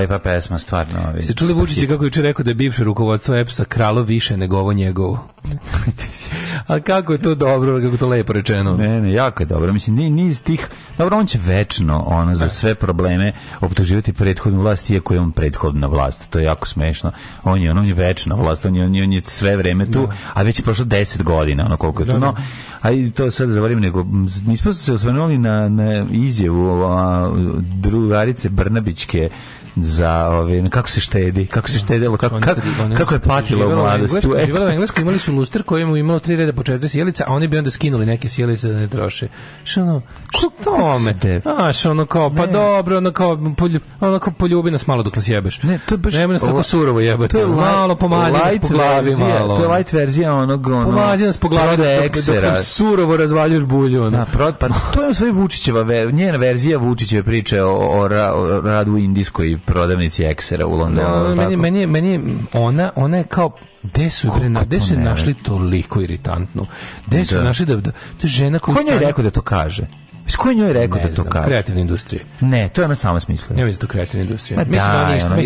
lepa pesma, stvarno. Ste čuli Vučića kako juče rekao da je bivše rukovodstvo EPS-a kralo više nego ovo njegovo? (laughs) A kako je to dobro, kako to lepo rečeno. Ne, ne, jako je dobro. Mislim, ni, iz tih... Dobro, on će večno ono, za sve probleme optuživati prethodnu vlast, iako je on prethodna vlast. To je jako smešno. On je, on, on je večna vlast, on je, on sve vreme tu, a već je prošlo deset godina, ono koliko je tu. No, a i to sad zavarim nego, mi smo se osvrnuli na, na izjavu drugarice Brnabićke za ove, kako se štedi, kako se ono, štedilo, kako, kako, kako je patilo u ono mladosti. Živjela u Engleskoj, imali su luster mu imao tri reda po četiri sjelica, a oni bi onda skinuli neke sjelice da ne troše. Što ono, što me? što ono kao, pa ne. dobro, ono kao, poljub, ono kao poljubi nas malo dok nas jebeš. Ne, to je baš... Nemoj nas tako surovo jebati. To je ono, malo pomazi nas po glavi, verzija, malo. To je light verzija onog, ono... Pomazi nas po glavi dok, dok, surovo razvaljuš bulju, ono. Da, pro, pa to je sve Vučićeva, njena verzija Vučićeva priče o, o, o radu u Indijskoj prodavnici Eksera u Londonu. No, meni, meni, meni, ona, ona je kao gde su na gde su našli toliko iritantnu? Gde su našli da, da, da žena koja Ko je rekao da to kaže? Iz koje njoj rekao da to kaže? Kreativne industrije. Ne, to je na ono samo smislu. ne mislim da to industrije. Ma mislim da, ono, to,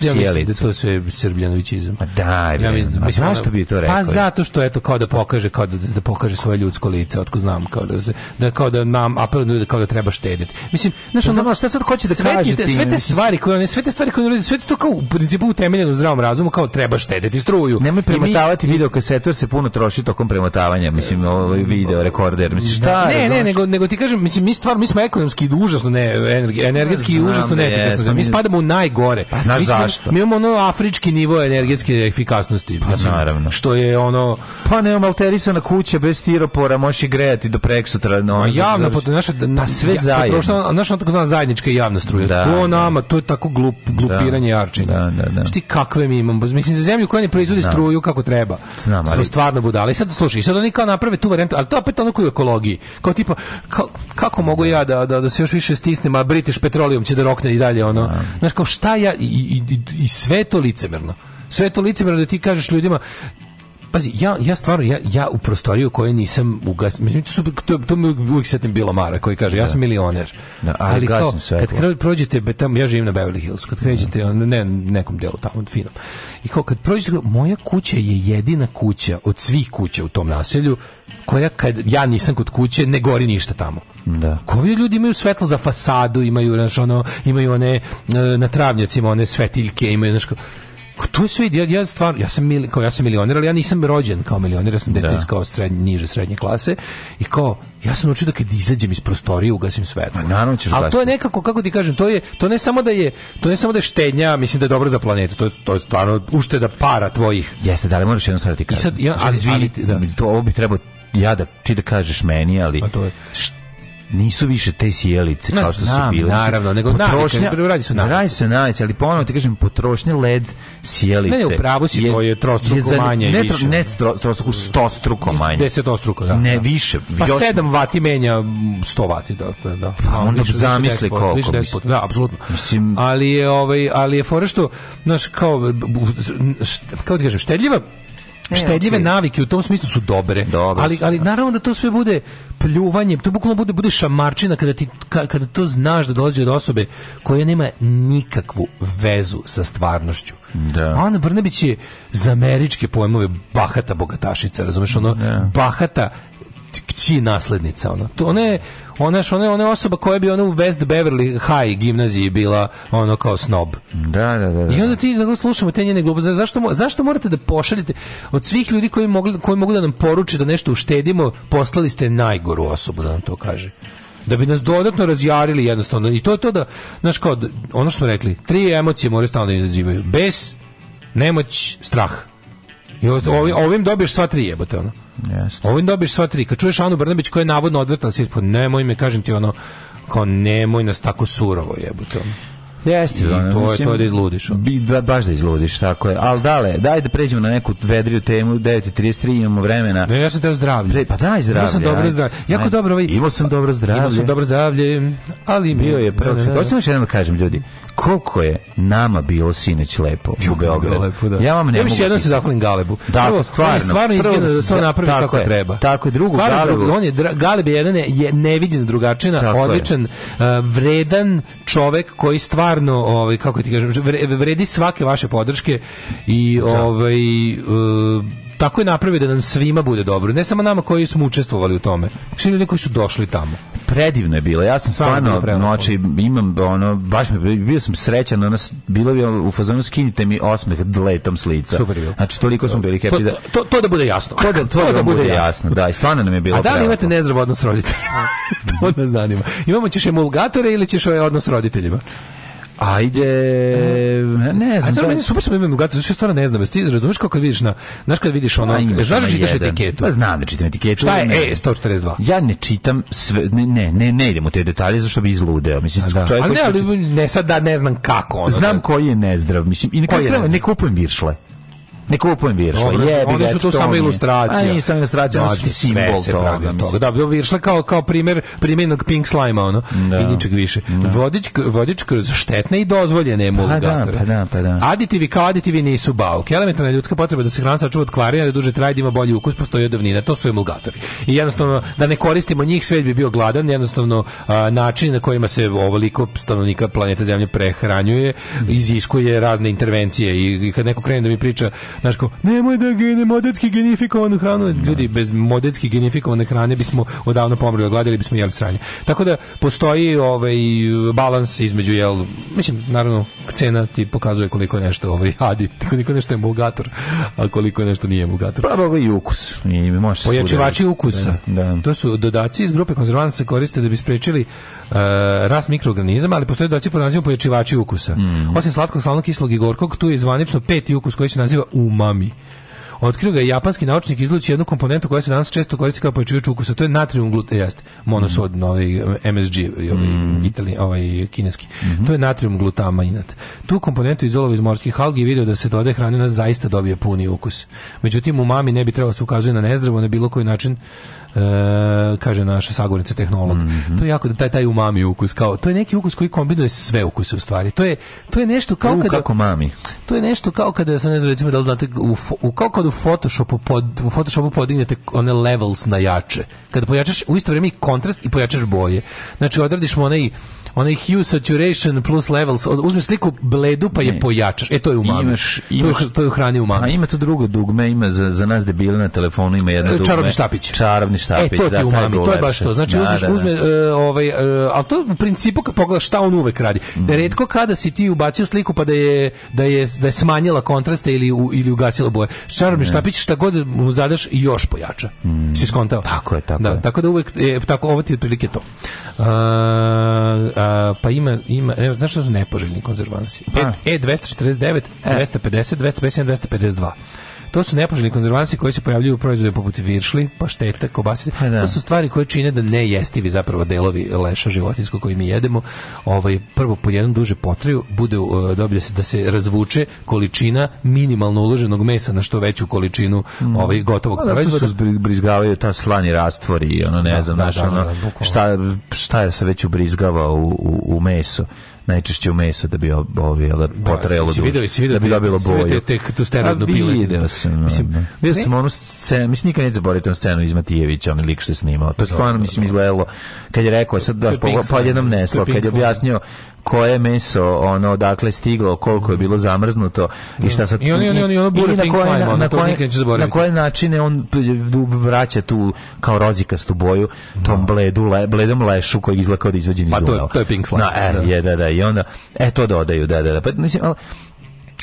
mislim da to sve srbljanovićizam. Ma daj, ja mislim, to rekao? Pa zato što eto kao da pokaže kao da, da pokaže svoje ljudsko lice, otko znam kao da da kao da nam apeluje da kao da treba štediti. Mislim, znači ono šta sad hoće da kaže ti? Sve te stvari koje sve te stvari koje ljudi, sve to kao u principu utemeljeno u zdravom razumu kao treba štediti struju. Nemoj premotavati video jer se puno troši tokom premotavanja, mislim, ovaj video rekorder. Mislim šta? Ne, ne, nego nego ti kažem, mislim mi stvarno mi smo ekonomski užasno ne energetski i užasno ne Mi spadamo u najgore. Pa znaš mi imamo ono afrički nivo energetske efikasnosti. Pa mislim, Što je ono pa ne malterisana kuća bez stiropora možeš grejati do preksutra no. Pa javno pod pa na sve ja, pa zajedno. Prošla naša ono takozvana zajednička javna struja. Da, to nama to je tako glup glupiranje arčina Da, da, kakve mi imamo? Mislim za zemlju koja ne proizvodi struju kako treba. Znam, ali... stvarno budale. I sad slušaj, sad oni kao naprave tu varijantu, ali to opet ono koji u ekologiji. Kao tipa kako, kako mogu ja da, da, da se još više stisnem, a British Petroleum će da rokne i dalje, ono. Znaš, kao šta ja, i, i, i sve to licemerno sve to licemerno da ti kažeš ljudima Pazi, ja, ja stvarno, ja, ja u prostoriju koje nisam ugas... Mislim, to, su, to, to mi uvijek setim bila Mara koji kaže, ja sam milioner. ali kao, kad prođete, tamo, ja živim na Beverly Hills, kad krećete, ono, ne nekom delu tamo, finom. I kao, kad prođete, moja kuća je jedina kuća od svih kuća u tom naselju koja kad ja nisam kod kuće ne gori ništa tamo. Da. Kovi ljudi imaju svetlo za fasadu, imaju, znaš, ono, imaju one eh, na travnjacima one svetiljke, imaju, znaš, to je sve ja, ja ja sam mil, ja sam milioner, ali ja nisam rođen kao milioner, ja sam dete iz kao srednje, niže srednje klase i kao ja sam naučio da kad izađem iz prostorije ugasim svetlo. Pa naravno ćeš Ali to je nekako kako ti kažem, to je to ne samo da je to ne samo da je štednja, mislim da je dobro za planetu, to je to je stvarno ušteda para tvojih. Jeste, da li možeš jednu stvar ti ja, ali, to ovo bi trebao ja da ti da kažeš meni, ali pa nisu više te sjelice kao što su bile. Naravno, nego potrošnja, radi se radi se na ali ponovo ti kažem potrošnje led sjelice. Ne, ne u pravu si, je, to je trostruko je manje ne, više. Ne trostruko, struko manje. ostruko, da. Ne više. Pa 7 vati menja 100 vati, da, da. Pa, pa onda više, zamisli koliko. Više despot, da, apsolutno. Mislim, ali je ovaj, ali je fora što, znaš, kao, kao ti kažem, štedljiva E, Štedljive okay. navike u tom smislu su dobre, ali ali naravno da to sve bude pljuvanje, to bukvalno bude bude šamarčina kada ti kada to znaš da dođe od osobe koja nema nikakvu vezu sa stvarnošću. Da. Ana Brnabić je za američke pojmove bahata bogatašica, razumeš ono, bahata kći naslednica Ono To ne ona je ona, osoba koja bi ona u West Beverly High gimnaziji bila ono kao snob. Da, da, da. I onda ti da slušamo te njene gluposti. Zašto, zašto morate da pošaljete od svih ljudi koji, koji mogu da nam poruče da nešto uštedimo, poslali ste najgoru osobu da nam to kaže da bi nas dodatno razjarili jednostavno i to je to da znaš kao ono što smo rekli tri emocije moraju stalno da izazivaju bez nemoć strah i ovim dobiješ sva tri jebote ono Yes. Ovim dobiš sva tri. Kad čuješ Anu Brnabić koja je navodno odvrtna, si ispod, pa nemoj me kažem ti ono, kao nemoj nas tako surovo jebuto. Jeste, to je to da izludiš. Ono. Bi, baš da izludiš, tako je. Ali dale, daj da pređemo na neku vedriju temu, 9.33 imamo vremena. Ne, ja sam teo zdravlje. Pre, pa daj zdravlje. Imao sam dobro zdravlje. Jako dobro. Ovaj, imao sam dobro zdravlje. Imao sam dobro zdravlje, ali... Bio je prvog sad. još jednom kažem, ljudi koliko je nama bilo sinoć lepo u Beogradu. Ja vam ne ja mogu. jednom se zahvalim Galebu. Da, prvo, stvarno. stvarno izgleda da to napravi tako kako je. treba. Tako je, drugo stvarno, On je, Galeb je jedan je neviđen drugačina, odličan, vrijedan vredan čovek koji stvarno, ovaj, kako ti kažem, vredi svake vaše podrške i ovaj, e, tako je napravio da nam svima bude dobro. Ne samo nama koji smo učestvovali u tome. Svi ljudi koji su došli tamo predivno je bilo. Ja sam stvarno noći imam ono baš mi bio sam srećan, ona bilo bi ono, u fazonu skinite mi osmeh dletom s Super bilo. Znači toliko smo bili happy to, to, da bude jasno. To da (laughs) bude jasno. Da, i stvarno nam je bilo. A da li imate nezdrav odnos roditelja? (laughs) to me zanima. Imamo ćeš emulgatore ili ćeš ovaj odnos roditeljima? Ajde, ne znam. Ajde, super su imenu gato, zašto stvarno ne znam. ti razumiješ kako vidiš na, znaš kad vidiš ono, Ajme, znaš da čitaš etiketu. Pa znam da čitam etiketu. Šta je E 142? Ja ne čitam sve, ne, ne, ne, idem u te detalje zašto bi izludeo. Mislim, da. A Ali ne, ali ne sad da ne znam kako ono. Znam koji je nezdrav, mislim, i ne, ne kupujem viršle. Ne kupujem viršla, Dobre, jebi Oni su to samo ilustracija. A nisam ilustracija, ono da, oni su simbol toga. toga. Da, viršla kao, kao primjer primjenog pink slajma, ono, da. i ničeg više. Da. Vodič, vodič kroz štetne i dozvoljene pa emulgatore. Pa da, pa pa da. Aditivi kao aditivi nisu bauke. Elementarna ljudska potreba da se hrana sačuva od kvarina, da duže traje, da ima bolji ukus, postoji od To su emulgatori. I jednostavno, da ne koristimo njih, sve bi bio gladan. Jednostavno, način na kojima se ovoliko stanovnika planeta Zemlje prehranjuje, iziskuje razne intervencije. I, i kad neko krene da mi priča znači kao, nemoj da gene modetski genifikovanu hranu. Ljudi, bez modetski genifikovane hrane bismo odavno pomrli, ogladili bismo jeli sranje. Tako da postoji ovaj balans između, jel, mislim, naravno, cena ti pokazuje koliko je nešto ovaj, adi, (laughs) koliko nešto je bogator a koliko nešto nije bugator Pa, i ukus. Nije, može Pojačivači ukusa. To su dodaci iz grupe konzervansa koriste da bi sprečili E, rast mikroorganizama, ali postoje doci pod nazivom pojačivači ukusa. Mm. Osim slatkog, slavnog, kislog i gorkog, tu je zvanično peti ukus koji se naziva umami. Otkrio ga je japanski naučnik izluči jednu komponentu koja se danas često koristi kao pojačivač ukusa, to je natrium glut, e, jeste, monosod, mm. ovaj MSG, ovaj, mm. Itali, ovaj kineski. Mm-hmm. To je natrium inat. Tu komponentu izolova iz morskih algi video da se dodaje na zaista dobije puni ukus. Međutim, umami ne bi trebalo se ukazuje na nezdravo na bilo koji način E, kaže naša sagornica tehnolog. Mhm. To je jako taj taj umami ukus kao to je neki ukus koji kombinuje sve ukuse u stvari. To je to je nešto kao kad. kako mami. To je nešto kao kada se ne znam recimo da li znate u, u kao kad u Photoshopu pod u Photoshopu podignete one levels na jače. Kada pojačaš u isto vrijeme i kontrast i pojačaš boje. Znači odradiš one onaj onaj hue saturation plus levels, uzmi sliku bledu pa ne. je pojačaš. E to je u mami. Imaš, imaš, to, je, to je hrani u mami. A ima to drugo dugme, ima za, za nas debile na telefonu ima jedno dugme. Čarobni štapić. Čarobni štapić, e, to da, u mami, to je baš to. Znači da, uzmeš, da, da. uzme, uh, ovaj, uh, ali to u principu kad pogledaš šta on uvek radi. Mm. Retko kada si ti ubacio sliku pa da je, da je, da je smanjila kontraste ili, u, ili ugasila boje. Čarobni mm. štapić šta god mu zadaš još pojača. Mm. Si skontao? Tako je, tako da, je. Tako da uvek, je, tako, ovo ti je otprilike to. Uh, pa ima, ima ne, znaš što su nepoželjni konzervansi? Pa. E, E249, 250, 250 252. To su nepoželjni konzervansi koji se pojavljuju u proizvodu poput viršli, paštete, kobasice. To su stvari koje čine da ne jestivi zapravo delovi leša životinjskog koji mi jedemo. Ovaj prvo po jednom duže potraju, bude e, dobije se da se razvuče količina minimalno uloženog mesa na što veću količinu mm. ovaj gotovog pa proizvoda. brizgavaju ta slani rastvor i ono ne znam, ono, šta, se već ubrizgava u, u, u najčešće u meso da bi da potrelo dušu. Videli si, da bi dobilo boju. Te tu steroidnu piletinu. Video sam. Mislim, video sam onu scenu, mislim nikad neće zaboraviti onu scenu iz Matijevića, onaj lik što je snimao. To je stvarno mislim izgledalo kad je rekao sad da pa jednom neslo, kad je objasnio koje meso ono dakle stiglo, koliko je bilo zamrznuto i šta sa I ono bure pink slime, na, ono, koje, na načine on vraća tu kao rozikastu boju tom bledu, bledom lešu koji izgleda kao da iz Pa to, je pink slime. E, da. da, i onda, e, to dodaju, da, da, Pa, mislim,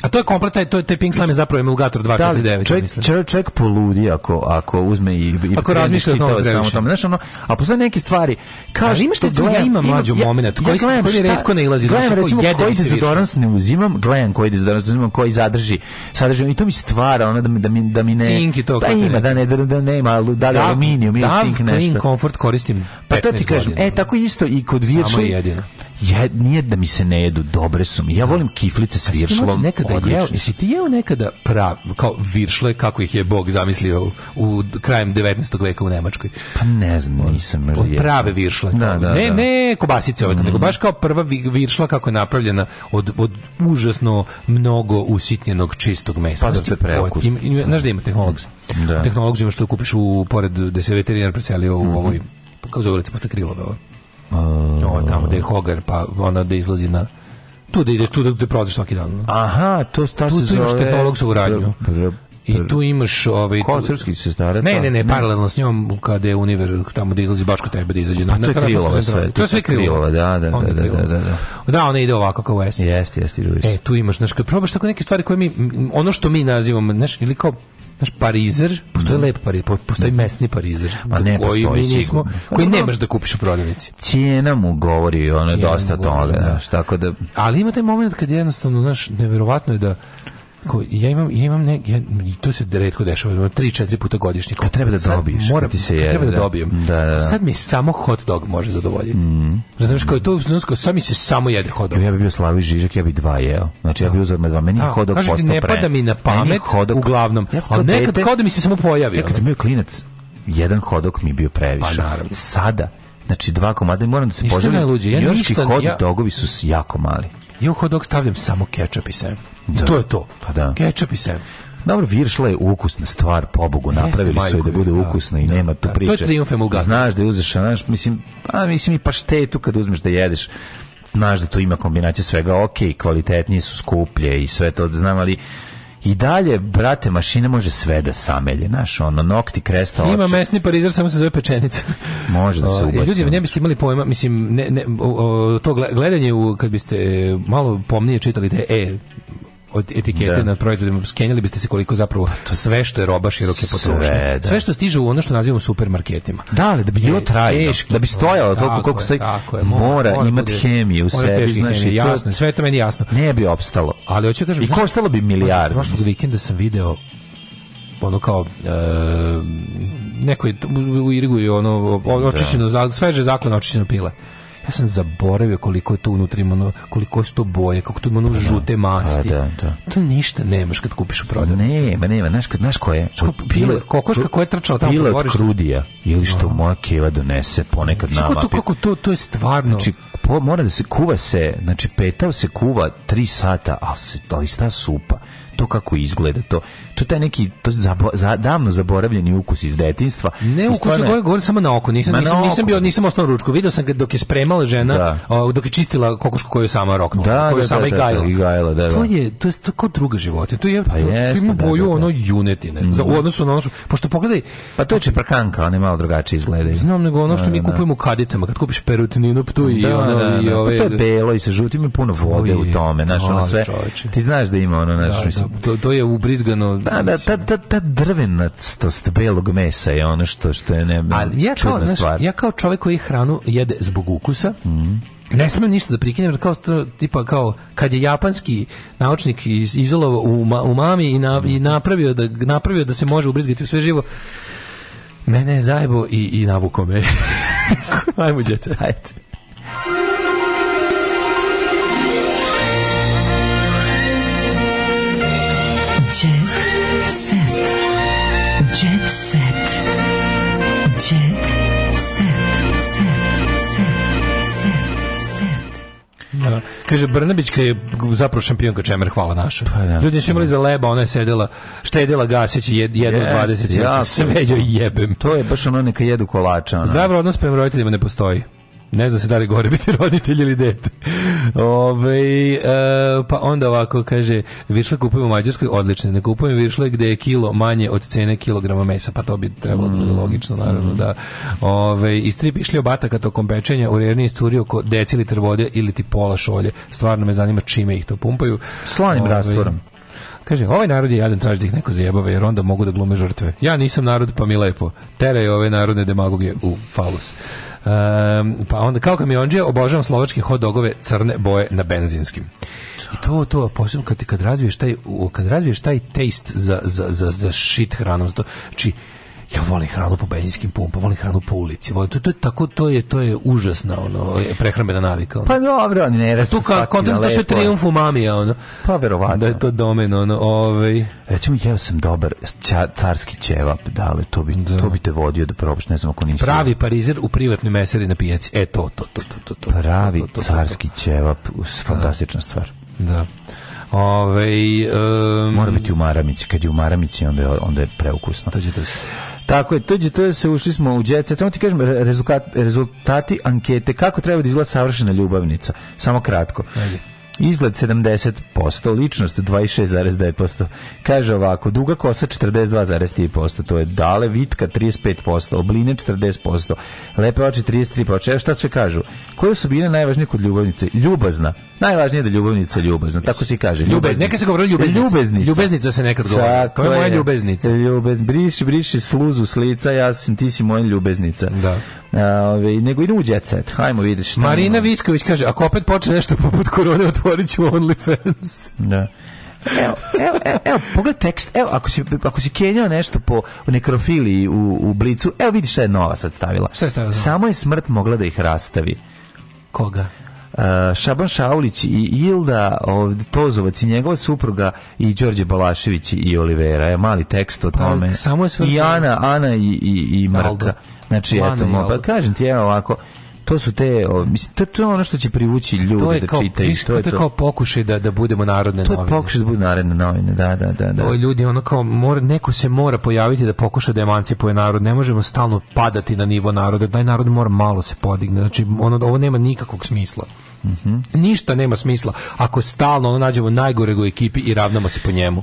a to je kompletno, to je taj Pink Slime je zapravo emulgator 249, čovjek, mislim. Čovjek, čovjek poludi ako, ako uzme i, i ako razmišlja o samo tamo. Znaš, ono, a postoje neke stvari, kao Ali imaš što gledam, ja imam mlađu ja, moment, koji ja koji retko ne ilazi. Gledam, recimo, koji dezodorans ne uzimam, gledam koji dezodorans ne uzimam, koji zadrži, sadrži, i to mi stvara, ono, da mi, da mi, da mi ne... Cink i to. Da pa ima, da ne, da, da nema, da li aluminijum, ili cink nešto. Da, Clean Comfort koristim Pa to ti kažem, e, tako isto i kod virša. Samo jedino ja, nije da mi se ne jedu, dobre su mi. Ja volim kiflice s viršlom. nekada jeo, jesi ti jeo nekada prav, kao viršle, kako ih je Bog zamislio u, krajem 19. veka u Nemačkoj? Pa ne znam, nisam Prave viršle. ne, ne kobasice ove, nego mm. baš kao prva viršla kako je napravljena od, od užasno mnogo usitnjenog čistog mesa. Pa se znači, Znaš da ima tehnolog. Da. Tehnolog što kupiš u, pored da se veterinar preselio u mhm. ovoj, kao zove posle krilove ovo. Ovo tamo da je Hogar, pa ona da izlazi na tu da ideš, tu da, te prolaziš svaki dan. Aha, to ta tu, se tu imaš tehnolog sa uradnju. I tu imaš ovaj ko srpski se stara. Ne, ne, ne, paralelno s njom kada je univer tamo da izlazi baš kod tebe da izađe pa na. To je krilo sve. To je sve da, da, da, da, da, da. Da, ona ide ovako kao Jeste, jeste, E, tu imaš, znači probaš tako neke stvari koje mi ono što mi nazivamo, znači ili kao znaš, parizer, postoji mm. lep parizer, postoji mhm. mesni parizer, Ma ne, koji mi pa koji nemaš da kupiš u prodavnici. Cijena mu govori, ono je dosta toga, tako da... Ali ima taj moment kad jednostavno, znaš, nevjerovatno je da Ko, ja imam, ja imam ne, ja, to se redko dešava, imam 3-4 puta godišnje. Kad treba da dobiješ, mora ti se Treba da, dobijem. Da, Sad mi samo hot dog može zadovoljiti. Mm. Razumiješ, kao to znači sami se samo jede hot dog. Ja bih bio slavi žižak ja bih dva jeo. Znači ja bih uzeo dva, meni A, hot dog pre. ne pada mi na pamet, hodog, uglavnom. Ja a nekad mi se samo pojavi. Nekad kad ono. sam klinac, jedan hodok mi je bio previše. Pa Sada, znači dva komada i moram da se poželim. Ja hot dogovi su jako mali. Ja u hot dog stavljam samo kečap i sem. Da. To je to. Pa da. Ketchup i sem. Dobro, viršla je ukusna stvar, pobogu, napravili su je da bude ukusna i nema tu priče. To je Znaš da je uzeš, znaš, mislim, a, mislim i paštetu kad uzmeš da jedeš, znaš da tu ima kombinacija svega, ok, kvalitetnije su skuplje i sve to, znam, ali i dalje, brate, mašina može sve da samelje, znaš, ono, nokti kresta oče. Ima mesni parizer, samo se zove pečenica. Može da se e, Ljudi, ono. ne biste imali pojma, mislim, to gledanje, u, kad biste malo pomnije čitali te e od etikete da. na proizvodima skenjali biste se koliko zapravo pa sve što je roba široke potrošnje. Sve što stiže u ono što nazivamo supermarketima. Da, li, da bi bilo e, trajno, da bi stojalo toliko koliko stoji, tako je, mora, mora imati hemiju u sebi, znaš, jasno, sve to meni jasno. Ne bi opstalo. Ali hoću kažem, I koštalo bi milijardi. Prošlog vikenda sam video ono kao e, neko je u irigu ono očišćeno, sveže zaklone očišćeno pile ja sam zaboravio koliko je to unutra ima koliko su to boje, kako tu ima ono žute masti. Da, da. To ništa nemaš kad kupiš u prodavnici. Nema, nema, znaš, znaš ko je? Od, kokoška je trčala tamo pile od krudija, ili što moja keva donese ponekad na to, to, to je stvarno. Znači, mora da se kuva se, znači petao se kuva tri sata, ali, ali sta supa to kako izgleda to to taj neki to zabo, za, davno zaboravljeni ukus iz detinjstva ne ukus stvarno... gore govori samo na oko nisam nisam, nisam bio nisam osnovno ručku video sam dok je spremala žena da. dok je čistila kokošku koju sama roknula da, koju da, sama da, i da, to je to je to kao druga života to je pa ima boju ono junetine za mhm. u odnosu na ono pošto pogledaj pa to je čeprkanka one malo drugačije izgledaju znam nego ono što mi kupujemo u kadicama kad kupiš perutninu pa to i ono i pa ove to je belo i sa žutim i puno vode u tome znači sve ti znaš da ima ono znači to, to je ubrizgano... Da, da, ta, ta, ta drvenatost belog mesa je ono što, što je ne, ne ja kao, stvar. Ja kao čovjek koji hranu jede zbog ukusa, mm. ne smem ništa da prikinem, jer kao, tipa, kao, kad je japanski naučnik iz Izolova u, ma, mami i, napravio, da, napravio da se može ubrizgati u sve živo, mene je zajebo i, i navuko me. (laughs) Ajmo, djece. Ajde. Kaže, Brnabićka je zapravo šampionka čemer, hvala naša. Pa, ja, Ljudi su imali za leba, ona je sedela, štedela gaseći jed, jednu yes, 20 ja, sve joj jebem. To je baš ono neka jedu kolača. Ona. Zdrav odnos prema roditeljima ne postoji. Ne zna se da li gore (laughs) biti roditelj ili dete. Ove, e, pa onda ovako kaže, viršle kupujem u Mađarskoj, odlične, ne kupujem viršle gde je kilo manje od cene kilograma mesa, pa to bi trebalo da mm. logično, naravno, mm. da. Ove, iz tri pišlje obataka tokom pečenja u rerni iscuri oko decilitar vode ili ti pola šolje. Stvarno me zanima čime ih to pumpaju. Slanim rastvorom. Kaže, ovaj narod je jadan, traži da ih neko zajebava, jer onda mogu da glume žrtve. Ja nisam narod, pa mi lepo. Teraj ove narodne demagogije u falus. Um, pa onda kao kamionđe obožavam slovačke hot dogove crne boje na benzinskim. I to to posebno kad kad razviješ taj kad razviješ taj taste za za za za shit hranom. Znači ja volim hranu po benzinskim pumpama, volim hranu po ulici, volim, to, to, je tako, to je, to je užasna, ono, prehrambena navika. Ono. Pa dobro, oni ne raste Tu kao kontra, to je triumf ono. Pa verovatno. Da je to domen, ono, ovaj. Recimo, jeo sam dobar ča, carski ćevap, da, li, to bi, da. to bi te vodio da probaš, ne znam ako nisi. Pravi parizer u privatnoj meseri na pijaci, e to, to, to, to, to. to Pravi to, to, carski ćevap, fantastična stvar. Da. Ove, um, Mora biti u maramici, kad je u maramici onda je, onda je preukusno. To Tako je, tođe, to se ušli smo u djece. Samo ti kažem, rezultati, rezultati ankete, kako treba da izgleda savršena ljubavnica. Samo kratko. Ajde. Izgled 70%, ličnost 26,9%. Kaže ovako, duga kosa 42,3%, to je dale vitka 35%, obline 40%, lepe oči 33%. Evo šta sve kažu? Koje su bile najvažnije kod ljubavnice? Ljubazna. Najvažnije je da ljubavnica ljubazna, tako se kaže. Ljubez, neka se govori ljubeznica. Ljubeznica. Ljubeznica se nekad govori. To je moja ljubeznica. Ljubez, briši, briši sluzu s lica, ja sam, ti si moja ljubeznica. Da. Ove, nego i u jet set. Hajmo vidjeti šta. Marina Visković kaže, ako opet počne nešto poput korone, otvorit ću OnlyFans. Da. Evo, evo, evo, pogled tekst. Evo, ako si, ako si kenjao nešto po nekrofiliji u, u Blicu, evo vidi šta je Nova sad stavila. stavila? Samo je smrt mogla da ih rastavi. Koga? Uh, Šaban Šaulić i Ilda Tozovac i njegova supruga i Đorđe Balašević i Olivera. Je mali tekst o pa, tome. samo je I Ana, Ana i, i, i Znači, eto, pa kažem ti, evo ovako, to su te o, mislim to, je ono što će privući ljude da čitaju to, to je to. kao pokušaj da da budemo narodne novine. To je pokušaj da budu narodne novine, da da da da. ljudi ono kao mora, neko se mora pojaviti da pokuša da emancipuje narod. Ne možemo stalno padati na nivo naroda. Taj narod mora malo se podigne. Znači ono ovo nema nikakvog smisla. Mhm. Ništa nema smisla ako stalno ono nađemo najgoreg u ekipi i ravnamo se po njemu.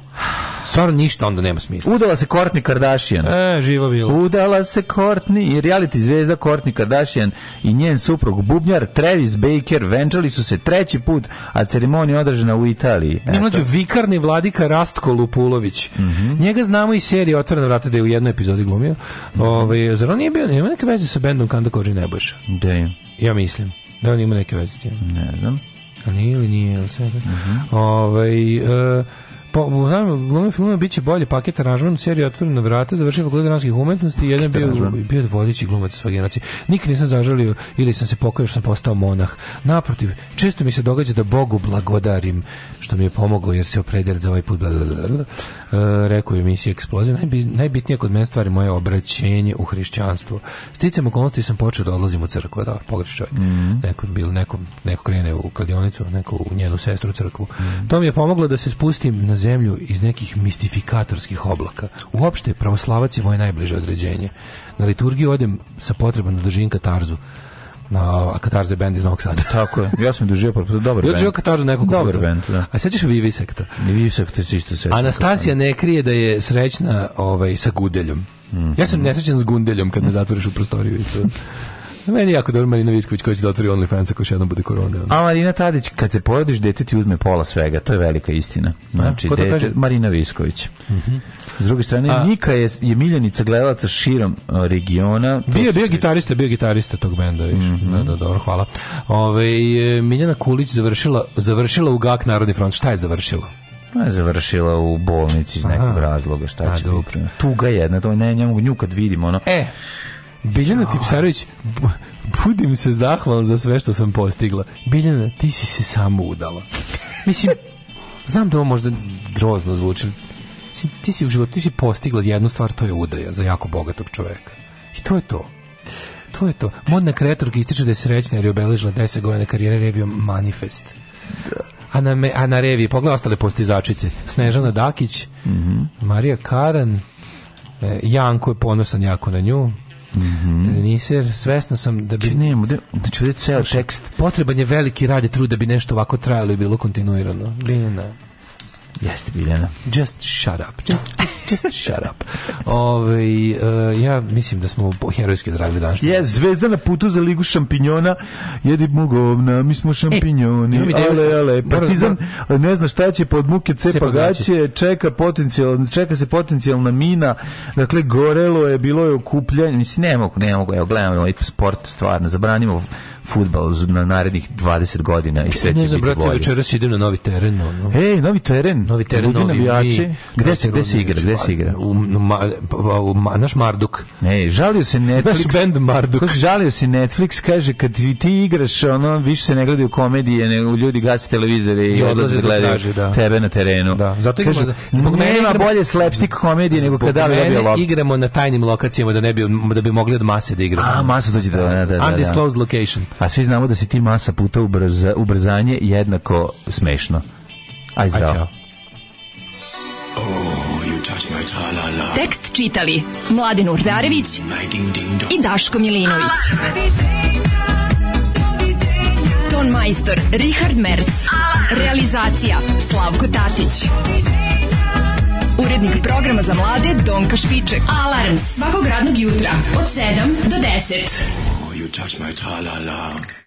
Stvarno ništa onda nema smisla. Udala se Kortni Kardashian. E, živo bilo. Udala se Kortni i reality zvezda Kortni Kardashian i njen suprug Bubnjar Travis Baker venčali su se treći put, a ceremonija održana u Italiji. Ne vikarni vladika Rastko Lupulović. Mm Njega znamo i serije Otvorena vrata da je u jednoj epizodi glumio. Mm -hmm. zar on nije bio, nema neke veze sa bendom Kanda koži Nebojša? Da je. Ja mislim. Da on ima neke veze s tim? Ne znam. Ali nije ili nije, ili sve? Uh -huh. Ove, e, po, u glumi filmu bit će bolje paket aranžman serija otvorena Otvorena vrata, završio fakultet dramskih umetnosti i jedan bio, bio vodeći glumac svoj generacije. Nikad nisam zažalio ili sam se pokojao što sam postao monah. Naprotiv, često mi se događa da Bogu blagodarim što mi je pomogao jer se opredjel za ovaj put. Reku Uh, rekao je emisija Eksplozija. najbitnije kod mene stvari moje obraćenje u hrišćanstvo. Sticam okolnosti sam počeo da odlazim u crkvu. Da, pogreš čovjek. Mm -hmm. neko, bil, neko, neko krene u kladionicu, neko u njenu sestru u crkvu. Mm To mi je pomoglo da se spustim na zemlju iz nekih mistifikatorskih oblaka. Uopšte, pravoslavac je moje najbliže određenje. Na liturgiju odem sa potrebom da doživim katarzu na Katarze bend iz Novog Sada. Tako je. Ja sam doživio pa dobar bend. Ja doživio Katarzu nekoliko dobar puta. da. A sećaš Vivi sekta? Vivi sekta se isto seća. Anastasija ne krije da je srećna ovaj sa Gudeljom. Mm -hmm. Ja sam nesrećan s Gundeljom kad me zatvoriš u prostoriju i to. Meni je jako dobro Marina Visković koja će da otvori OnlyFans ako još jednom bude korona. Ono. A Marina Tadić, kad se porodiš, dete ti uzme pola svega. To je velika istina. Znači, A, dete, Marina Visković. Uh S druge strane, A, Nika je, je miljenica gledalaca širom regiona. bio, bio gitarista, bio gitarista tog benda, viš. Mhm. da, da, dobro, hvala. Ove, ovaj, Miljana Kulić završila, završila u GAK Narodni front. Šta je završila? Pa je završila u bolnici iz nekog razloga, šta će biti. Tuga jedna, to ne, nju kad vidimo, ono. E, Biljana Tipsarović, budim se zahvalan za sve što sam postigla. Biljana, ti si se samo udala. Mislim, znam da ovo možda grozno zvuči. Ti si u životu, ti si postigla jednu stvar, to je udaja za jako bogatog čoveka. I to je to. To je to. Modna kreatorka ističe da je srećna jer je obeležila 10 godina karijere revio Manifest. Da. A na, me, a reviji, pogledaj ostale postizačice. Snežana Dakić, mm Marija Karan, e, Janko je ponosan jako na nju. Mm -hmm. svesna sam da bi... Ne, da znači ceo tekst. Potreban je veliki rad i trud da bi nešto ovako trajalo i bilo kontinuirano. Lina. Jeste Biljana. Just shut up. Just, just, just shut up. Ove, ovaj, eh, ja mislim da smo herojski odradili danas. Je, yes, zvezda na putu za ligu šampinjona. Jedi mu mi smo šampinjoni. E, ale, ale, partizan eh, ne zna šta će pod muke cepa gaće, čeka, potencijal, čeka se potencijalna mina. Dakle, gorelo je, bilo je okupljanje. Mislim, ne mogu, ne mogu. Evo, gledamo ovaj sport, stvarno, zabranimo futbal na narednih 20 godina i sve će biti bolje. Ne znam, večeras idem na novi teren. Ono. Ej, novi teren. Novi teren, novi. Mi, gde, se, gde se ono, igra? Gde se znači, igra? U, u, pa, pa, naš Marduk. Ej, žalio se Netflix. Naš band Marduk. Žalio se Netflix, kaže, kad ti igraš, ono, više se ne gledaju komedije, ljudi gase televizore i, odlaze da gledaju tebe na terenu. Da. Zato zbog mene igramo, bolje slapstick komedije nego kada bi igramo na tajnim lokacijama da ne bi da bi mogli od mase da igramo. A masa dođe da, da. Undisclosed location. A svi znamo da si ti masa puta ubrza, ubrzanje jednako smešno. Aj zdravo. Oh, Aj, Tekst čitali Mladin Urdarević mm, i Daško Milinović. Ton majstor Richard Merc. Realizacija Slavko Tatić. Urednik programa za mlade Donka Špiček. Alarms svakog radnog jutra od 7 do 10. you touch my tra-la-la. la la